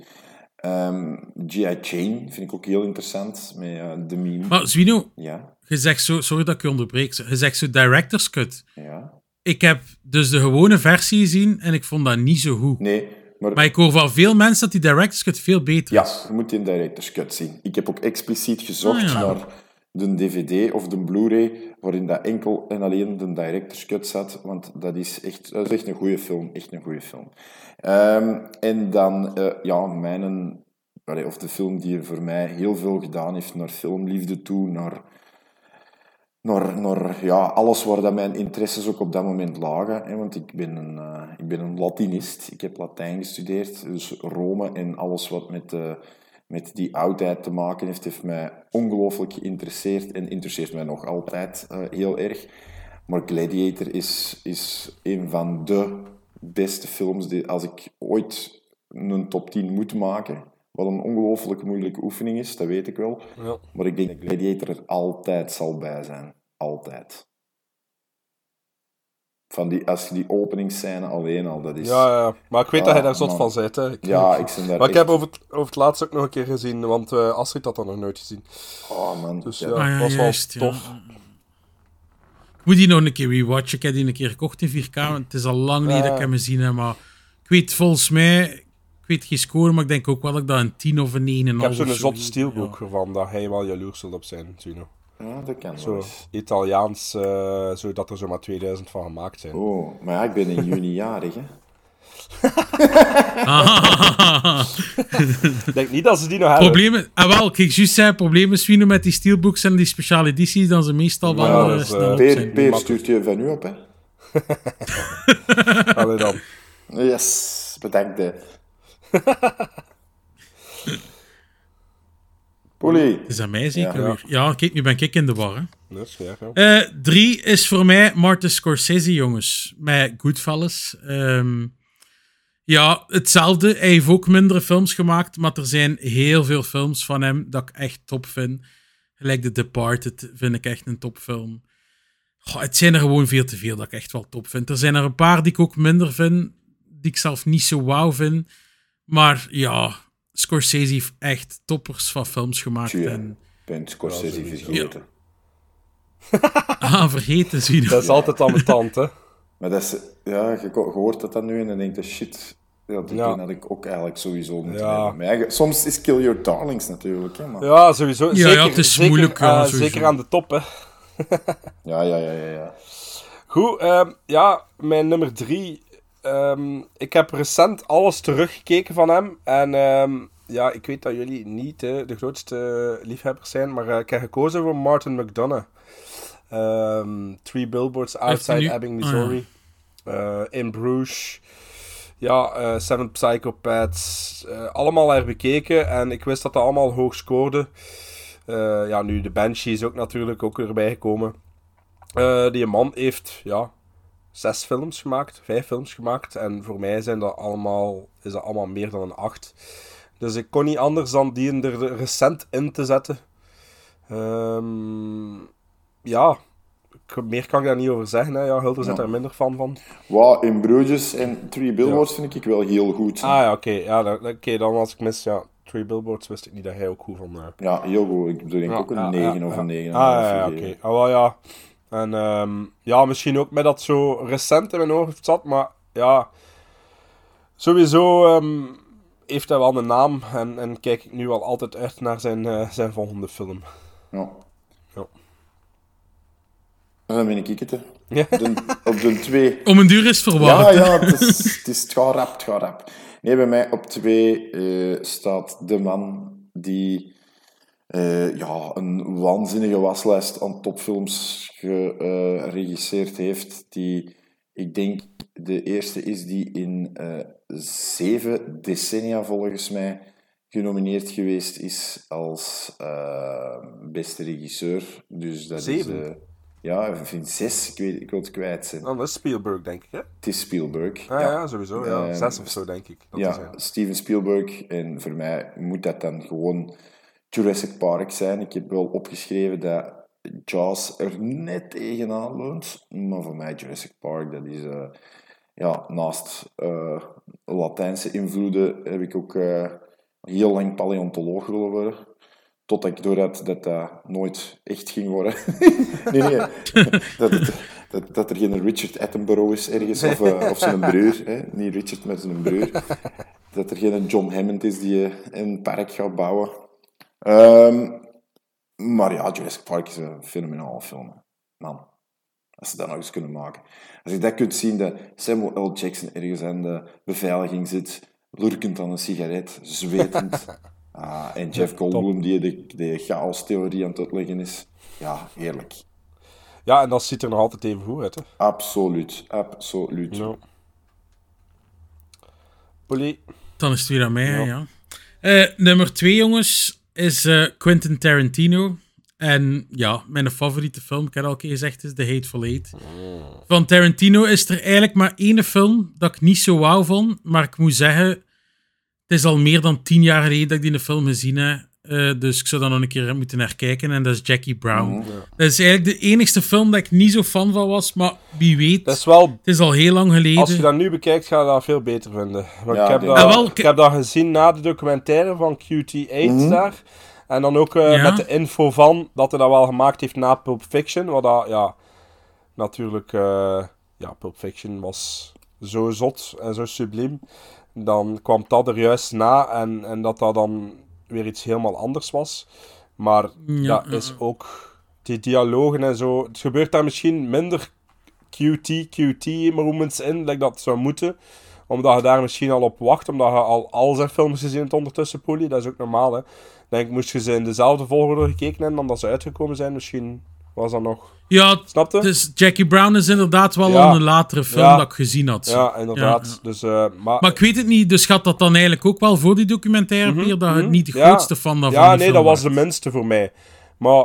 Ehm G.I. Jane vind ik ook heel interessant, met eh, de meme. Maar Zwino, Ja, je zegt zo, sorry dat ik je onderbreek, je zegt zo director's cut. ja. Ik heb dus de gewone versie gezien en ik vond dat niet zo goed. Nee, maar... Maar ik hoor van veel mensen dat die director's cut veel beter Ja, is. je moet die director's cut zien. Ik heb ook expliciet gezocht Ah, ja. naar de DVD of de Blu-ray, waarin dat enkel en alleen de director's cut zat, want dat is echt, dat is echt een goede film. Echt een goede film. Ehm, en dan, eh, ja, mijn, of de film die voor mij heel veel gedaan heeft naar filmliefde toe, naar, naar, naar ja, alles waar dat mijn interesses ook op dat moment lagen. Hè, want ik ben, een, eh, ik ben een Latinist. Ik heb Latijn gestudeerd. Dus Rome en alles wat met, eh, met die oudheid te maken heeft, heeft mij ongelooflijk geïnteresseerd. En interesseert mij nog altijd eh, heel erg. Maar Gladiator is, is een van de beste films die, als ik ooit een top 10 moet maken, wat een ongelooflijk moeilijke oefening is, dat weet ik wel. Ja. Maar ik denk dat Gladiator er altijd zal bij zijn. Altijd. Van die, als je die openingsscène alleen al, dat is... Ja, ja, maar ik weet dat Ah, hij daar zot man. van zit. Hè. Ik, Ja, ik ben daar Maar ik heb over het, over het laatst ook nog een keer gezien, want eh Astrid had dat nog nooit gezien. Oh man. Dus Ja. ja, Ah, ja, was juist, wel ja. tof. Ik moet die nog een keer rewatchen. Ik heb die een keer gekocht in 4K. want Het is al lang niet dat ik hem gezien heb. Maar ik weet volgens mij... Ik weet geen score, maar ik denk ook wel dat ik dat een 10 of een 9,5 Ik heb zo'n zot steelbook ervan, dat hij wel jaloers zult op zijn, Zuno. Ja, dat kan Zo. Italiaans, eh zodat er zomaar 2000 van gemaakt zijn. Oh, maar ja, ik ben in juni jarig, hè. Ik denk niet dat ze die nog hebben. Problemen... Ah, wel, kijk, juist zei, problemen Swino met die steelbooks en die speciale edities, dan ze meestal wel Ja, eh, is, snel op Peer, zijn. Peer stuurt je van u op, hè. Allee dan. Yes, bedankt. Poelie. Het is aan mij zeker Ja. weer. Ja, kijk, nu ben ik in de war. Hè. Dat is ja. Eh, drie is voor mij Martin Scorsese, jongens. Met Goodfellas. Ehm, ja, hetzelfde. Hij heeft ook mindere films gemaakt, maar er zijn heel veel films van hem dat ik echt top vind. Gelijk The Departed vind ik echt een topfilm. Goh, het zijn er gewoon veel te veel dat ik echt wel top vind. Er zijn er een paar die ik ook minder vind, die ik zelf niet zo wauw vind. Maar ja, Scorsese heeft echt toppers van films gemaakt. En, ben Scorsese Ja, vergeten. ah, vergeten, zie je. Dat is altijd ambetant, hè. Maar dat is, ja, je, hoort dat dan nu en dan denk je, shit, ja, die Ja. had ik ook eigenlijk sowieso moeten Ja. hebben. Soms is Kill Your Darlings natuurlijk, hè, maar... Ja, sowieso. Ja, zeker, ja, het is zeker, moeilijk, ja, eh, sowieso. zeker aan de top, hè. Ja, ja, ja, ja. ja. Goed, ehm, ja, mijn nummer drie. Ehm, ik heb recent alles teruggekeken van hem. En ehm, ja, ik weet dat jullie niet hè, de grootste liefhebbers zijn, maar eh, ik heb gekozen voor Martin McDonough. Ehm, Three Billboards Outside Ebbing, ah, ja. Missouri. Eh, in Bruges. Ja, eh, Seven Psychopaths. allemaal herbekeken. En ik wist dat dat allemaal hoog scoorde. Ja, nu de Banshees ook natuurlijk ook erbij gekomen. Die man heeft ja, zes films gemaakt, vijf films gemaakt. En voor mij zijn dat allemaal, is dat allemaal meer dan een acht. Dus ik kon niet anders dan die er recent in te zetten. Ehm, ja, meer kan ik daar niet over zeggen. Hè. Ja, Hulder zit Ja. daar minder fan van. Wow, in Bruges en Three Billboards vind ik wel heel goed. Ah ja, oké. Ja, dan- oké, dan was ik mis. Ja, Three Billboards wist ik niet dat hij ook goed eh. Ja, heel goed. Ik denk Ja, ook een ja, 9 ja, of een 9. Ah, ja, ja, oké. Ah, wel, ja. En ehm, ja, misschien ook met dat zo recent in mijn hoofd zat, maar ja. Sowieso ehm, heeft hij wel een naam en, en kijk ik nu wel altijd uit naar zijn, eh, zijn volgende film. Ja. Ja. Dan ben ik het, hè. Ja. De- op de 2. Om een duur is verwacht. Ja, ja, het is, het is het gaat rap, het gaat rap. Nee, bij mij op 2 staat de man die eh, ja, een waanzinnige waslijst aan topfilms geregisseerd heeft. Die, ik denk, de eerste is die in eh, zeven decennia volgens mij genomineerd geweest is als eh, beste regisseur. Dus dat Zeven? is... ja, ik vind zes. Ik, weet, ik wil het kwijt zijn. Dan is Spielberg, denk ik, hè? Het is Spielberg. Ah, ja, sowieso. Ja. Zes of zo, denk ik. Dat is, ja, ja. Steven Spielberg. En voor mij moet dat dan gewoon Jurassic Park zijn. Ik heb wel opgeschreven dat Jaws er net tegenaan leunt. Maar voor mij Jurassic Park, dat is... eh, ja, naast eh, Latijnse invloeden heb ik ook eh, heel lang paleontoloog willen worden. Totdat ik door had dat dat nooit echt ging worden. nee, nee. Dat, dat, er geen Richard Attenborough is ergens, of, of zijn broer. Hè? Niet Richard, maar zijn broer. Dat er geen John Hammond is die een park gaat bouwen. Ehm, maar ja, Jurassic Park is een fenomenale film. Man, als ze dat nog eens kunnen maken. Als je dat kunt zien, dat Samuel L. Jackson ergens aan de beveiliging zit, lurkend aan een sigaret, zwetend. Ah, en Jeff Goldblum die de, de chaos-theorie aan het uitleggen is. Ja, heerlijk. Ja, en dat ziet er nog altijd even goed uit, hè? Absoluut, absoluut. Ja. Polly. Dan is het weer aan mij, ja. Eh, nummer twee, jongens, is eh, Quentin Tarantino. En ja, mijn favoriete film, ik heb al een keer gezegd, is The Hateful Eight. Van Tarantino is er eigenlijk maar één film dat ik niet zo wauw vond. Maar ik moet zeggen, het is al meer dan tien jaar geleden dat ik die film gezien heb. Eh, dus ik zou dan nog een keer moeten herkijken. En dat is Jackie Brown. Mhm. Dat is eigenlijk de enigste film dat ik niet zo fan van was. Maar wie weet, Dat is wel... het is al heel lang geleden. Als je dat nu bekijkt, ga je dat veel beter vinden. Want Ja, ik, heb dat, Ah, wel, ik heb dat gezien na de documentaire van QT8 Mhm. daar. En dan ook eh, Ja. met de info van dat hij dat wel gemaakt heeft na Pulp Fiction. Wat dat, ja, natuurlijk, eh, ja, Pulp Fiction was zo zot en zo subliem. Dan kwam dat er juist na en, en dat dat dan weer iets helemaal anders was. Maar Ja, dat is ook die dialogen en zo. Het gebeurt daar misschien minder QT, QT moments in, like dat zou moeten. Omdat je daar misschien al op wacht, omdat je al al zijn films gezien hebt ondertussen, Polly. Dat is ook normaal, hè. Denk, moest je ze in dezelfde volgorde gekeken hebben dan dat ze uitgekomen zijn, misschien was dat nog... Ja, Snapte? dus Jackie Brown is inderdaad wel Ja. een latere film Ja. dat ik gezien had. Ja, inderdaad. Ja. Dus, eh, maar... Maar ik weet het niet, dus gaat dat dan eigenlijk ook wel voor die documentaire, Peer, dat je Mhm. niet de grootste fan daarvan Ja, nee, dat was de minste voor mij. Maar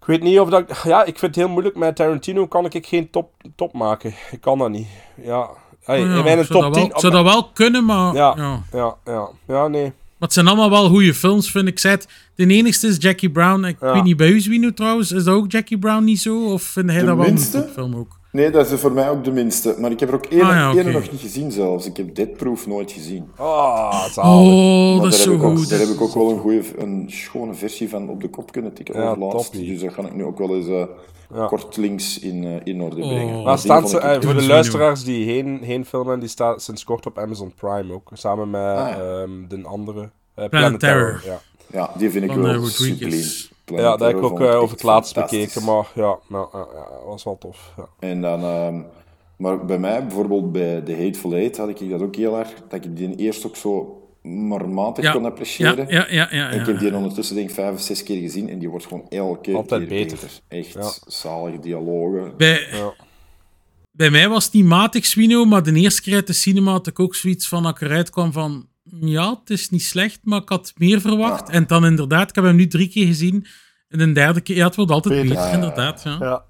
ik weet niet of dat... Ja, ik vind het heel moeilijk. Met Tarantino kan ik geen top, top maken. Ik kan dat niet. Ja. Hey, Oh in mijn zou top dat wel- 10... ik zou dat wel kunnen, maar... Ja, ja. ja, ja. Ja, nee. Maar het zijn allemaal wel goede films, vind ik. Het, de enigste is Jackie Brown. Ik Ja. weet niet bij u, Zwino, trouwens. Is dat ook Jackie Brown niet zo? Of vind hij De dat wel minste? een film ook? Nee, dat is voor mij ook de minste. Maar ik heb er ook één, Ah, ja, nog niet gezien zelfs. Ik heb Dead Proof nooit gezien. Oh, Oh, Maar dat is daar zo heb ik ook- goed. Daar heb ik ook wel een, goeie, een schone versie van op de kop kunnen tikken Ja, laatst. Dus dat ga ik nu ook wel eens eh, Ja. kort links in, eh, in orde Oh. brengen. Maar staat vond ze, eh, voor de luisteraars die geen, geen film hebben, die staat sinds kort op Amazon Prime ook. Samen met Ah, ja. ehm, de andere. eh, Planet Terror. Ja, Ja, die vind ik Van, wel subliem. Planet ja dat heb ik ook over het laatst bekeken. Maar ja, nou, was wel tof. Ja. En dan, ehm, maar bij mij, bijvoorbeeld bij The Hateful Eight, had ik dat ook heel erg, dat ik die eerst ook zo maar matig Ja, kon appreciëren. ja, ja, ja, ik heb die ondertussen denk ik vijf of zes keer gezien en die wordt gewoon elke Altijd keer beter. Echt Ja. zalige dialogen. Bij, Ja. bij mij was het niet matig, Swino, maar de eerste keer uit de cinema had ik ook zoiets van, dat ik eruit kwam van, ja, het is niet slecht, maar ik had meer verwacht. En dan inderdaad, ik heb hem nu drie keer gezien, en de derde keer, ja, het wordt altijd beter, Ja, ja, ja. inderdaad. Ja. Ja.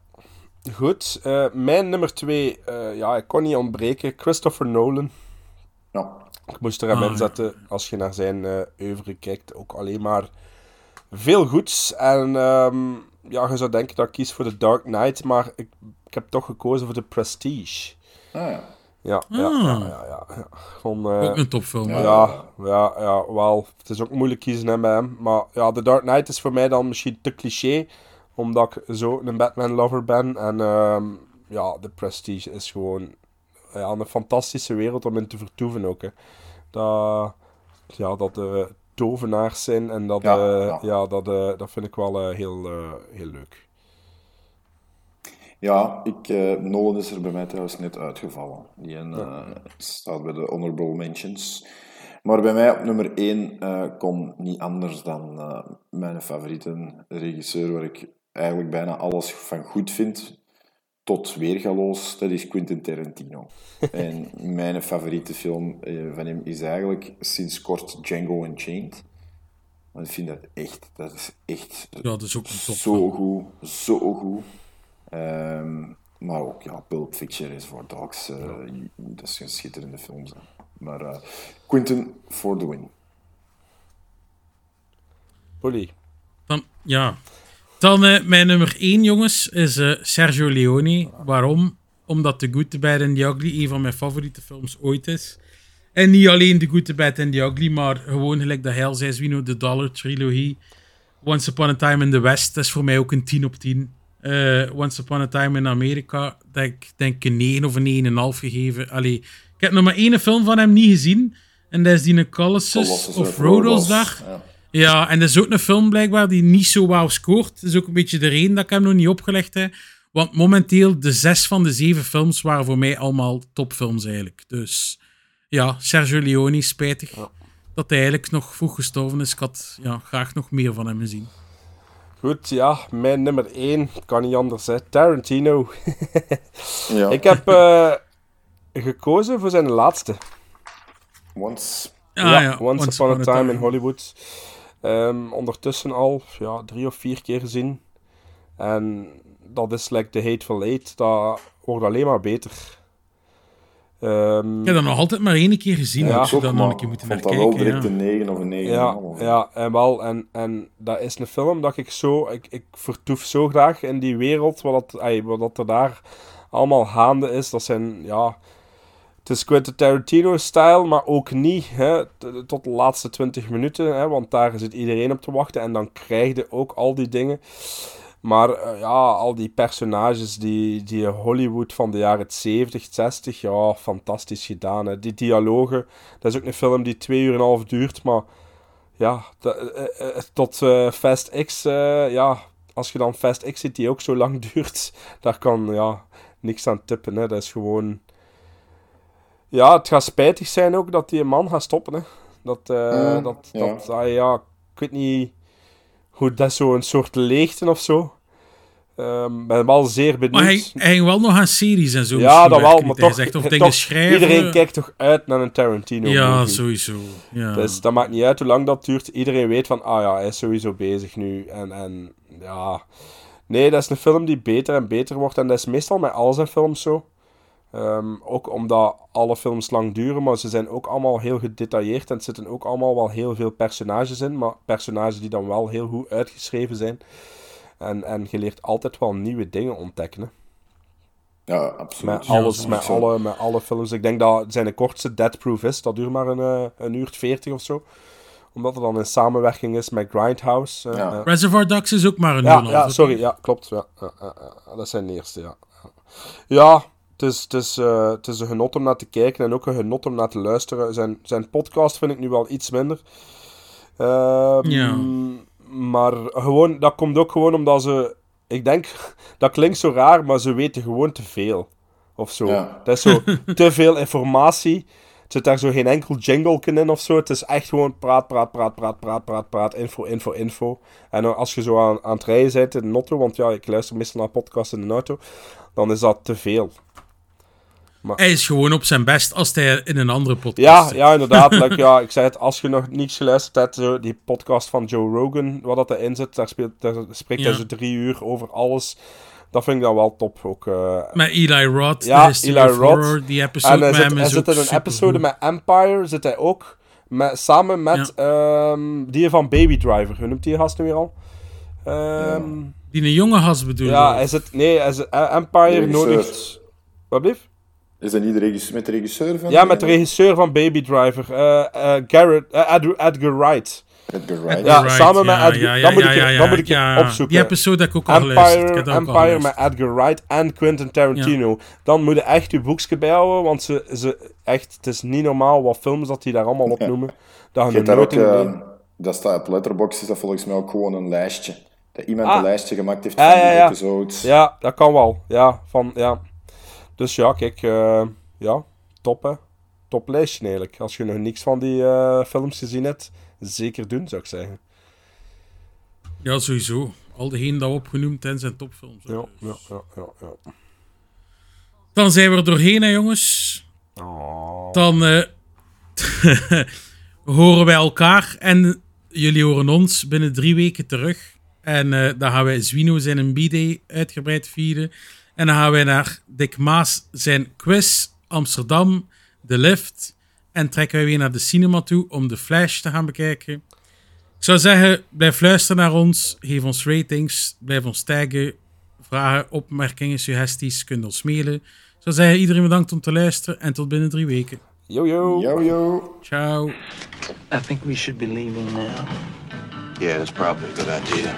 Goed, eh, mijn nummer twee, eh, ja, ik kon niet ontbreken. Christopher Nolan. Ja. Ik moest er hem Ah, in ja. zetten. Als je naar zijn eh oeuvre kijkt, ook alleen maar veel goeds. En ehm, ja, je zou denken dat ik kies voor The Dark Knight, maar ik, ik heb toch gekozen voor The Prestige. Ah, ja. Ja, ja, Ah. ja, ja. ja, ja. Gewoon, eh, Ook een topfilm. Ja, ja, ja, wel. Het is ook moeilijk kiezen hè, bij hem. Maar ja, The Dark Knight is voor mij dan misschien te cliché. Omdat ik zo een Batman-lover ben. En ehm, ja, The Prestige is gewoon ja, een fantastische wereld om in te vertoeven ook. Hè. Dat, ja, dat de tovenaars zijn. En dat, Ja, eh, ja. ja, dat, eh, dat vind ik wel eh, heel, eh, heel leuk. Ja, ik, eh, Nolan is er bij mij trouwens net uitgevallen. Die eh, staat bij de honorable mentions. Maar bij mij op nummer 1 eh komt niet anders dan eh, mijn favoriete regisseur, waar ik eigenlijk bijna alles van goed vind. Tot weergaloos, dat is Quentin Tarantino. en mijn favoriete film eh, van hem is eigenlijk sinds kort Django Unchained. Want ik vind dat echt, dat is echt Ja, dat is ook een top. zo goed, zo goed. Ehm, maar ook, ja, Pulp Fiction is voor Dogs, eh, dat is een schitterende film. Zo. Maar eh, Quentin for the win. Polly. Dan, ja. Dan eh, mijn nummer 1, jongens, is eh, Sergio Leone. Waarom? Omdat The Good, The Bad and The Ugly een van mijn favoriete films ooit is. En niet alleen The Good, The Bad and The Ugly, maar gewoon gelijk dat hij al zei, Zwino, de Dollar Trilogy. Once Upon a Time in the West, dat is voor mij ook een 10 op 10. Eh, Once Upon a Time in Amerika, dat ik denk een 9 of een 9,5 gegeven. Allee, ik heb nog maar één film van hem niet gezien. En dat is die Colossus Colossus of of Rhodos Rhodos, dag. ja. Ja, en dat is ook een film blijkbaar die niet zo wauw scoort. Dat is ook een beetje de reden dat ik hem nog niet opgelegd heb. Want momenteel, de zes van de zeven films waren voor mij allemaal topfilms eigenlijk. Dus ja, Sergio Leone, spijtig dat hij eigenlijk nog vroeg gestorven is. Ik had ja, graag nog meer van hem gezien. Goed, ja, mijn nummer 1, kan niet anders, hè. Tarantino. Ja. Ik heb eh, gekozen voor zijn laatste. Once. Ah, ja, ja, Once, Once Upon a Upon a Time Time. in Hollywood. Ehm, ondertussen al ja, drie of vier keer gezien. En dat is like The Hateful Eight. Dat wordt alleen maar beter. Ehm, Ik heb dat nog altijd maar één keer gezien. Ja, ik zou daar nog een keer moeten vond naar dat wel direct Ja. een 9 of een 9. Ja, ja, en wel. En, en dat is een film dat ik zo... Ik, ik vertoef zo graag in die wereld, wat, dat, wat dat er daar allemaal gaande is. Dat zijn, ja... Het is Quentin Tarantino-style, maar ook niet hè, tot de laatste 20 minuten. Hè, want daar zit iedereen op te wachten. En dan krijg je ook al die dingen. Maar eh, ja, al die personages, die, die Hollywood van de jaren 70, 60, ja, fantastisch gedaan. Hè. Die dialogen, dat is ook een film die twee uur en een half duurt, maar ja, eh, eh, tot Fast X, ja, als je dan Fast X ziet die ook zo lang duurt, daar kan ja, niks aan tippen. Hè. Dat is gewoon... Ja, het gaat spijtig zijn ook dat die man gaat stoppen. Hè. Dat, eh, Mm, dat, ja. dat ah, ja, ik weet niet hoe dat zo een soort leegte of zo. Ehm ben wel zeer benieuwd. Maar hij, hij ging wel nog aan series en zo ja, dat wel, maar toch, gezegd, of toch dingen schrijven. iedereen kijkt toch uit naar een Tarantino Ja, movie. sowieso. Ja. Dus dat maakt niet uit hoe lang dat duurt. Iedereen weet van, ah ja, hij is sowieso bezig nu. En, en ja... Nee, dat is een film die beter en beter wordt. En dat is meestal met al zijn films zo. Ehm, ook omdat alle films lang duren, maar ze zijn ook allemaal heel gedetailleerd. En er zitten ook allemaal wel heel veel personages in. Maar personages die dan wel heel goed uitgeschreven zijn. En, en je leert altijd wel nieuwe dingen ontdekken. Hè. Ja, absoluut. Met alles, Ja, met zo. alle, met alle films. Ik denk dat zijn de kortste Dead Proof is. Dat duurt maar een, eh, een uur 40 of zo. Omdat het dan in samenwerking is met Grindhouse. eh, eh. Reservoir Dogs is ook maar een ja, uur een ja, sorry. Ja, klopt. Ja, ja, ja, ja, dat zijn de eerste, ja. Ja, Ja, het is, het, is, eh, het is een genot om naar te kijken en ook een genot om naar te luisteren. Zijn, zijn podcast vind ik nu wel iets minder. Ehm, Ja. Maar gewoon, dat komt ook gewoon omdat ze... Ik denk, dat klinkt zo raar, maar ze weten gewoon te veel. Of zo. Ja. Dat is zo te veel informatie. Er zit daar zo geen enkel jingle in of zo. Het is echt gewoon praat, praat, praat, praat, praat, praat, praat, info, info, info. En als je zo aan, aan het rijden bent in de auto, want ja, ik luister meestal naar podcasts in de auto, dan is dat te veel. Maar, Hij is gewoon op zijn best als hij in een andere podcast ja, zit. ja, inderdaad. like, ja, ik zei het, als je nog niets geluisterd hebt, zo, die podcast van Joe Rogan, wat dat erin zit, daar, speelt, daar spreekt hij zo drie uur over alles. Dat vind ik dan wel top ook. eh. Met Eli Roth, ja, Eli Roth. Horror, die episode en hij met zit, hem hij is zit in een episode met Empire, zit hij ook, met, samen met ehm, die van Baby Driver. Hoe noemt die gast nu weer al? Ehm, Die een jonge has bedoel je? ja, hij zit, nee, hij zit, eh, Empire regisseur. nodigt... Wat blieft? Is dat niet de regisseur, met de regisseur van? Ja, met de regisseur van Baby Driver, eh, eh, Garrett, eh, Edgar, Edgar Wright. Edgar Wright. Ja, Right, samen ja, met Edgar. ja, ja, dan moet ik, ja, dan moet ik ja. opzoeken. Die episode heb ik ook al geluisterd. Ik Empire, heb dat ook al Empire met. Edgar Wright en Quentin Tarantino. Dan moet je echt je boekje bijhouden, want ze, ze, echt, het is niet normaal wat films dat die daar allemaal opnoemen. Dat Je je hebt daar ook, mee- dat staat op Letterboxd, is dat volgens mij ook gewoon een lijstje. Dat iemand Ah. een lijstje gemaakt heeft Ja, van ja, die ja. episodes. Ja, dat kan wel. Ja, van, ja. Dus ja, kijk, eh, ja, top hè. Top lijstje eigenlijk. Als je nog niks van die eh, films gezien hebt, zeker doen zou ik zeggen. Ja, sowieso. Al degenen dat we opgenoemd zijn, zijn topfilms. Ja, ja, ja, ja. ja. Dan zijn we er doorheen, hè, jongens. Dan eh, horen wij elkaar en jullie horen ons binnen drie weken terug. En eh, dan gaan wij Zwino zijn een B-Day uitgebreid vieren. En dan gaan wij naar Dick Maas zijn quiz Amsterdam, de lift. En trekken wij weer naar de cinema toe om de Flash te gaan bekijken. Ik zou zeggen, blijf luisteren naar ons. Geef ons ratings. Blijf ons taggen. Vragen, opmerkingen, suggesties. Kunt ons mailen. Ik zou zeggen, iedereen bedankt om te luisteren. En tot binnen drie weken. Yo, yo. Yo, yo. Ciao. I think we should be leaving now. Yeah, that's probably a good idea.